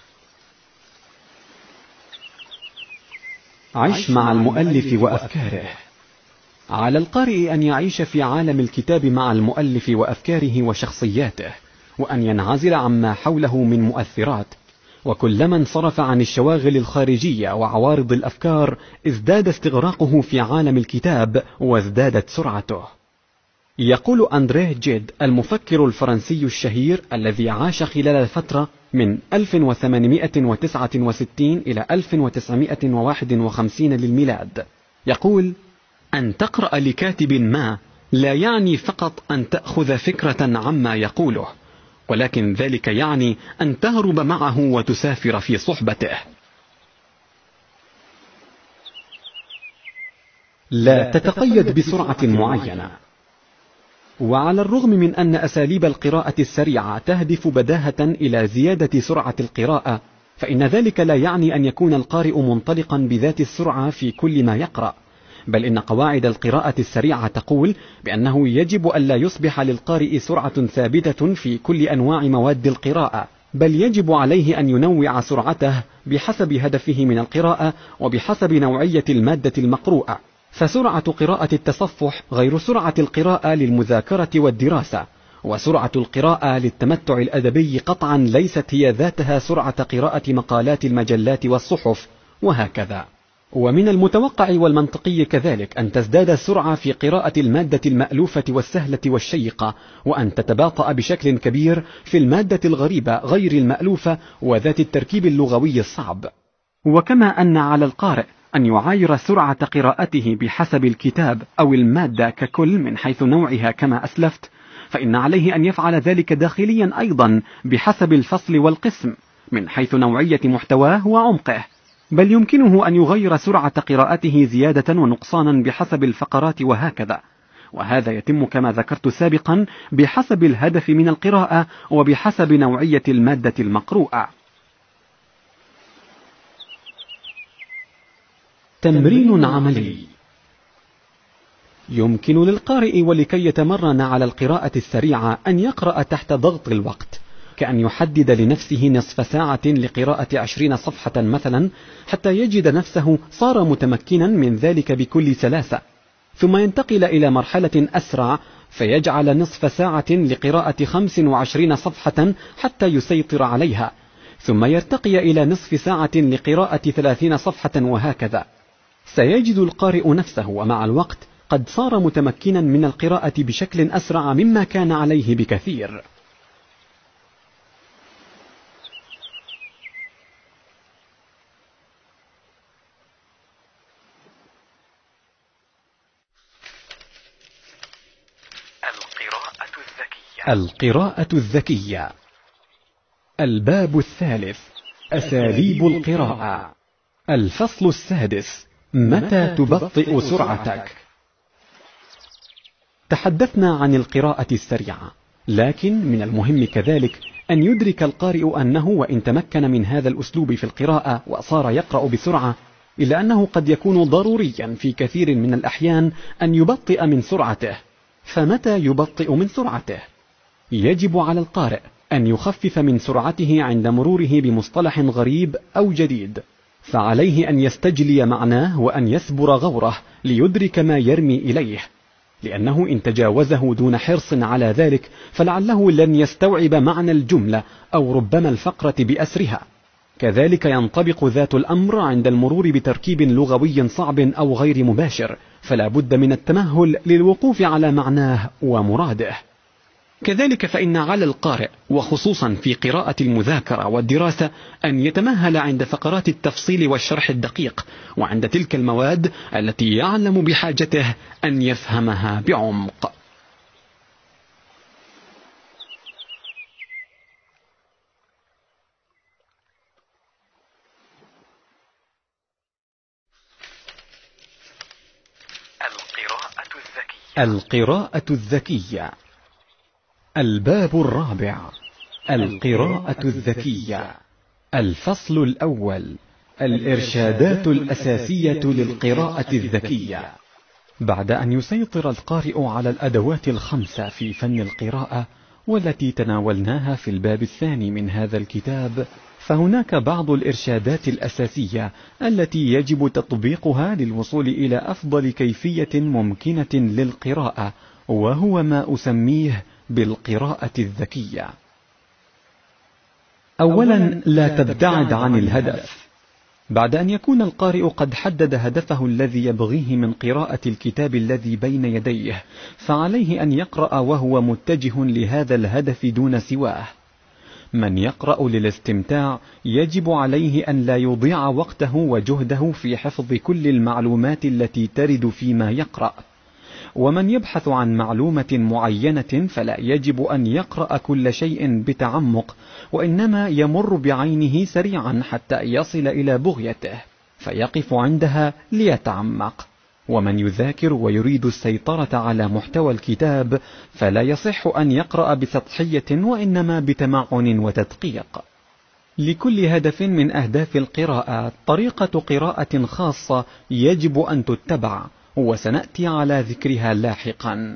عش مع المؤلف وأفكاره. على القارئ أن يعيش في عالم الكتاب مع المؤلف وأفكاره وشخصياته وأن ينعزل عما حوله من مؤثرات. وكلما انصرف عن الشواغل الخارجية وعوارض الأفكار ازداد استغراقه في عالم الكتاب وازدادت سرعته. يقول أندريه جيد المفكر الفرنسي الشهير الذي عاش خلال الفترة من 1869 إلى 1951 للميلاد. يقول أن تقرأ لكاتب ما لا يعني فقط أن تأخذ فكرة عما يقوله ولكن ذلك يعني أن تهرب معه وتسافر في صحبته. لا تتقيد بسرعة معينة. وعلى الرغم من أن أساليب القراءة السريعة تهدف بداهة إلى زيادة سرعة القراءة فإن ذلك لا يعني أن يكون القارئ منطلقا بذات السرعة في كل ما يقرأ. بل إن قواعد القراءة السريعة تقول بأنه يجب ألا يصبح للقارئ سرعة ثابتة في كل أنواع مواد القراءة بل يجب عليه أن ينوع سرعته بحسب هدفه من القراءة وبحسب نوعية المادة المقروءة. فسرعة قراءة التصفح غير سرعة القراءة للمذاكرة والدراسة وسرعة القراءة للتمتع الأدبي قطعا ليست هي ذاتها سرعة قراءة مقالات المجلات والصحف وهكذا. ومن المتوقع والمنطقي كذلك أن تزداد السرعة في قراءة المادة المألوفة والسهلة والشيقة وأن تتباطأ بشكل كبير في المادة الغريبة غير المألوفة وذات التركيب اللغوي الصعب. وكما أن على القارئ أن يعاير سرعة قراءته بحسب الكتاب أو المادة ككل من حيث نوعها كما أسلفت فإن عليه أن يفعل ذلك داخليا أيضا بحسب الفصل والقسم من حيث نوعية محتواه وعمقه. بل يمكنه أن يغير سرعة قراءته زيادة ونقصانا بحسب الفقرات وهكذا. وهذا يتم كما ذكرت سابقا بحسب الهدف من القراءة وبحسب نوعية المادة المقروءة. تمرين عملي. يمكن للقارئ ولكي يتمرن على القراءة السريعة أن يقرأ تحت ضغط الوقت كأن يحدد لنفسه نصف ساعة لقراءة عشرين صفحة مثلا حتى يجد نفسه صار متمكنا من ذلك بكل سلاسة. ثم ينتقل إلى مرحلة أسرع فيجعل نصف ساعة لقراءة خمس وعشرين صفحة حتى يسيطر عليها ثم يرتقي إلى نصف ساعة لقراءة ثلاثين صفحة وهكذا. سيجد القارئ نفسه ومع الوقت قد صار متمكنا من القراءة بشكل أسرع مما كان عليه بكثير. القراءة الذكية. القراءة الذكية. الباب الثالث. أساليب القراءة. الفصل السادس. متى تبطئ سرعتك؟ تحدثنا عن القراءة السريعة لكن من المهم كذلك أن يدرك القارئ أنه وإن تمكن من هذا الأسلوب في القراءة وصار يقرأ بسرعة إلا أنه قد يكون ضروريا في كثير من الأحيان أن يبطئ من سرعته. فمتى يبطئ من سرعته؟ يجب على القارئ أن يخفف من سرعته عند مروره بمصطلح غريب أو جديد. فعليه أن يستجلي معناه وأن يسبر غوره ليدرك ما يرمي إليه لأنه إن تجاوزه دون حرص على ذلك فلعله لن يستوعب معنى الجملة أو ربما الفقرة بأسرها. كذلك ينطبق ذات الأمر عند المرور بتركيب لغوي صعب أو غير مباشر فلا بد من التمهل للوقوف على معناه ومراده. كذلك فإن على القارئ وخصوصا في قراءة المذاكرة والدراسة أن يتمهل عند فقرات التفصيل والشرح الدقيق وعند تلك المواد التي يعلم بحاجته أن يفهمها بعمق. القراءة الذكية. القراءة الذكية. الباب الرابع القراءة الذكية. الفصل الأول الإرشادات الأساسية للقراءة الذكية. بعد أن يسيطر القارئ على الأدوات الخمسة في فن القراءة والتي تناولناها في الباب الثاني من هذا الكتاب فهناك بعض الإرشادات الأساسية التي يجب تطبيقها للوصول إلى أفضل كيفية ممكنة للقراءة وهو ما أسميه بالقراءة الذكية. أولا لا تبتعد عن الهدف. بعد أن يكون القارئ قد حدد هدفه الذي يبغيه من قراءة الكتاب الذي بين يديه فعليه أن يقرأ وهو متجه لهذا الهدف دون سواه. من يقرأ للاستمتاع يجب عليه أن لا يضيع وقته وجهده في حفظ كل المعلومات التي ترد فيما يقرأ. ومن يبحث عن معلومة معينة فلا يجب أن يقرأ كل شيء بتعمق وإنما يمر بعينه سريعا حتى يصل إلى بغيته فيقف عندها ليتعمق. ومن يذاكر ويريد السيطرة على محتوى الكتاب فلا يصح أن يقرأ بسطحية وإنما بتمعن وتدقيق. لكل هدف من أهداف القراءة طريقة قراءة خاصة يجب أن تتبع. وسنأتي على ذكرها لاحقا.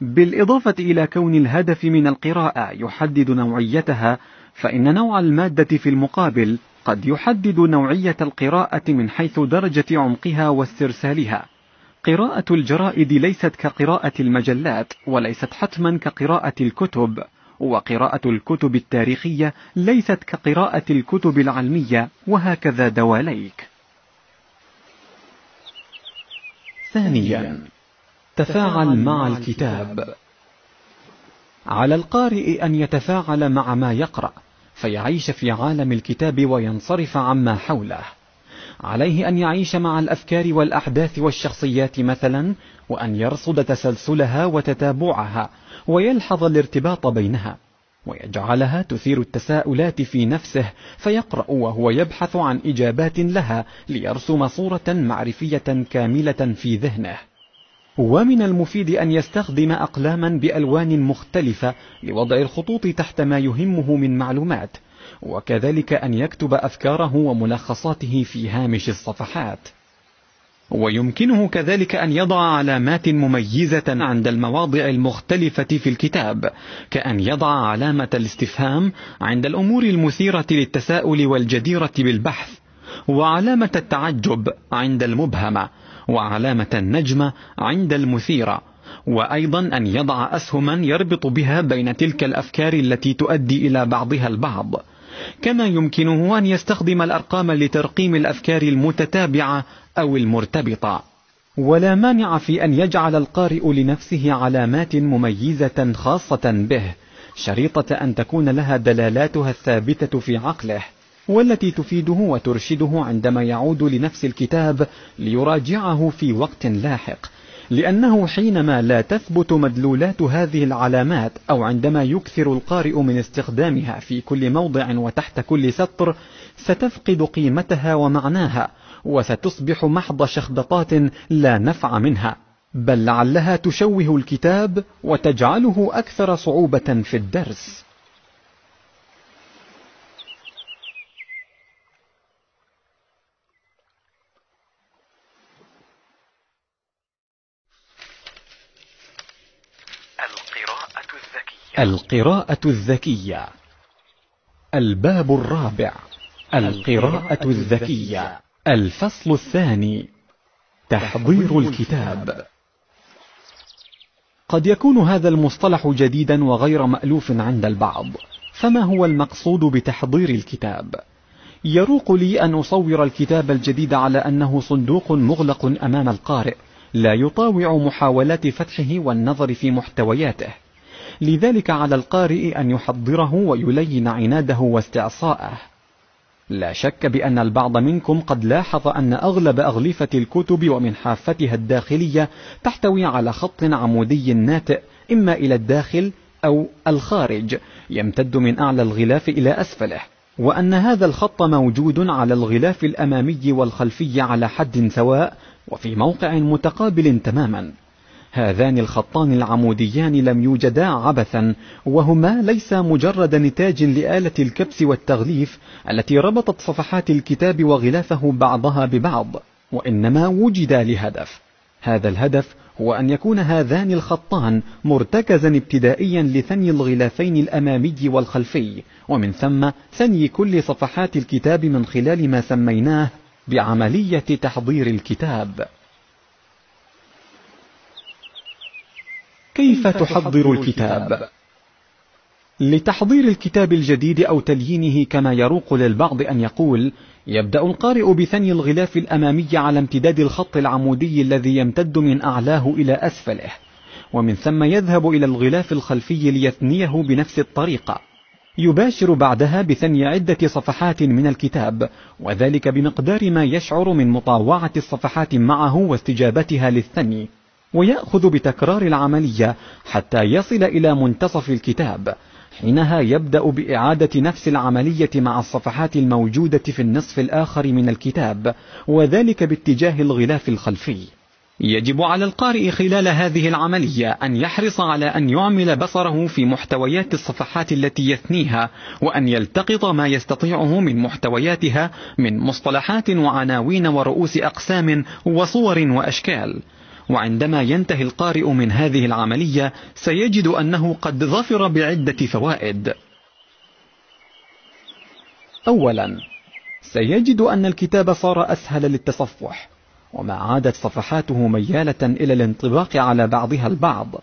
بالإضافة إلى كون الهدف من القراءة يحدد نوعيتها فإن نوع المادة في المقابل قد يحدد نوعية القراءة من حيث درجة عمقها واسترسالها. قراءة الجرائد ليست كقراءة المجلات وليست حتما كقراءة الكتب وقراءة الكتب التاريخية ليست كقراءة الكتب العلمية وهكذا دواليك. ثانيا تفاعل مع الكتاب. على القارئ أن يتفاعل مع ما يقرأ فيعيش في عالم الكتاب وينصرف عما حوله. عليه أن يعيش مع الأفكار والأحداث والشخصيات مثلا وأن يرصد تسلسلها وتتابعها ويلحظ الارتباط بينها. ويجعلها تثير التساؤلات في نفسه فيقرأ وهو يبحث عن إجابات لها ليرسم صورة معرفية كاملة في ذهنه. ومن المفيد أن يستخدم أقلاما بألوان مختلفة لوضع الخطوط تحت ما يهمه من معلومات وكذلك أن يكتب أفكاره وملخصاته في هامش الصفحات. ويمكنه كذلك أن يضع علامات مميزة عند المواضع المختلفة في الكتاب كأن يضع علامة الاستفهام عند الأمور المثيرة للتساؤل والجديرة بالبحث وعلامة التعجب عند المبهمة وعلامة النجمة عند المثيرة وأيضا أن يضع أسهما يربط بها بين تلك الأفكار التي تؤدي إلى بعضها البعض. كما يمكنه أن يستخدم الأرقام لترقيم الأفكار المتتابعة أو المرتبطة ولا مانع في أن يجعل القارئ لنفسه علامات مميزة خاصة به شريطة أن تكون لها دلالاتها الثابتة في عقله والتي تفيده وترشده عندما يعود لنفس الكتاب ليراجعه في وقت لاحق. لأنه حينما لا تثبت مدلولات هذه العلامات أو عندما يكثر القارئ من استخدامها في كل موضع وتحت كل سطر ستفقد قيمتها ومعناها وستصبح محض شخبطات لا نفع منها. بل لعلها تشوه الكتاب وتجعله أكثر صعوبة في الدرس. القراءة الذكية. الباب الرابع. القراءة الذكية. الفصل الثاني تحضير الكتاب. قد يكون هذا المصطلح جديدا وغير مألوف عند البعض فما هو المقصود بتحضير الكتاب؟ يروق لي أن أصور الكتاب الجديد على أنه صندوق مغلق أمام القارئ لا يطاوع محاولات فتحه والنظر في محتوياته. لذلك على القارئ أن يحضره ويلين عناده واستعصاءه. لا شك بأن البعض منكم قد لاحظ أن أغلب أغلفة الكتب ومن حافتها الداخلية تحتوي على خط عمودي ناتئ إما إلى الداخل أو الخارج يمتد من أعلى الغلاف إلى أسفله. وأن هذا الخط موجود على الغلاف الأمامي والخلفي على حد سواء وفي موقع متقابل تماما. هذان الخطان العموديان لم يوجدا عبثا وهما ليس مجرد نتاج لآلة الكبس والتغليف التي ربطت صفحات الكتاب وغلافه بعضها ببعض وإنما وجدا لهدف. هذا الهدف هو أن يكون هذان الخطان مرتكزا ابتدائيا لثني الغلافين الأمامي والخلفي ومن ثم ثني كل صفحات الكتاب من خلال ما سميناه بعملية تحضير الكتاب. كيف تحضر الكتاب؟ لتحضير الكتاب الجديد أو تليينه كما يروق للبعض أن يقول يبدأ القارئ بثني الغلاف الأمامي على امتداد الخط العمودي الذي يمتد من أعلاه إلى أسفله ومن ثم يذهب إلى الغلاف الخلفي ليثنيه بنفس الطريقة. يباشر بعدها بثني عدة صفحات من الكتاب وذلك بمقدار ما يشعر من مطاوعة الصفحات معه واستجابتها للثني. ويأخذ بتكرار العملية حتى يصل إلى منتصف الكتاب حينها يبدأ بإعادة نفس العملية مع الصفحات الموجودة في النصف الآخر من الكتاب وذلك باتجاه الغلاف الخلفي. يجب على القارئ خلال هذه العملية أن يحرص على أن يعمل بصره في محتويات الصفحات التي يثنيها وأن يلتقط ما يستطيعه من محتوياتها من مصطلحات وعناوين ورؤوس أقسام وصور وأشكال. وعندما ينتهي القارئ من هذه العملية سيجد أنه قد ظفر بعدة فوائد. أولا سيجد أن الكتاب صار أسهل للتصفح وما عادت صفحاته ميالة إلى الانطباق على بعضها البعض.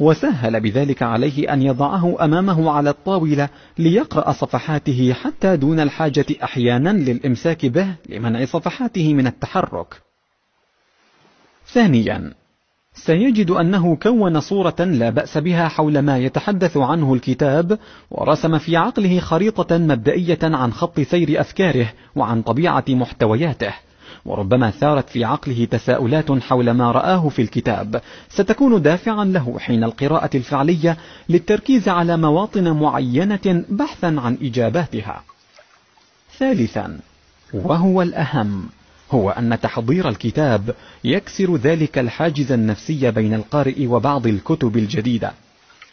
وسهل بذلك عليه أن يضعه أمامه على الطاولة ليقرأ صفحاته حتى دون الحاجة أحيانا للإمساك به لمنع صفحاته من التحرك. ثانيا سيجد أنه كون صورة لا بأس بها حول ما يتحدث عنه الكتاب ورسم في عقله خريطة مبدئية عن خط سير أفكاره وعن طبيعة محتوياته. وربما ثارت في عقله تساؤلات حول ما رآه في الكتاب. ستكون دافعا له حين القراءة الفعلية للتركيز على مواطن معينة بحثا عن إجاباتها. ثالثا وهو الأهم. هو أن تحضير الكتاب يكسر ذلك الحاجز النفسي بين القارئ وبعض الكتب الجديدة.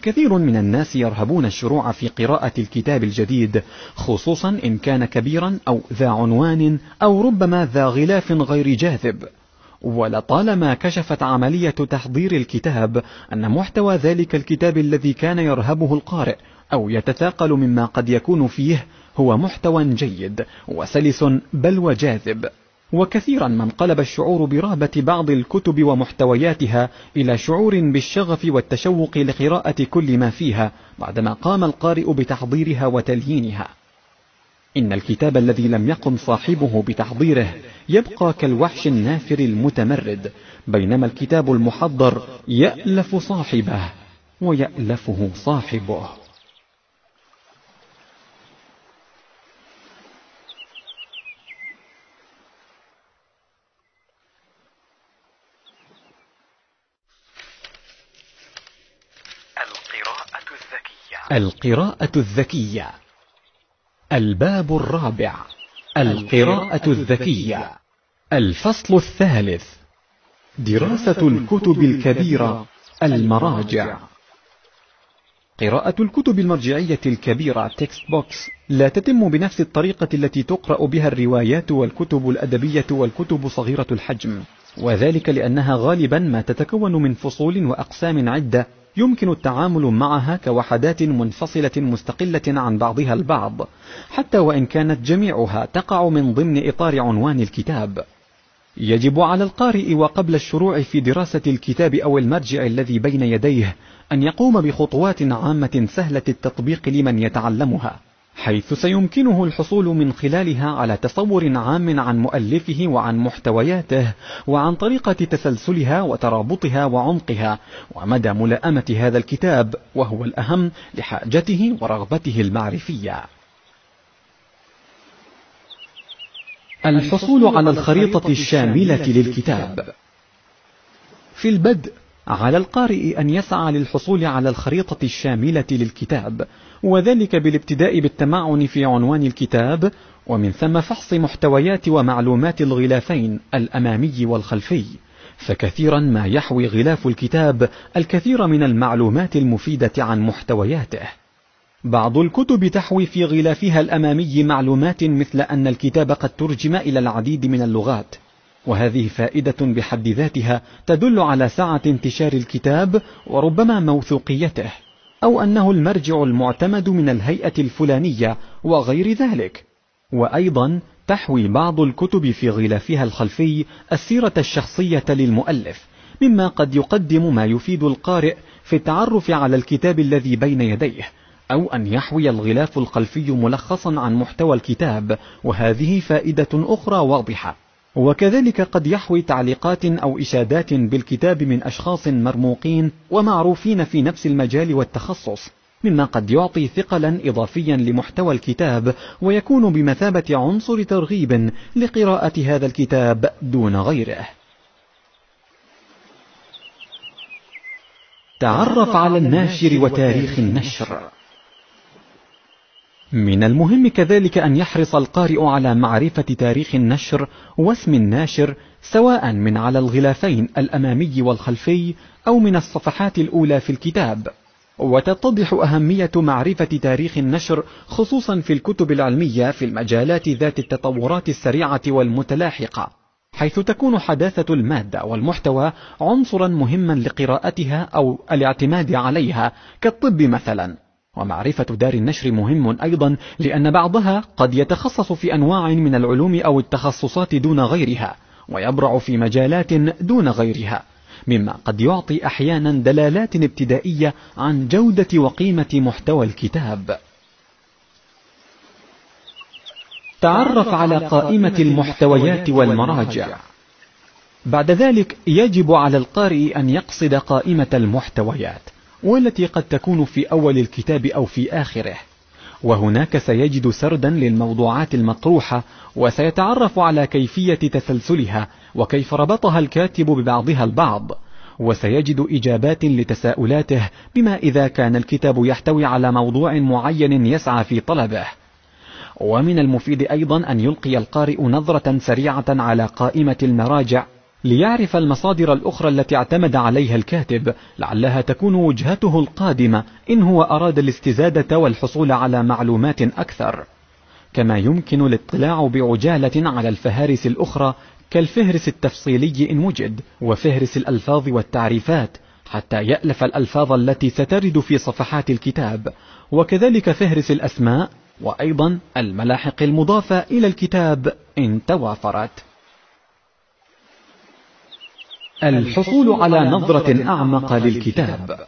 كثير من الناس يرهبون الشروع في قراءة الكتاب الجديد خصوصا إن كان كبيرا أو ذا عنوان أو ربما ذا غلاف غير جاذب. ولطالما كشفت عملية تحضير الكتاب أن محتوى ذلك الكتاب الذي كان يرهبه القارئ أو يتثاقل مما قد يكون فيه هو محتوى جيد وسلس بل وجاذب. وكثيرا ما انقلب الشعور برهبة بعض الكتب ومحتوياتها إلى شعور بالشغف والتشوق لقراءة كل ما فيها بعدما قام القارئ بتحضيرها وتليينها. إن الكتاب الذي لم يقم صاحبه بتحضيره يبقى كالوحش النافر المتمرد بينما الكتاب المحضر يألف صاحبه ويألفه صاحبه. القراءة الذكية. الباب الرابع. القراءة الذكية. الفصل الثالث. دراسة الكتب الكبيرة. المراجع. قراءة الكتب المرجعية الكبيرة. textbooks لا تتم بنفس الطريقة التي تقرأ بها الروايات والكتب الأدبية والكتب صغيرة الحجم. وذلك لأنها غالبا ما تتكون من فصول وأقسام عدة يمكن التعامل معها كوحدات منفصلة مستقلة عن بعضها البعض حتى وإن كانت جميعها تقع من ضمن إطار عنوان الكتاب. يجب على القارئ وقبل الشروع في دراسة الكتاب أو المرجع الذي بين يديه أن يقوم بخطوات عامة سهلة التطبيق لمن يتعلمها. حيث سيمكنه الحصول من خلالها على تصور عام عن مؤلفه وعن محتوياته وعن طريقة تسلسلها وترابطها وعمقها ومدى ملائمة هذا الكتاب وهو الأهم لحاجته ورغبته المعرفية. الحصول على الخريطة الشاملة للكتاب في البدء على القارئ أن يسعى للحصول على الخريطة الشاملة للكتاب وذلك بالابتداء بالتمعن في عنوان الكتاب ومن ثم فحص محتويات ومعلومات الغلافين الأمامي والخلفي. فكثيرا ما يحوي غلاف الكتاب الكثير من المعلومات المفيدة عن محتوياته. بعض الكتب تحوي في غلافها الأمامي معلومات مثل أن الكتاب قد ترجم إلى العديد من اللغات. وهذه فائدة بحد ذاتها تدل على سعة انتشار الكتاب وربما موثوقيته. أو أنه المرجع المعتمد من الهيئة الفلانية وغير ذلك. وأيضا تحوي بعض الكتب في غلافها الخلفي السيرة الشخصية للمؤلف مما قد يقدم ما يفيد القارئ في التعرف على الكتاب الذي بين يديه أو أن يحوي الغلاف الخلفي ملخصا عن محتوى الكتاب وهذه فائدة أخرى واضحة. وكذلك قد يحوي تعليقات أو إشادات بالكتاب من أشخاص مرموقين ومعروفين في نفس المجال والتخصص مما قد يعطي ثقلا إضافيا لمحتوى الكتاب ويكون بمثابة عنصر ترغيب لقراءة هذا الكتاب دون غيره. تعرف على الناشر وتاريخ النشر. من المهم كذلك أن يحرص القارئ على معرفة تاريخ النشر واسم الناشر سواء من على الغلافين الأمامي والخلفي أو من الصفحات الأولى في الكتاب. وتتضح أهمية معرفة تاريخ النشر خصوصا في الكتب العلمية في المجالات ذات التطورات السريعة والمتلاحقة حيث تكون حداثة المادة والمحتوى عنصرا مهما لقراءتها أو الاعتماد عليها كالطب مثلا. ومعرفة دار النشر مهم أيضا لأن بعضها قد يتخصص في أنواع من العلوم أو التخصصات دون غيرها ويبرع في مجالات دون غيرها مما قد يعطي أحيانا دلالات ابتدائية عن جودة وقيمة محتوى الكتاب. تعرف على قائمة المحتويات والمراجع. بعد ذلك يجب على القارئ أن يقصد قائمة المحتويات. والتي قد تكون في أول الكتاب أو في آخره. وهناك سيجد سردا للموضوعات المطروحة وسيتعرف على كيفية تسلسلها وكيف ربطها الكاتب ببعضها البعض. وسيجد إجابات لتساؤلاته بما إذا كان الكتاب يحتوي على موضوع معين يسعى في طلبه. ومن المفيد أيضا أن يلقي القارئ نظرة سريعة على قائمة المراجع ليعرف المصادر الأخرى التي اعتمد عليها الكاتب لعلها تكون وجهته القادمة إن هو أراد الاستزادة والحصول على معلومات أكثر. كما يمكن الاطلاع بعجالة على الفهارس الأخرى كالفهرس التفصيلي إن وجد وفهرس الألفاظ والتعريفات حتى يألف الألفاظ التي سترد في صفحات الكتاب. وكذلك فهرس الأسماء وأيضا الملاحق المضافة إلى الكتاب إن توافرت. الحصول على نظرة أعمق للكتاب.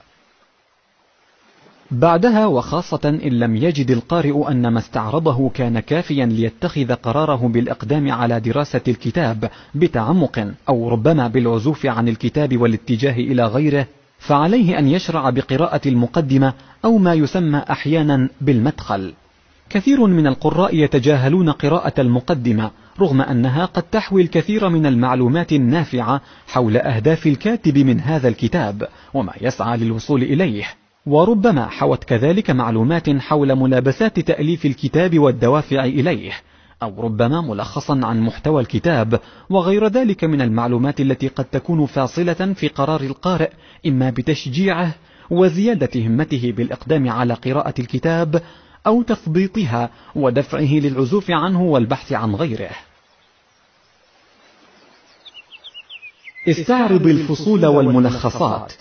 بعدها وخاصة إن لم يجد القارئ أن ما استعرضه كان كافيا ليتخذ قراره بالإقدام على دراسة الكتاب بتعمق أو ربما بالعزوف عن الكتاب والاتجاه إلى غيره فعليه أن يشرع بقراءة المقدمة أو ما يسمى أحيانا بالمدخل. كثير من القراء يتجاهلون قراءة المقدمة رغم أنها قد تحوي الكثير من المعلومات النافعة حول أهداف الكاتب من هذا الكتاب وما يسعى للوصول إليه. وربما حوت كذلك معلومات حول ملابسات تأليف الكتاب والدوافع إليه أو ربما ملخصا عن محتوى الكتاب وغير ذلك من المعلومات التي قد تكون فاصلة في قرار القارئ إما بتشجيعه وزيادة همته بالإقدام على قراءة الكتاب أو تثبيطها ودفعه للعزوف عنه والبحث عن غيره. استعرض الفصول والملخصات.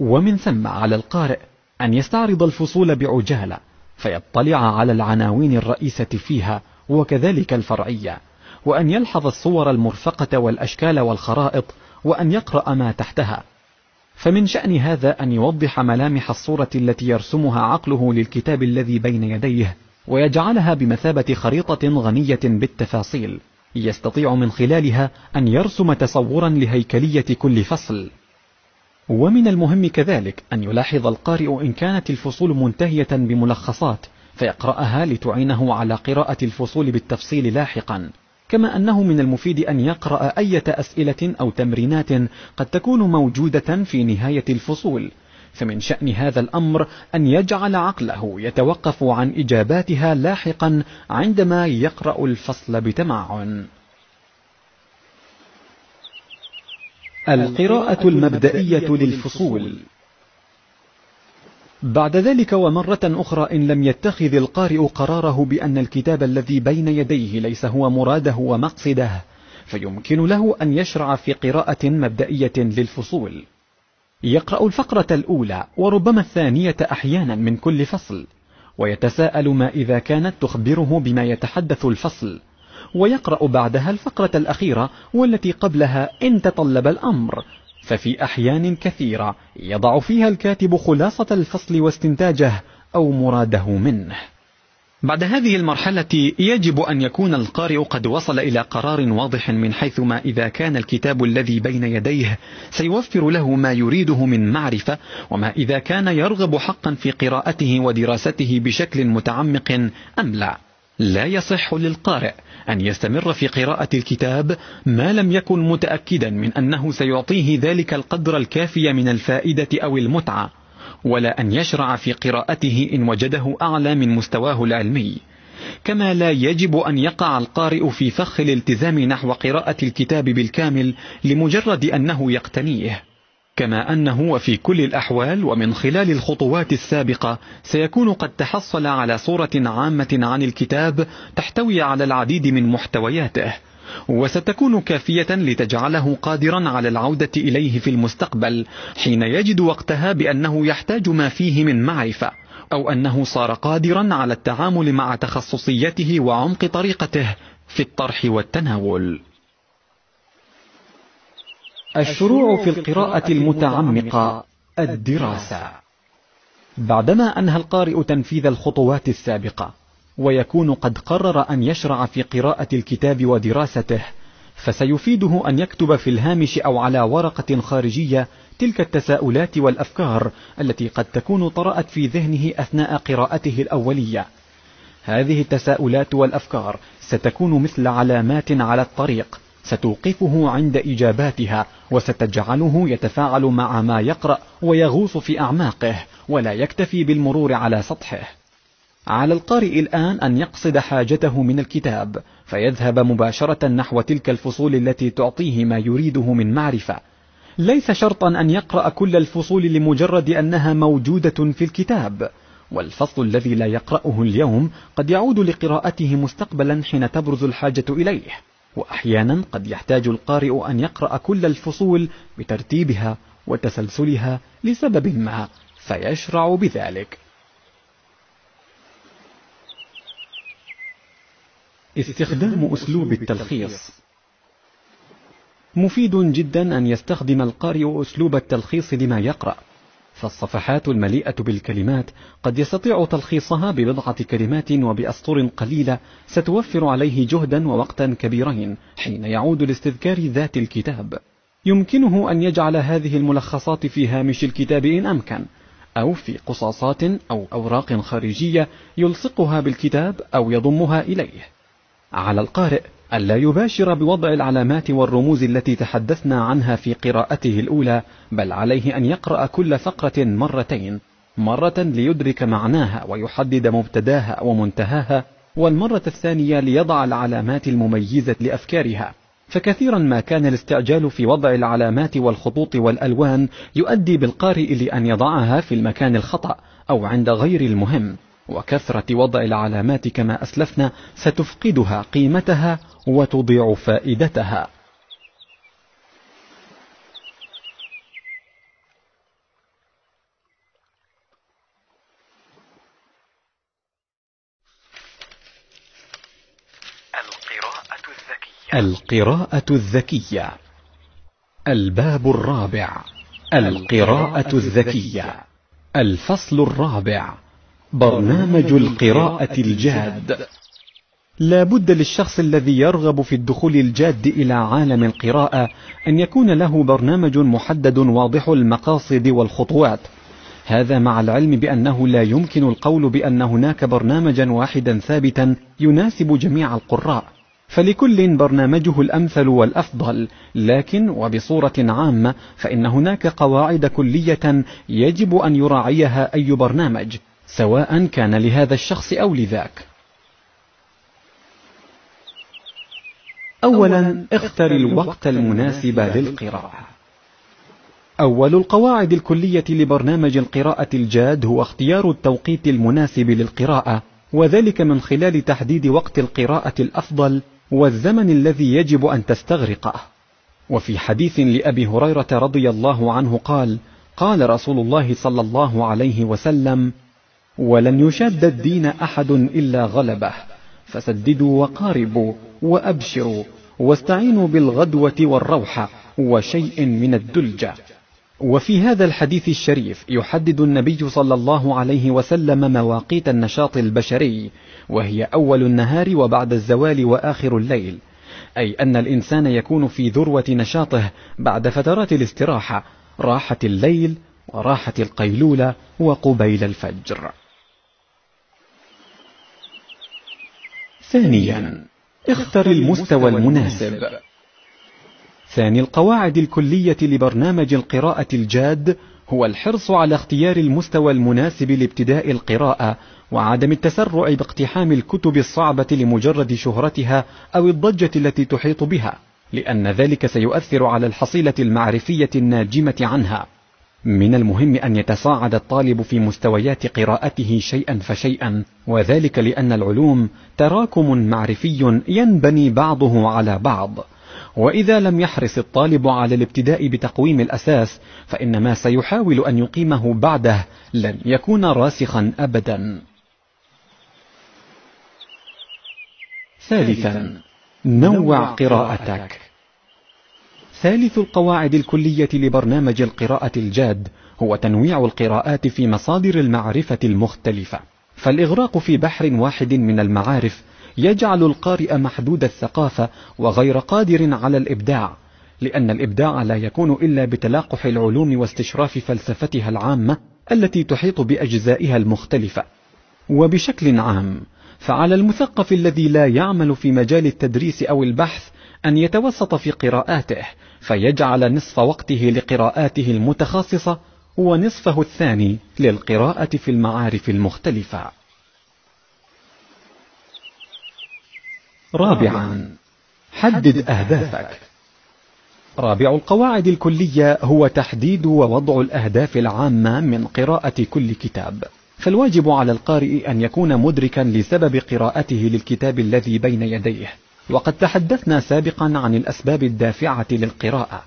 ومن ثم على القارئ أن يستعرض الفصول بعجالة فيطلع على العناوين الرئيسة فيها وكذلك الفرعية وأن يلحظ الصور المرفقة والأشكال والخرائط وأن يقرأ ما تحتها. فمن شأن هذا أن يوضح ملامح الصورة التي يرسمها عقله للكتاب الذي بين يديه ويجعلها بمثابة خريطة غنية بالتفاصيل يستطيع من خلالها أن يرسم تصورا لهيكلية كل فصل. ومن المهم كذلك أن يلاحظ القارئ إن كانت الفصول منتهية بملخصات فيقرأها لتعينه على قراءة الفصول بالتفصيل لاحقا. كما أنه من المفيد أن يقرأ أية أسئلة أو تمرينات قد تكون موجودة في نهاية الفصول. فمن شأن هذا الأمر أن يجعل عقله يتوقف عن إجاباتها لاحقا عندما يقرأ الفصل بتمعن. القراءة المبدئية للفصول. بعد ذلك ومرة أخرى إن لم يتخذ القارئ قراره بأن الكتاب الذي بين يديه ليس هو مراده ومقصده فيمكن له أن يشرع في قراءة مبدئية للفصول. يقرأ الفقرة الأولى وربما الثانية أحيانا من كل فصل ويتساءل ما إذا كانت تخبره بما يتحدث الفصل ويقرأ بعدها الفقرة الأخيرة والتي قبلها إن تطلب الأمر ففي أحيان كثيرة يضع فيها الكاتب خلاصة الفصل واستنتاجه أو مراده منه. بعد هذه المرحلة يجب أن يكون القارئ قد وصل إلى قرار واضح من حيث ما إذا كان الكتاب الذي بين يديه سيوفر له ما يريده من معرفة وما إذا كان يرغب حقا في قراءته ودراسته بشكل متعمق أم لا. لا يصح للقارئ أن يستمر في قراءة الكتاب ما لم يكن متأكدا من أنه سيعطيه ذلك القدر الكافي من الفائدة أو المتعة ولا أن يشرع في قراءته إن وجده أعلى من مستواه العلمي. كما لا يجب أن يقع القارئ في فخ الالتزام نحو قراءة الكتاب بالكامل لمجرد أنه يقتنيه. كما أنه وفي كل الأحوال ومن خلال الخطوات السابقة سيكون قد تحصل على صورة عامة عن الكتاب تحتوي على العديد من محتوياته وستكون كافية لتجعله قادرا على العودة إليه في المستقبل حين يجد وقتها بأنه يحتاج ما فيه من معرفة أو أنه صار قادرا على التعامل مع تخصصيته وعمق طريقته في الطرح والتناول. الشروع في القراءة المتعمقة الدراسة. بعدما أنهى القارئ تنفيذ الخطوات السابقة ويكون قد قرر أن يشرع في قراءة الكتاب ودراسته فسيفيده أن يكتب في الهامش أو على ورقة خارجية تلك التساؤلات والأفكار التي قد تكون طرأت في ذهنه أثناء قراءته الأولية. هذه التساؤلات والأفكار ستكون مثل علامات على الطريق ستوقفه عند إجاباتها وستجعله يتفاعل مع ما يقرأ ويغوص في أعماقه ولا يكتفي بالمرور على سطحه. على القارئ الآن أن يقصد حاجته من الكتاب فيذهب مباشرة نحو تلك الفصول التي تعطيه ما يريده من معرفة. ليس شرطا أن يقرأ كل الفصول لمجرد أنها موجودة في الكتاب والفصل الذي لا يقرأه اليوم قد يعود لقراءته مستقبلا حين تبرز الحاجة إليه. وأحيانا قد يحتاج القارئ أن يقرأ كل الفصول بترتيبها وتسلسلها لسبب ما فيشرع بذلك. استخدام أسلوب التلخيص. مفيد جدا أن يستخدم القارئ أسلوب التلخيص لما يقرأ. فالصفحات المليئة بالكلمات قد يستطيع تلخيصها ببضعة كلمات وبأسطر قليلة ستوفر عليه جهدا ووقتا كبيرين حين يعود لاستذكار ذات الكتاب. يمكنه أن يجعل هذه الملخصات في هامش الكتاب إن أمكن أو في قصاصات أو أوراق خارجية يلصقها بالكتاب أو يضمها إليه. على القارئ ألا يباشر بوضع العلامات والرموز التي تحدثنا عنها في قراءته الأولى بل عليه أن يقرأ كل فقرة مرتين مرة ليدرك معناها ويحدد مبتداها ومنتهاها والمرة الثانية ليضع العلامات المميزة لأفكارها. فكثيرا ما كان الاستعجال في وضع العلامات والخطوط والألوان يؤدي بالقارئ لأن يضعها في المكان الخطأ أو عند غير المهم. وكثرة وضع العلامات كما أسلفنا ستفقدها قيمتها وتضيع فائدتها. القراءة الذكية. القراءة الذكية. الباب الرابع. القراءة الذكية. الفصل الرابع. برنامج القراءة الجاد. لا بد للشخص الذي يرغب في الدخول الجاد إلى عالم القراءة أن يكون له برنامج محدد واضح المقاصد والخطوات. هذا مع العلم بأنه لا يمكن القول بأن هناك برنامجا واحدا ثابتا يناسب جميع القراء. فلكل برنامجه الأمثل والأفضل لكن وبصورة عامة فإن هناك قواعد كلية يجب أن يراعيها أي برنامج سواء كان لهذا الشخص أو لذاك. أولا اختر الوقت المناسب للقراءة. أول القواعد الكلية لبرنامج القراءة الجاد هو اختيار التوقيت المناسب للقراءة وذلك من خلال تحديد وقت القراءة الأفضل والزمن الذي يجب أن تستغرقه. وفي حديث لأبي هريرة رضي الله عنه قال قال رسول الله صلى الله عليه وسلم ولن يشاد الدين أحد إلا غلبه فسددوا وقاربوا وأبشروا واستعينوا بالغدوة والروحة وشيء من الدلجة وفي هذا الحديث الشريف يحدد النبي صلى الله عليه وسلم مواقيت النشاط البشري وهي أول النهار وبعد الزوال وآخر الليل. أي أن الإنسان يكون في ذروة نشاطه بعد فترات الاستراحة راحة الليل وراحة القيلولة وقبيل الفجر. ثانيا اختر المستوى المناسب ثاني القواعد الكلية لبرنامج القراءة الجاد هو الحرص على اختيار المستوى المناسب لابتداء القراءة وعدم التسرع باقتحام الكتب الصعبة لمجرد شهرتها أو الضجة التي تحيط بها، لأن ذلك سيؤثر على الحصيلة المعرفية الناجمة عنها. من المهم أن يتصاعد الطالب في مستويات قراءته شيئا فشيئا، وذلك لأن العلوم تراكم معرفي ينبني بعضه على بعض. وإذا لم يحرص الطالب على الابتداء بتقويم الأساس فإن ما سيحاول أن يقيمه بعده لن يكون راسخا أبدا ثالثا نوع قراءتك ثالث القواعد الكلية لبرنامج القراءة الجاد هو تنويع القراءات في مصادر المعرفة المختلفة. فالإغراق في بحر واحد من المعارف يجعل القارئ محدود الثقافة وغير قادر على الإبداع لأن الإبداع لا يكون إلا بتلاقح العلوم واستشراف فلسفتها العامة التي تحيط بأجزائها المختلفة. وبشكل عام فعلى المثقف الذي لا يعمل في مجال التدريس أو البحث أن يتوسط في قراءاته فيجعل نصف وقته لقراءاته المتخصصة ونصفه الثاني للقراءة في المعارف المختلفة. رابعا حدد أهدافك. رابع القواعد الكلية هو تحديد ووضع الأهداف العامة من قراءة كل كتاب. فالواجب على القارئ أن يكون مدركا لسبب قراءته للكتاب الذي بين يديه. وقد تحدثنا سابقا عن الأسباب الدافعة للقراءة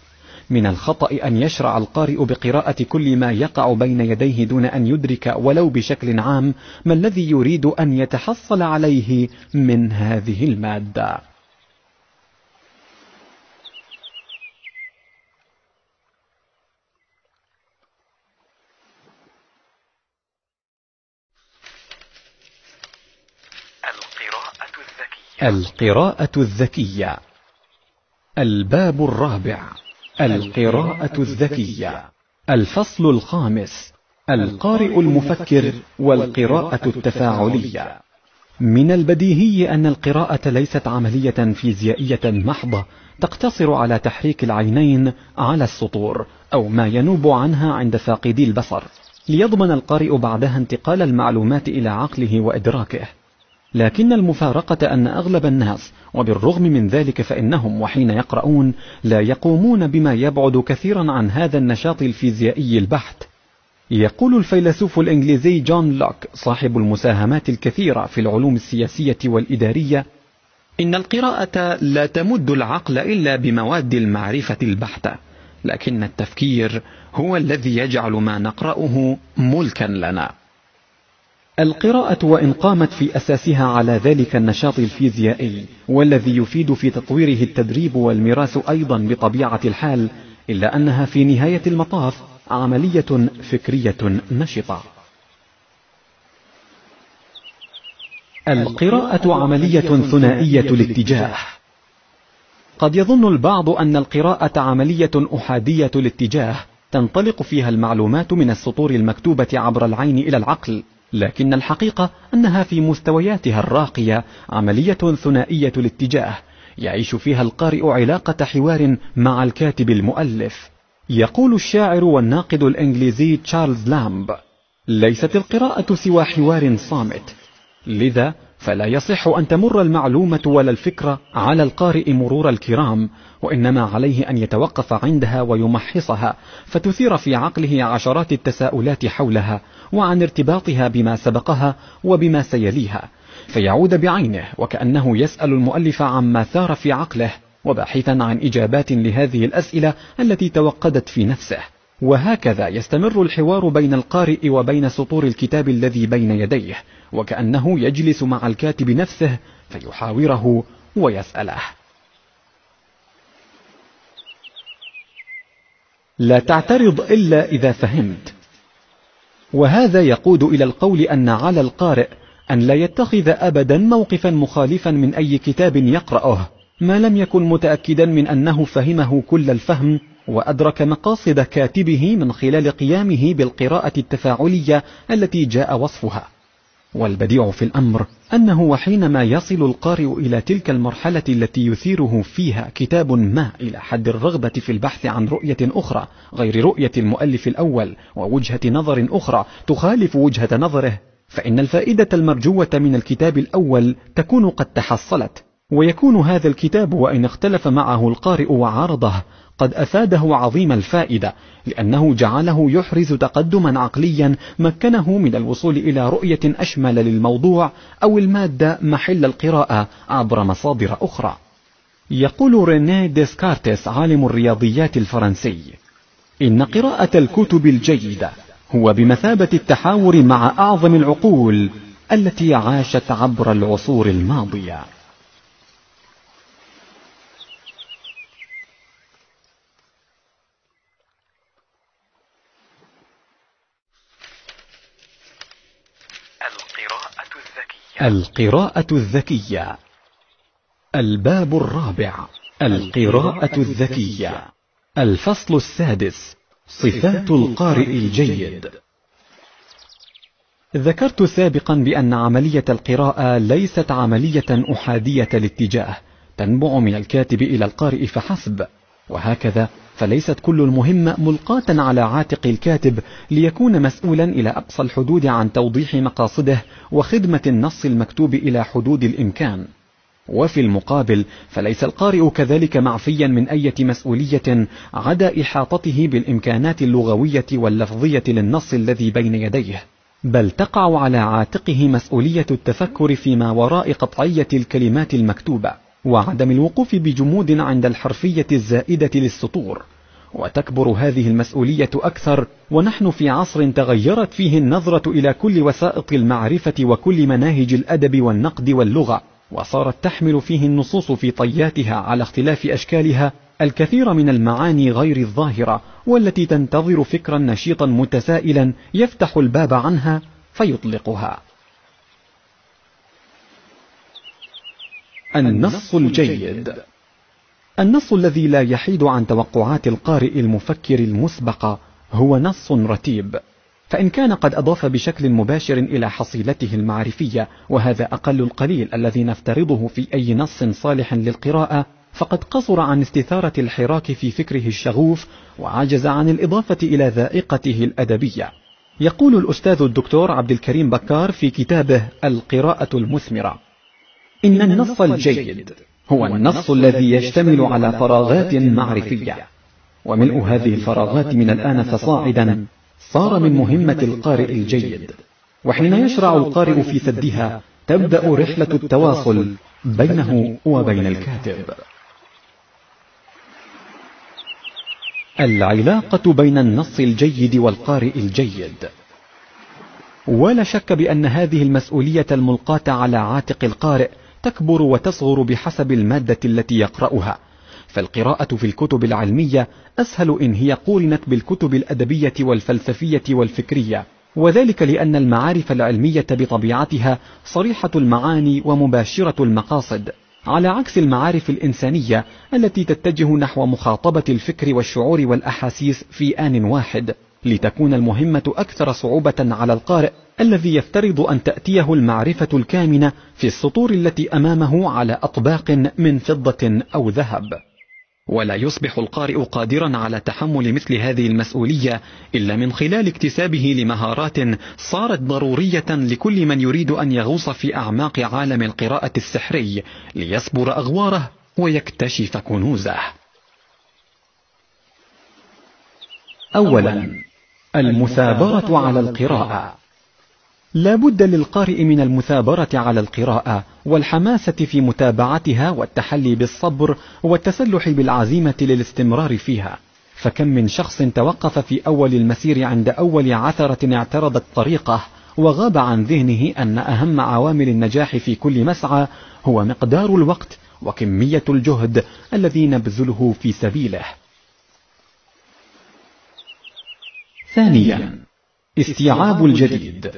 من الخطأ أن يشرع القارئ بقراءة كل ما يقع بين يديه دون أن يدرك ولو بشكل عام ما الذي يريد أن يتحصل عليه من هذه المادة. القراءة الذكية. الباب الرابع. القراءة الذكية. الفصل الخامس. القارئ المفكر والقراءة التفاعلية. من البديهي أن القراءة ليست عملية فيزيائية محضة تقتصر على تحريك العينين على السطور أو ما ينوب عنها عند فاقدي البصر. ليضمن القارئ بعدها انتقال المعلومات إلى عقله وإدراكه. لكن المفارقة أن أغلب الناس وبالرغم من ذلك فإنهم وحين يقرؤون لا يقومون بما يبعد كثيرا عن هذا النشاط الفيزيائي البحت. يقول الفيلسوف الإنجليزي جون لوك صاحب المساهمات الكثيرة في العلوم السياسية والإدارية إن القراءة لا تمد العقل إلا بمواد المعرفة البحتة لكن التفكير هو الذي يجعل ما نقرأه ملكا لنا. القراءة وإن قامت في أساسها على ذلك النشاط الفيزيائي والذي يفيد في تطويره التدريب والميراث أيضا بطبيعة الحال إلا أنها في نهاية المطاف عملية فكرية نشطة. القراءة عملية ثنائية الاتجاه. قد يظن البعض أن القراءة عملية أحادية الاتجاه تنطلق فيها المعلومات من السطور المكتوبة عبر العين إلى العقل لكن الحقيقة أنها في مستوياتها الراقية عملية ثنائية الاتجاه يعيش فيها القارئ علاقة حوار مع الكاتب المؤلف. يقول الشاعر والناقد الإنجليزي تشارلز لامب ليست القراءة سوى حوار صامت. لذا فلا يصح أن تمر المعلومة ولا الفكرة على القارئ مرور الكرام وإنما عليه أن يتوقف عندها ويمحصها فتثير في عقله عشرات التساؤلات حولها وعن ارتباطها بما سبقها وبما سيليها فيعود بعينه وكأنه يسأل المؤلف عما ثار في عقله وباحثا عن إجابات لهذه الأسئلة التي توقدت في نفسه. وهكذا يستمر الحوار بين القارئ وبين سطور الكتاب الذي بين يديه وكأنه يجلس مع الكاتب نفسه فيحاوره ويسأله. لا تعترض إلا إذا فهمت. وهذا يقود إلى القول أن على القارئ أن لا يتخذ أبدا موقفا مخالفا من أي كتاب يقرأه ما لم يكن متأكدا من أنه فهمه كل الفهم وأدرك مقاصد كاتبه من خلال قيامه بالقراءة التفاعلية التي جاء وصفها. والبديع في الأمر أنه وحينما يصل القارئ إلى تلك المرحلة التي يثيره فيها كتاب ما إلى حد الرغبة في البحث عن رؤية أخرى غير رؤية المؤلف الأول ووجهة نظر أخرى تخالف وجهة نظره فإن الفائدة المرجوة من الكتاب الأول تكون قد تحصلت ويكون هذا الكتاب وإن اختلف معه القارئ وعارضه قد أفاده عظيم الفائدة لأنه جعله يحرز تقدما عقليا مكنه من الوصول إلى رؤية أشمل للموضوع أو المادة محل القراءة عبر مصادر أخرى. يقول ريني ديسكارتس عالم الرياضيات الفرنسي إن قراءة الكتب الجيدة هو بمثابة التحاور مع أعظم العقول التي عاشت عبر العصور الماضية. القراءة الذكية. الباب الرابع. القراءة الذكية. الفصل السادس. صفات القارئ الجيد. ذكرت سابقا بأن عملية القراءة ليست عملية أحادية الاتجاه. تنبع من الكاتب إلى القارئ فحسب. وهكذا فليست كل المهمة ملقاة على عاتق الكاتب ليكون مسؤولا إلى أقصى الحدود عن توضيح مقاصده وخدمة النص المكتوب إلى حدود الإمكان. وفي المقابل فليس القارئ كذلك معفيا من أي مسؤولية عدا إحاطته بالإمكانات اللغوية واللفظية للنص الذي بين يديه. بل تقع على عاتقه مسؤولية التفكر فيما وراء قطعية الكلمات المكتوبة. وعدم الوقوف بجمود عند الحرفية الزائدة للسطور. وتكبر هذه المسؤولية أكثر ونحن في عصر تغيرت فيه النظرة إلى كل وسائط المعرفة وكل مناهج الأدب والنقد واللغة وصارت تحمل فيه النصوص في طياتها على اختلاف أشكالها الكثير من المعاني غير الظاهرة والتي تنتظر فكرا نشيطا متسائلا يفتح الباب عنها فيطلقها. النص الجيد. النص الذي لا يحيد عن توقعات القارئ المفكر المسبقة هو نص رتيب. فإن كان قد أضاف بشكل مباشر إلى حصيلته المعرفية وهذا أقل القليل الذي نفترضه في أي نص صالح للقراءة فقد قصر عن استثارة الحراك في فكره الشغوف وعجز عن الإضافة إلى ذائقته الأدبية. يقول الأستاذ الدكتور عبد الكريم بكار في كتابه القراءة المثمرة إن النص الجيد هو النص الذي يشتمل على فراغات معرفية. وملء هذه الفراغات من الآن فصاعدا صار من مهمة القارئ الجيد. وحين يشرع القارئ في سدها تبدأ رحلة التواصل بينه وبين الكاتب. العلاقة بين النص الجيد والقارئ الجيد. ولا شك بأن هذه المسؤولية الملقاة على عاتق القارئ تكبر وتصغر بحسب المادة التي يقرأها. فالقراءة في الكتب العلمية أسهل إن هي قورنت بالكتب الأدبية والفلسفية والفكرية. وذلك لأن المعارف العلمية بطبيعتها صريحة المعاني ومباشرة المقاصد. على عكس المعارف الإنسانية التي تتجه نحو مخاطبة الفكر والشعور والأحاسيس في آن واحد. لتكون المهمة أكثر صعوبة على القارئ الذي يفترض أن تأتيه المعرفة الكامنة في السطور التي أمامه على أطباق من فضة أو ذهب. ولا يصبح القارئ قادرا على تحمل مثل هذه المسؤولية إلا من خلال اكتسابه لمهارات صارت ضرورية لكل من يريد أن يغوص في أعماق عالم القراءة السحري ليصبر أغواره ويكتشف كنوزه. أولا المثابرة على القراءة. لا بد للقارئ من المثابرة على القراءة والحماسة في متابعتها والتحلي بالصبر والتسلح بالعزيمة للاستمرار فيها. فكم من شخص توقف في أول المسير عند أول عثرة اعترضت طريقه وغاب عن ذهنه أن أهم عوامل النجاح في كل مسعى هو مقدار الوقت وكمية الجهد الذي نبذله في سبيله. ثانيا استيعاب الجديد.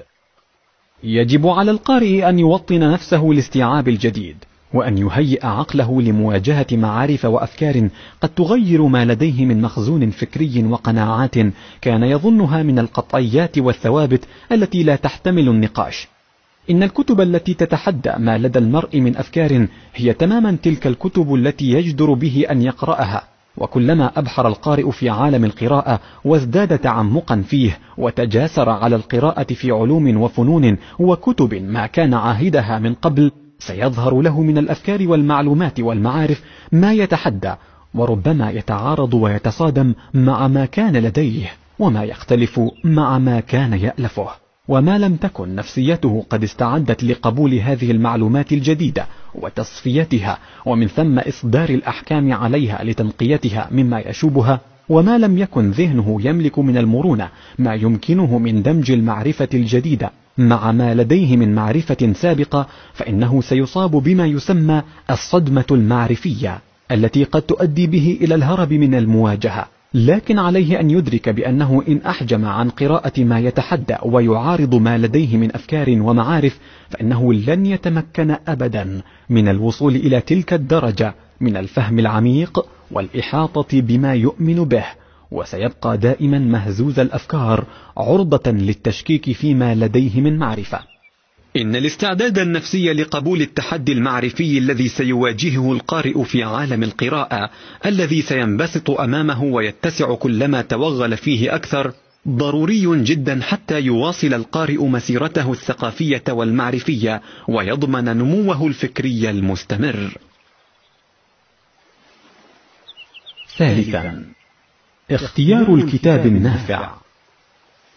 يجب على القارئ أن يوطن نفسه لاستيعاب الجديد وأن يهيئ عقله لمواجهة معارف وأفكار قد تغير ما لديه من مخزون فكري وقناعات كان يظنها من القطعيات والثوابت التي لا تحتمل النقاش. إن الكتب التي تتحدى ما لدى المرء من أفكار هي تماما تلك الكتب التي يجدر به أن يقرأها. وكلما أبحر القارئ في عالم القراءة وازداد تعمقا فيه وتجاسر على القراءة في علوم وفنون وكتب ما كان عاهدها من قبل سيظهر له من الأفكار والمعلومات والمعارف ما يتحدى وربما يتعارض ويتصادم مع ما كان لديه وما يختلف مع ما كان يألفه. وما لم تكن نفسيته قد استعدت لقبول هذه المعلومات الجديدة وتصفيتها ومن ثم إصدار الأحكام عليها لتنقيتها مما يشوبها وما لم يكن ذهنه يملك من المرونة ما يمكنه من دمج المعرفة الجديدة. مع ما لديه من معرفة سابقة فإنه سيصاب بما يسمى الصدمة المعرفية التي قد تؤدي به إلى الهرب من المواجهة. لكن عليه أن يدرك بأنه إن أحجم عن قراءة ما يتحدى ويعارض ما لديه من أفكار ومعارف فإنه لن يتمكن أبدا من الوصول إلى تلك الدرجة من الفهم العميق والإحاطة بما يؤمن به وسيبقى دائما مهزوز الأفكار عرضة للتشكيك فيما لديه من معرفة. إن الاستعداد النفسي لقبول التحدي المعرفي الذي سيواجهه القارئ في عالم القراءة الذي سينبسط أمامه ويتسع كلما توغل فيه أكثر ضروري جدا حتى يواصل القارئ مسيرته الثقافية والمعرفية ويضمن نموه الفكري المستمر. ثالثا اختيار الكتاب النافع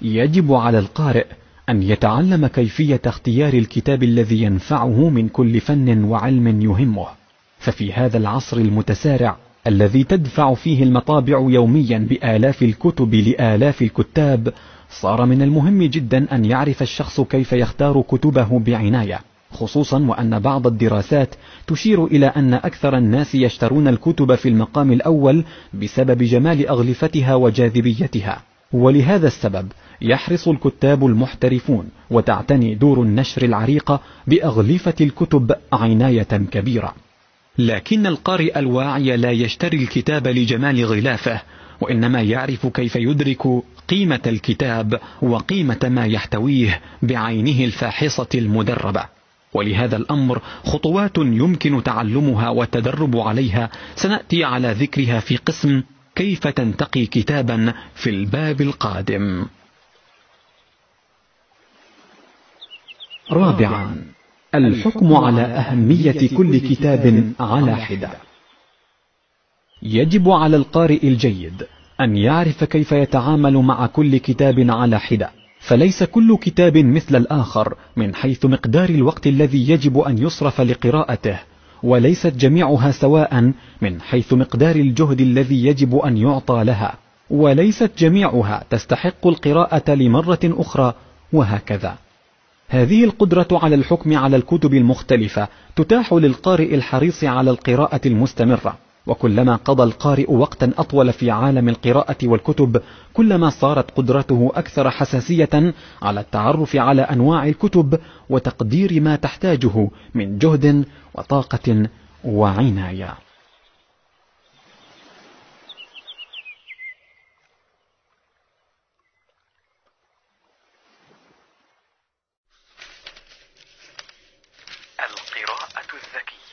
يجب على القارئ أن يتعلم كيفية اختيار الكتاب الذي ينفعه من كل فن وعلم يهمه. ففي هذا العصر المتسارع الذي تدفع فيه المطابع يوميا بآلاف الكتب لآلاف الكتاب صار من المهم جدا أن يعرف الشخص كيف يختار كتبه بعناية خصوصا وأن بعض الدراسات تشير إلى أن أكثر الناس يشترون الكتب في المقام الأول بسبب جمال أغلفتها وجاذبيتها. ولهذا السبب يحرص الكتاب المحترفون وتعتني دور النشر العريقة بأغلفة الكتب عناية كبيرة. لكن القارئ الواعي لا يشتري الكتاب لجمال غلافه وإنما يعرف كيف يدرك قيمة الكتاب وقيمة ما يحتويه بعينه الفاحصة المدربة. ولهذا الأمر خطوات يمكن تعلمها والتدرب عليها. سنأتي على ذكرها في قسم كيف تنتقي كتابا في الباب القادم. رابعا الحكم على أهمية كل كتاب على حدة. يجب على القارئ الجيد أن يعرف كيف يتعامل مع كل كتاب على حدة فليس كل كتاب مثل الآخر من حيث مقدار الوقت الذي يجب أن يصرف لقراءته وليست جميعها سواء من حيث مقدار الجهد الذي يجب أن يعطى لها وليست جميعها تستحق القراءة لمرة أخرى وهكذا. هذه القدرة على الحكم على الكتب المختلفة تتاح للقارئ الحريص على القراءة المستمرة. وكلما قضى القارئ وقتا أطول في عالم القراءة والكتب كلما صارت قدرته أكثر حساسية على التعرف على أنواع الكتب وتقدير ما تحتاجه من جهد وطاقة وعناية.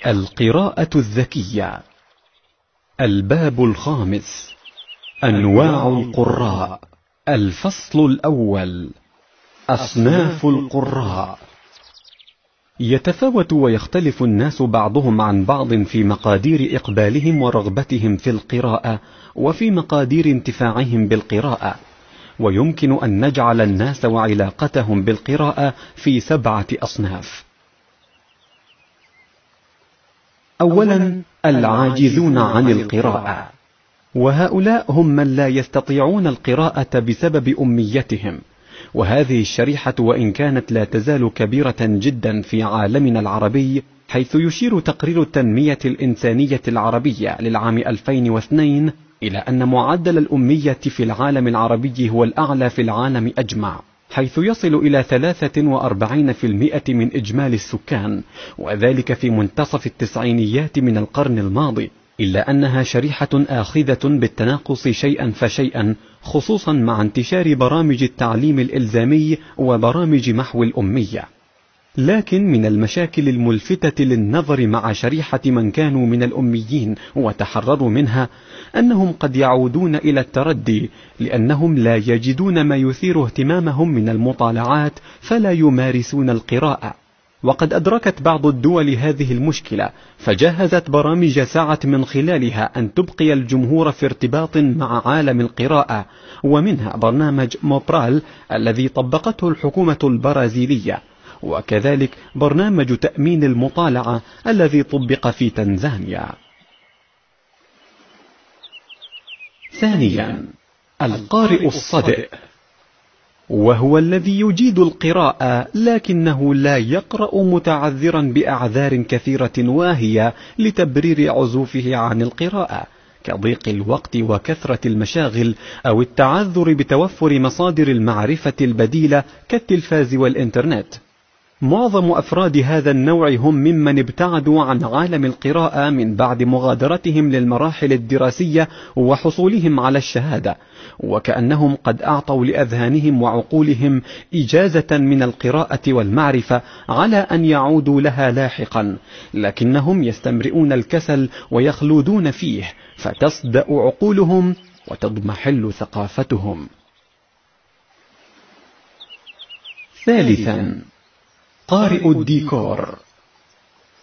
القراءة الذكية. الباب الخامس. أنواع القراء. الفصل الأول. أصناف القراء. يتفاوت ويختلف الناس بعضهم عن بعض في مقادير إقبالهم ورغبتهم في القراءة وفي مقادير انتفاعهم بالقراءة. ويمكن أن نجعل الناس وعلاقتهم بالقراءة في سبعة أصناف. أولا العاجزون عن القراءة. وهؤلاء هم من لا يستطيعون القراءة بسبب أميتهم وهذه الشريحة وإن كانت لا تزال كبيرة جدا في عالمنا العربي حيث يشير تقرير التنمية الإنسانية العربية للعام 2002 إلى أن معدل الأمية في العالم العربي هو الأعلى في العالم أجمع. حيث يصل إلى 43% من إجمالي السكان وذلك في منتصف التسعينيات من القرن الماضي إلا أنها شريحة آخذة بالتناقص شيئا فشيئا خصوصا مع انتشار برامج التعليم الإلزامي وبرامج محو الأمية. لكن من المشاكل الملفتة للنظر مع شريحة من كانوا من الأميين وتحرروا منها أنهم قد يعودون إلى التردي لأنهم لا يجدون ما يثير اهتمامهم من المطالعات فلا يمارسون القراءة. وقد أدركت بعض الدول هذه المشكلة فجهزت برامج سعت من خلالها أن تبقي الجمهور في ارتباط مع عالم القراءة ومنها برنامج موبرال الذي طبقته الحكومة البرازيلية. وكذلك برنامج تأمين المطالعة الذي طبق في تنزانيا. ثانيا القارئ الصدئ وهو الذي يجيد القراءة لكنه لا يقرأ متعذرا بأعذار كثيرة واهية لتبرير عزوفه عن القراءة كضيق الوقت وكثرة المشاغل أو التعذر بتوفر مصادر المعرفة البديلة كالتلفاز والإنترنت. معظم أفراد هذا النوع هم ممن ابتعدوا عن عالم القراءة من بعد مغادرتهم للمراحل الدراسية وحصولهم على الشهادة وكأنهم قد أعطوا لأذهانهم وعقولهم إجازة من القراءة والمعرفة على أن يعودوا لها لاحقا لكنهم يستمرئون الكسل ويخلودون فيه فتصدأ عقولهم وتضمحل ثقافتهم. ثالثا قارئ الديكور.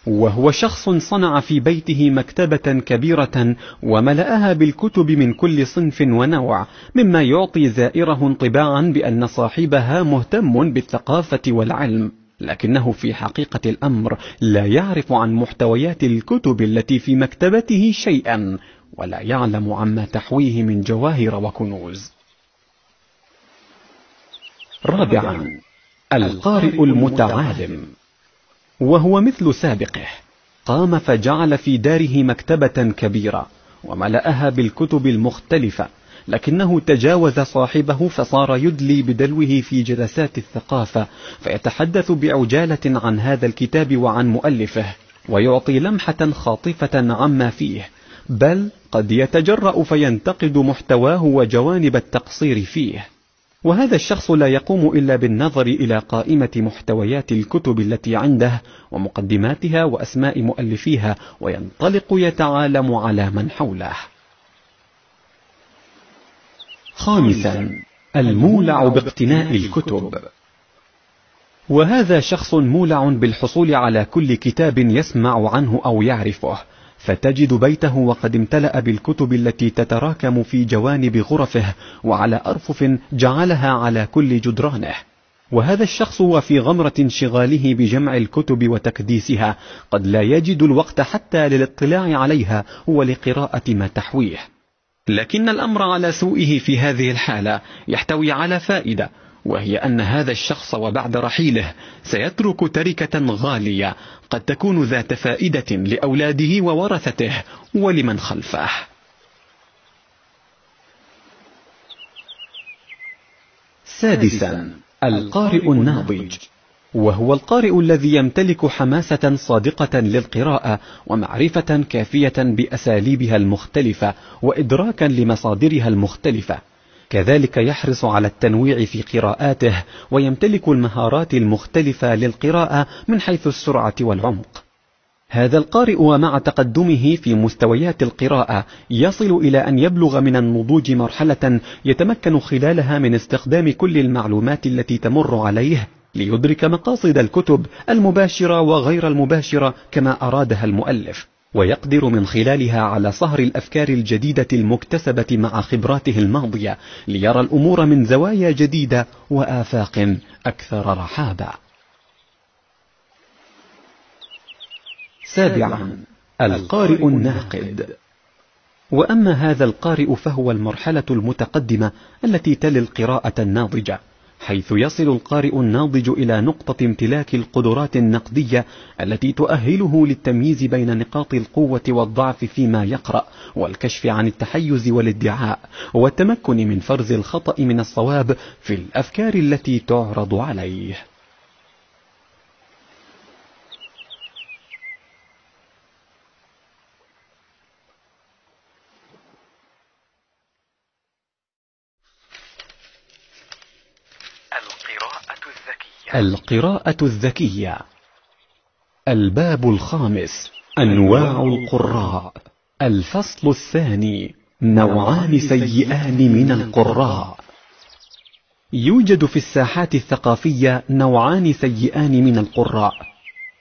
وهو شخص صنع في بيته مكتبة كبيرة وملأها بالكتب من كل صنف ونوع مما يعطي زائره انطباعا بأن صاحبها مهتم بالثقافة والعلم لكنه في حقيقة الأمر لا يعرف عن محتويات الكتب التي في مكتبته شيئا ولا يعلم عما تحويه من جواهر وكنوز. رابعا. القارئ المتعالم. وهو مثل سابقه. قام فجعل في داره مكتبة كبيرة وملأها بالكتب المختلفة لكنه تجاوز صاحبه فصار يدلي بدلوه في جلسات الثقافة فيتحدث بعجالة عن هذا الكتاب وعن مؤلفه ويعطي لمحة خاطفة عما فيه بل قد يتجرأ فينتقد محتواه وجوانب التقصير فيه. وهذا الشخص لا يقوم إلا بالنظر إلى قائمة محتويات الكتب التي عنده ومقدماتها وأسماء مؤلفيها وينطلق يتعالم على من حوله. خامسا المولع باقتناء الكتب. وهذا شخص مولع بالحصول على كل كتاب يسمع عنه أو يعرفه. فتجد بيته وقد امتلأ بالكتب التي تتراكم في جوانب غرفه وعلى أرفف جعلها على كل جدرانه. وهذا الشخص وفي غمرة انشغاله بجمع الكتب وتكديسها قد لا يجد الوقت حتى للاطلاع عليها ولقراءة ما تحويه. لكن الأمر على سوءه في هذه الحالة يحتوي على فائدة وهي أن هذا الشخص وبعد رحيله سيترك تركة غالية قد تكون ذات فائدة لأولاده وورثته ولمن خلفه. سادسا القارئ الناضج. وهو القارئ الذي يمتلك حماسة صادقة للقراءة ومعرفة كافية بأساليبها المختلفة وإدراكا لمصادرها المختلفة. كذلك يحرص على التنويع في قراءاته ويمتلك المهارات المختلفة للقراءة من حيث السرعة والعمق. هذا القارئ ومع تقدمه في مستويات القراءة يصل إلى أن يبلغ من النضوج مرحلة يتمكن خلالها من استخدام كل المعلومات التي تمر عليه ليدرك مقاصد الكتب المباشرة وغير المباشرة كما أرادها المؤلف. ويقدر من خلالها على صهر الأفكار الجديدة المكتسبة مع خبراته الماضية ليرى الأمور من زوايا جديدة وآفاق أكثر رحابا سابعا القارئ الناقد. وأما هذا القارئ فهو المرحلة المتقدمة التي تلي القراءة الناضجة. حيث يصل القارئ الناضج إلى نقطة امتلاك القدرات النقدية التي تؤهله للتمييز بين نقاط القوة والضعف فيما يقرأ والكشف عن التحيز والادعاء والتمكن من فرز الخطأ من الصواب في الأفكار التي تعرض عليه. القراءة الذكية. الباب الخامس. أنواع القراء. الفصل الثاني. نوعان سيئان من القراء. يوجد في الساحات الثقافية نوعان سيئان من القراء.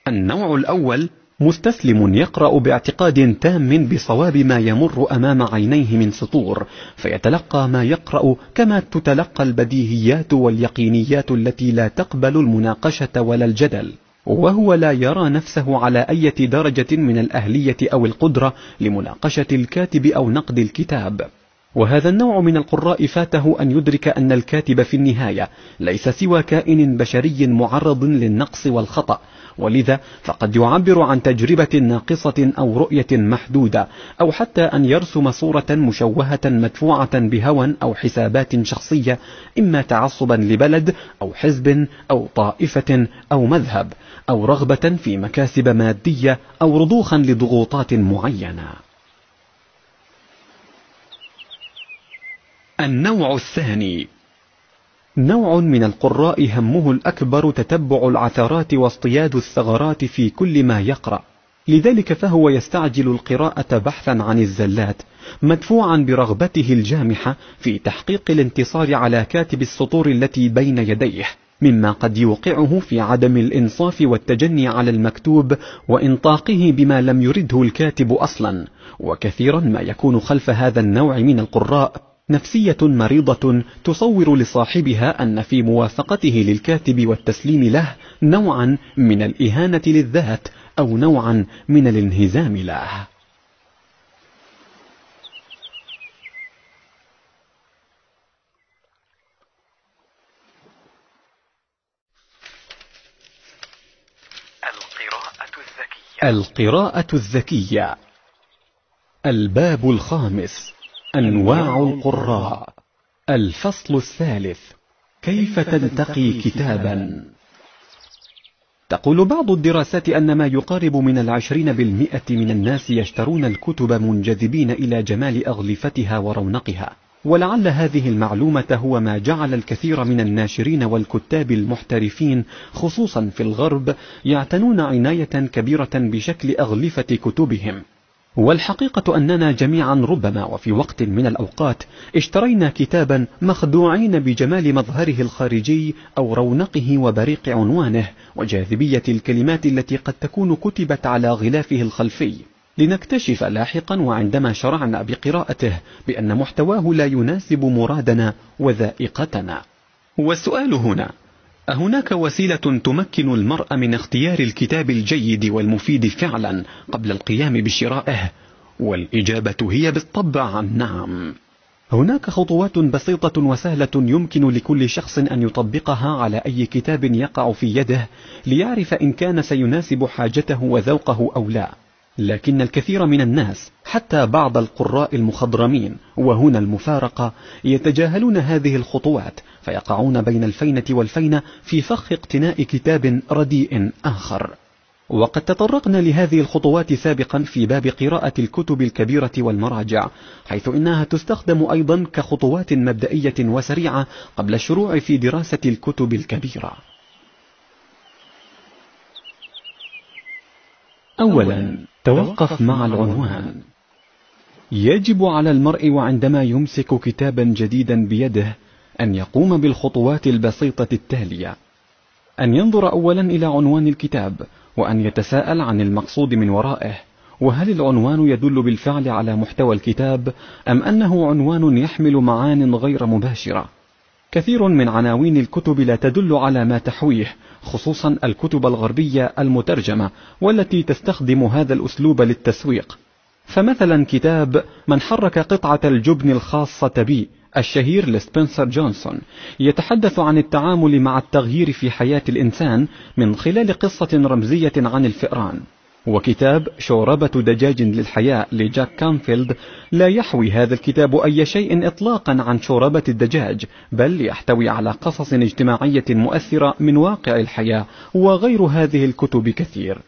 النوع الأول مستسلم يقرأ باعتقاد تام بصواب ما يمر أمام عينيه من سطور فيتلقى ما يقرأ كما تتلقى البديهيات واليقينيات التي لا تقبل المناقشة ولا الجدل. وهو لا يرى نفسه على أي درجة من الأهلية أو القدرة لمناقشة الكاتب أو نقد الكتاب. وهذا النوع من القراء فاته أن يدرك أن الكاتب في النهاية ليس سوى كائن بشري معرض للنقص والخطأ ولذا فقد يعبر عن تجربة ناقصة أو رؤية محدودة أو حتى أن يرسم صورة مشوهة مدفوعة بهوى أو حسابات شخصية إما تعصبا لبلد أو حزب أو طائفة أو مذهب أو رغبة في مكاسب مادية أو رضوخا لضغوطات معينة. النوع الثاني نوع من القراء همه الأكبر تتبع العثرات واصطياد الثغرات في كل ما يقرأ. لذلك فهو يستعجل القراءة بحثا عن الزلات مدفوعا برغبته الجامحة في تحقيق الانتصار على كاتب السطور التي بين يديه مما قد يوقعه في عدم الإنصاف والتجني على المكتوب وإنطاقه بما لم يرده الكاتب أصلا وكثيرا ما يكون خلف هذا النوع من القراء. نفسية مريضة تصور لصاحبها أن في موافقته للكاتب والتسليم له نوعا من الإهانة للذات أو نوعا من الانهزام له. القراءة الذكية. القراءة الذكية. الباب الخامس. أنواع القراء. الفصل الثالث. كيف تنتقي كتابا؟ تقول بعض الدراسات أن ما يقارب من العشرين بالمئة من الناس يشترون الكتب منجذبين إلى جمال أغلفتها ورونقها. ولعل هذه المعلومة هو ما جعل الكثير من الناشرين والكتاب المحترفين خصوصا في الغرب يعتنون عناية كبيرة بشكل أغلفة كتبهم. والحقيقة أننا جميعا ربما وفي وقت من الأوقات اشترينا كتابا مخدوعين بجمال مظهره الخارجي أو رونقه وبريق عنوانه وجاذبية الكلمات التي قد تكون كتبت على غلافه الخلفي. لنكتشف لاحقا وعندما شرعنا بقراءته بأن محتواه لا يناسب مرادنا وذائقتنا. والسؤال هنا أهناك وسيلة تمكن المرء من اختيار الكتاب الجيد والمفيد فعلا قبل القيام بشرائه؟ والإجابة هي بالطبع نعم. هناك خطوات بسيطة وسهلة يمكن لكل شخص أن يطبقها على أي كتاب يقع في يده ليعرف إن كان سيناسب حاجته وذوقه أو لا. لكن الكثير من الناس حتى بعض القراء المخضرمين وهنا المفارقة يتجاهلون هذه الخطوات فيقعون بين الفينة والفينة في فخ اقتناء كتاب رديء آخر. وقد تطرقنا لهذه الخطوات سابقا في باب قراءة الكتب الكبيرة والمراجع حيث إنها تستخدم أيضا كخطوات مبدئية وسريعة قبل الشروع في دراسة الكتب الكبيرة. أولا توقف مع العنوان. يجب على المرء وعندما يمسك كتابا جديدا بيده أن يقوم بالخطوات البسيطة التالية. أن ينظر أولا إلى عنوان الكتاب وأن يتساءل عن المقصود من ورائه. وهل العنوان يدل بالفعل على محتوى الكتاب أم أنه عنوان يحمل معان غير مباشرة؟ كثير من عناوين الكتب لا تدل على ما تحويه خصوصا الكتب الغربية المترجمة والتي تستخدم هذا الأسلوب للتسويق. فمثلا كتاب من حرك قطعة الجبن الخاصة بي الشهير لسبنسر جونسون يتحدث عن التعامل مع التغيير في حياة الإنسان من خلال قصة رمزية عن الفئران. وكتاب شوربة دجاج للحياة لجاك كامفيلد لا يحوي هذا الكتاب أي شيء إطلاقا عن شوربة الدجاج بل يحتوي على قصص اجتماعية مؤثرة من واقع الحياة وغير هذه الكتب كثير.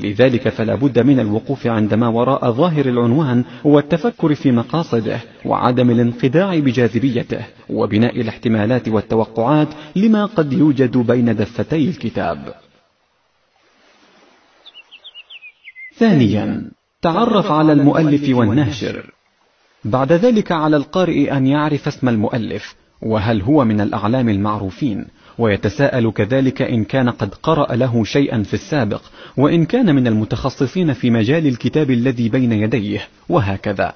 لذلك فلا بد من الوقوف عند ما وراء ظاهر العنوان والتفكر في مقاصده وعدم الانخداع بجاذبيته وبناء الاحتمالات والتوقعات لما قد يوجد بين دفتي الكتاب. ثانيا تعرف على المؤلف والناشر. بعد ذلك على القارئ أن يعرف اسم المؤلف وهل هو من الأعلام المعروفين. ويتساءل كذلك إن كان قد قرأ له شيئا في السابق وإن كان من المتخصصين في مجال الكتاب الذي بين يديه وهكذا.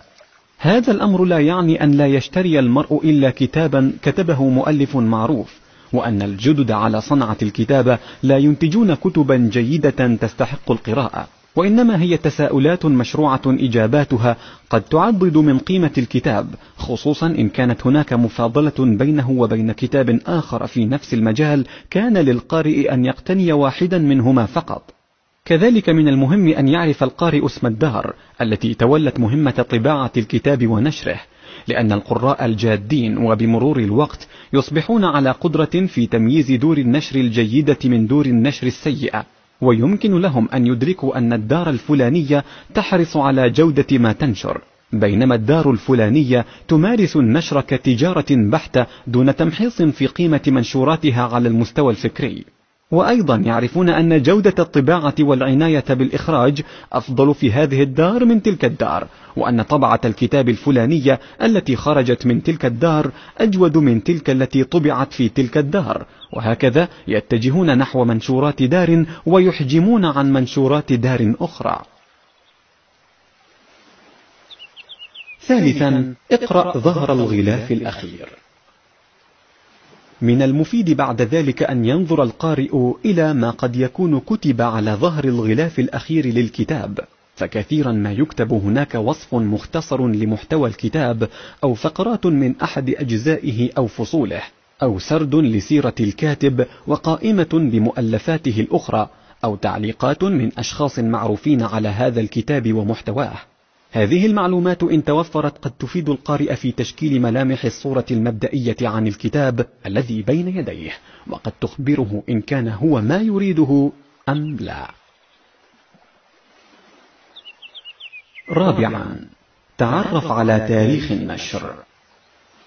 هذا الأمر لا يعني أن لا يشتري المرء إلا كتابا كتبه مؤلف معروف وأن الجدد على صنعة الكتابة لا ينتجون كتبا جيدة تستحق القراءة. وإنما هي تساؤلات مشروعة إجاباتها قد تعضد من قيمة الكتاب خصوصا إن كانت هناك مفاضلة بينه وبين كتاب آخر في نفس المجال كان للقارئ أن يقتني واحدا منهما فقط. كذلك من المهم أن يعرف القارئ اسم الدار التي تولت مهمة طباعة الكتاب ونشره لأن القراء الجادين وبمرور الوقت يصبحون على قدرة في تمييز دور النشر الجيدة من دور النشر السيئة. ويمكن لهم أن يدركوا أن الدار الفلانية تحرص على جودة ما تنشر. بينما الدار الفلانية تمارس النشر كتجارة بحتة دون تمحيص في قيمة منشوراتها على المستوى الفكري. وأيضا يعرفون أن جودة الطباعة والعناية بالإخراج أفضل في هذه الدار من تلك الدار وأن طبعة الكتاب الفلانية التي خرجت من تلك الدار أجود من تلك التي طبعت في تلك الدار وهكذا يتجهون نحو منشورات دار ويحجمون عن منشورات دار أخرى. ثالثا اقرأ ظهر الغلاف الأخير. من المفيد بعد ذلك أن ينظر القارئ إلى ما قد يكون كتب على ظهر الغلاف الأخير للكتاب فكثيرا ما يكتب هناك وصف مختصر لمحتوى الكتاب أو فقرات من أحد أجزائه أو فصوله أو سرد لسيرة الكاتب وقائمة بمؤلفاته الأخرى أو تعليقات من أشخاص معروفين على هذا الكتاب ومحتواه. هذه المعلومات إن توفرت قد تفيد القارئ في تشكيل ملامح الصورة المبدئية عن الكتاب الذي بين يديه وقد تخبره إن كان هو ما يريده أم لا. رابعا تعرف على تاريخ النشر.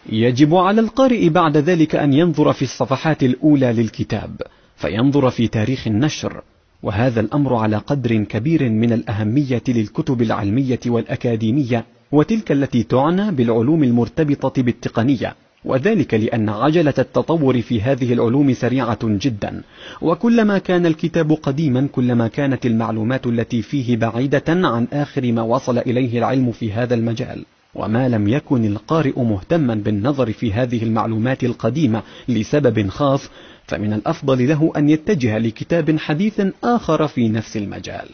يجب على القارئ بعد ذلك أن ينظر في الصفحات الأولى للكتاب فينظر في تاريخ النشر. وهذا الأمر على قدر كبير من الأهمية للكتب العلمية والأكاديمية وتلك التي تعنى بالعلوم المرتبطة بالتقنية وذلك لأن عجلة التطور في هذه العلوم سريعة جدا. وكلما كان الكتاب قديما كلما كانت المعلومات التي فيه بعيدة عن آخر ما وصل إليه العلم في هذا المجال. وما لم يكن القارئ مهتما بالنظر في هذه المعلومات القديمة لسبب خاص فمن الأفضل له أن يتجه لكتاب حديث آخر في نفس المجال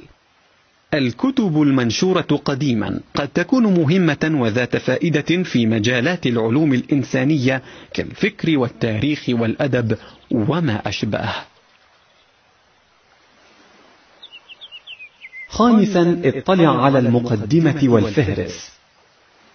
الكتب المنشورة قديما قد تكون مهمة وذات فائدة في مجالات العلوم الإنسانية كالفكر والتاريخ والأدب وما أشبه. خامسا اطلع على المقدمة والفهرس.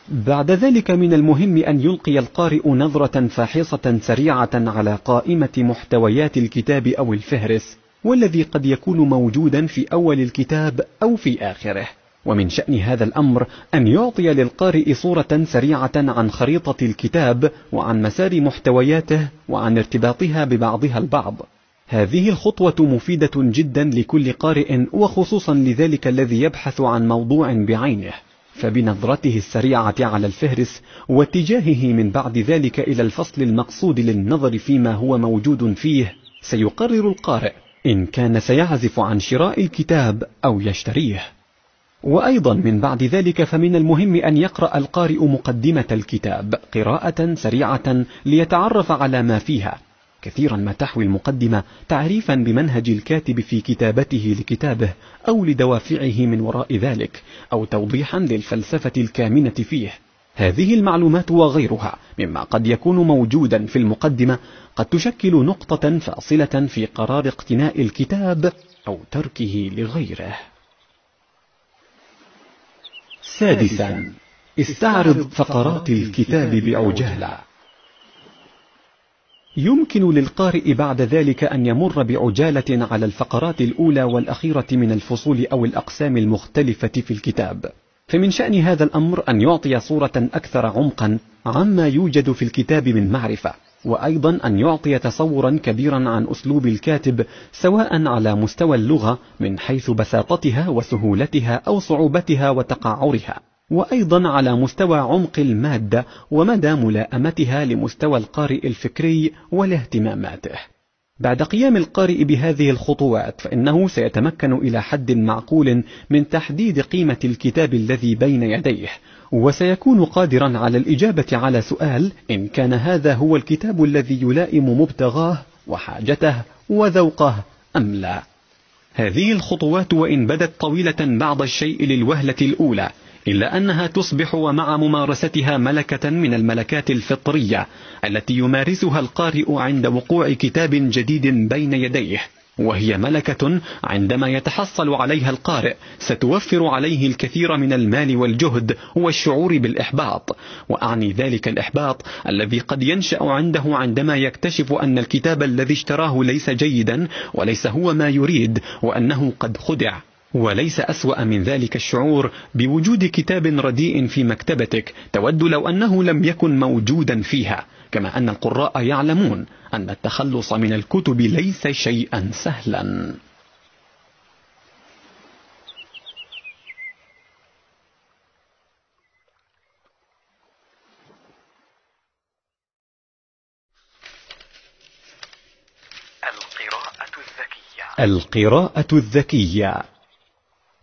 بعد ذلك من المهم أن يلقي القارئ نظرة فاحصة سريعة على قائمة محتويات الكتاب أو الفهرس والذي قد يكون موجودا في أول الكتاب أو في آخره. ومن شأن هذا الأمر أن يعطي للقارئ صورة سريعة عن خريطة الكتاب وعن مسار محتوياته وعن ارتباطها ببعضها البعض. هذه الخطوة مفيدة جدا لكل قارئ وخصوصا لذلك الذي يبحث عن موضوع بعينه. فبنظرته السريعة على الفهرس واتجاهه من بعد ذلك إلى الفصل المقصود للنظر فيما هو موجود فيه سيقرر القارئ إن كان سيعزف عن شراء الكتاب أو يشتريه. وأيضا من بعد ذلك فمن المهم أن يقرأ القارئ مقدمة الكتاب قراءة سريعة ليتعرف على ما فيها. كثيرا ما تحوي المقدمة تعريفا بمنهج الكاتب في كتابته لكتابه أو لدوافعه من وراء ذلك أو توضيحا للفلسفة الكامنة فيه هذه المعلومات وغيرها مما قد يكون موجودا في المقدمة قد تشكل نقطة فاصلة في قرار اقتناء الكتاب أو تركه لغيره. سادسا استعرض فقرات الكتاب بعجالة. يمكن للقارئ بعد ذلك أن يمر بعجالة على الفقرات الأولى والأخيرة من الفصول أو الأقسام المختلفة في الكتاب. فمن شأن هذا الأمر أن يعطي صورة أكثر عمقا عما يوجد في الكتاب من معرفة وأيضا أن يعطي تصورا كبيرا عن أسلوب الكاتب سواء على مستوى اللغة من حيث بساطتها وسهولتها أو صعوبتها وتقعرها وأيضا على مستوى عمق المادة ومدى ملائمتها لمستوى القارئ الفكري ولاهتماماته بعد قيام القارئ بهذه الخطوات فإنه سيتمكن إلى حد معقول من تحديد قيمة الكتاب الذي بين يديه وسيكون قادرا على الإجابة على سؤال إن كان هذا هو الكتاب الذي يلائم مبتغاه وحاجته وذوقه أم لا؟ هذه الخطوات وإن بدت طويلة بعض الشيء للوهلة الأولى إلا أنها تصبح ومع ممارستها ملكة من الملكات الفطرية التي يمارسها القارئ عند وقوع كتاب جديد بين يديه وهي ملكة عندما يتحصل عليها القارئ ستوفر عليه الكثير من المال والجهد والشعور بالإحباط. وأعني ذلك الإحباط الذي قد ينشأ عنده عندما يكتشف أن الكتاب الذي اشتراه ليس جيدا وليس هو ما يريد وأنه قد خدع. وليس أسوأ من ذلك الشعور بوجود كتاب رديء في مكتبتك تود لو أنه لم يكن موجودا فيها كما أن القراء يعلمون أن التخلص من الكتب ليس شيئا سهلا. القراءة الذكية. القراءة الذكية.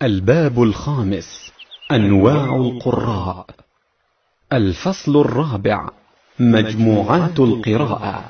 الباب الخامس أنواع القراء. الفصل الرابع مجموعات القراءة.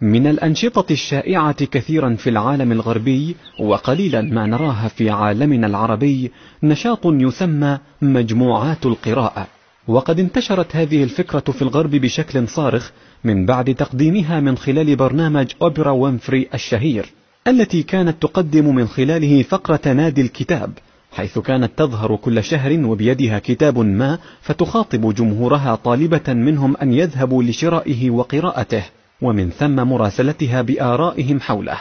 من الأنشطة الشائعة كثيرا في العالم الغربي وقليلا ما نراها في عالمنا العربي نشاط يسمى مجموعات القراءة. وقد انتشرت هذه الفكرة في الغرب بشكل صارخ من بعد تقديمها من خلال برنامج أوبرا وينفري الشهير. التي كانت تقدم من خلاله فقرة نادي الكتاب حيث كانت تظهر كل شهر وبيدها كتاب ما فتخاطب جمهورها طالبة منهم أن يذهبوا لشرائه وقراءته ومن ثم مراسلتها بآرائهم حوله.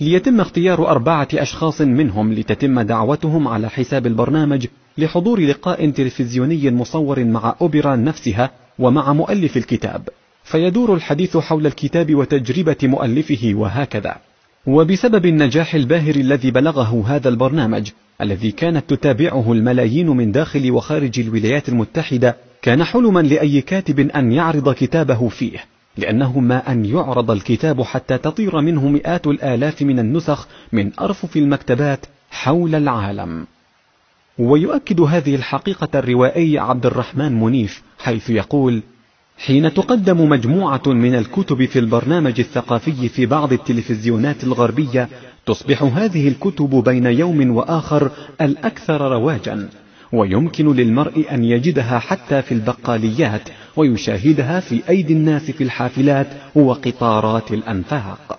ليتم اختيار أربعة أشخاص منهم لتتم دعوتهم على حساب البرنامج لحضور لقاء تلفزيوني مصور مع أوبرا نفسها ومع مؤلف الكتاب. فيدور الحديث حول الكتاب وتجربة مؤلفه وهكذا. وبسبب النجاح الباهر الذي بلغه هذا البرنامج الذي كانت تتابعه الملايين من داخل وخارج الولايات المتحدة كان حلما لأي كاتب أن يعرض كتابه فيه لأنه ما أن يعرض الكتاب حتى تطير منه مئات الآلاف من النسخ من أرفف المكتبات حول العالم. ويؤكد هذه الحقيقة الروائي عبد الرحمن منيف حيث يقول حين تقدم مجموعة من الكتب في البرنامج الثقافي في بعض التلفزيونات الغربية تصبح هذه الكتب بين يوم وآخر الأكثر رواجا ويمكن للمرء أن يجدها حتى في البقاليات ويشاهدها في أيدي الناس في الحافلات وقطارات الأنفاق.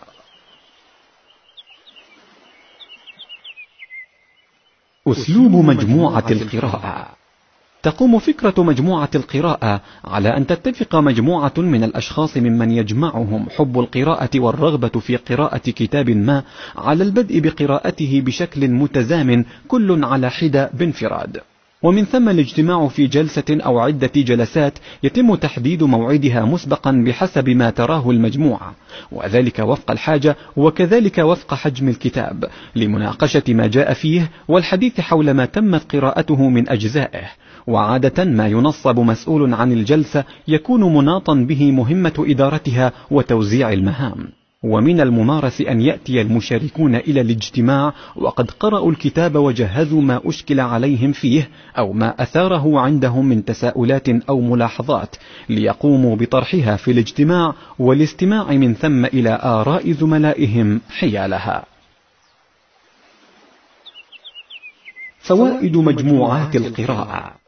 أسلوب مجموعة القراءة تقوم فكرة مجموعة القراءة على أن تتفق مجموعة من الأشخاص ممن يجمعهم حب القراءة والرغبة في قراءة كتاب ما على البدء بقراءته بشكل متزامن كل على حدة بانفراد. ومن ثم الاجتماع في جلسة أو عدة جلسات يتم تحديد موعدها مسبقا بحسب ما تراه المجموعة. وذلك وفق الحاجة وكذلك وفق حجم الكتاب لمناقشة ما جاء فيه والحديث حول ما تمت قراءته من أجزائه. وعادة ما ينصب مسؤول عن الجلسة يكون مناطا به مهمة إدارتها وتوزيع المهام. ومن الممارس أن يأتي المشاركون إلى الاجتماع وقد قرأوا الكتاب وجهزوا ما أشكل عليهم فيه أو ما أثاره عندهم من تساؤلات أو ملاحظات ليقوموا بطرحها في الاجتماع والاستماع من ثم إلى آراء زملائهم حيالها. فوائد مجموعات القراءة.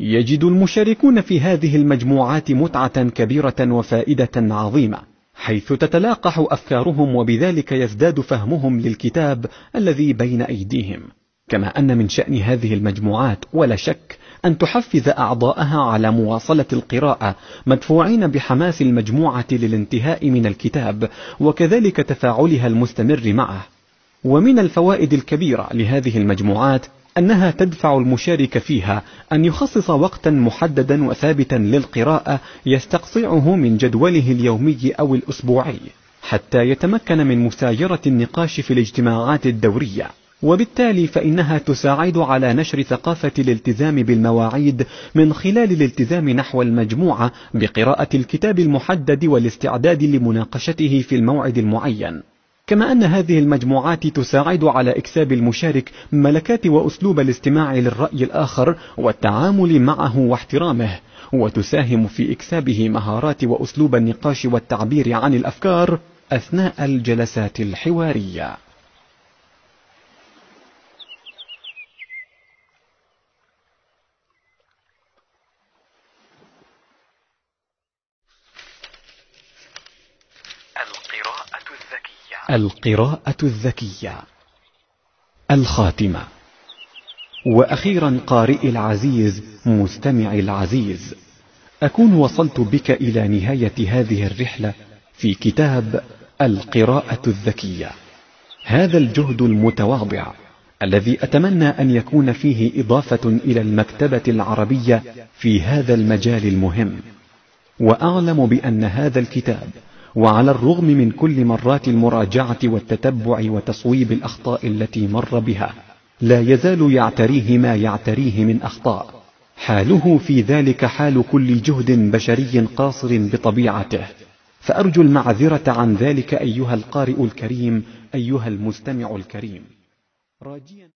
يجد المشاركون في هذه المجموعات متعة كبيرة وفائدة عظيمة حيث تتلاقح أفكارهم وبذلك يزداد فهمهم للكتاب الذي بين أيديهم. كما أن من شأن هذه المجموعات ولا شك أن تحفز أعضاءها على مواصلة القراءة مدفوعين بحماس المجموعة للانتهاء من الكتاب وكذلك تفاعلها المستمر معه. ومن الفوائد الكبيرة لهذه المجموعات أنها تدفع المشارك فيها أن يخصص وقتا محددا وثابتا للقراءة يستقصعه من جدوله اليومي أو الأسبوعي حتى يتمكن من مسايرة النقاش في الاجتماعات الدورية. وبالتالي فإنها تساعد على نشر ثقافة الالتزام بالمواعيد من خلال الالتزام نحو المجموعة بقراءة الكتاب المحدد والاستعداد لمناقشته في الموعد المعين. كما أن هذه المجموعات تساعد على إكساب المشارك ملكات وأسلوب الاستماع للرأي الآخر والتعامل معه واحترامه وتساهم في إكسابه مهارات وأسلوب النقاش والتعبير عن الأفكار أثناء الجلسات الحوارية. القراءة الذكية الخاتمة. وأخيرا قارئ العزيز مستمع العزيز أكون وصلت بك إلى نهاية هذه الرحلة في كتاب القراءة الذكية. هذا الجهد المتواضع الذي أتمنى أن يكون فيه إضافة إلى المكتبة العربية في هذا المجال المهم. وأعلم بأن هذا الكتاب وعلى الرغم من كل مرات المراجعة والتتبع وتصويب الأخطاء التي مر بها لا يزال يعتريه ما يعتريه من أخطاء. حاله في ذلك حال كل جهد بشري قاصر بطبيعته. فأرجو المعذرة عن ذلك أيها القارئ الكريم أيها المستمع الكريم. راجيا.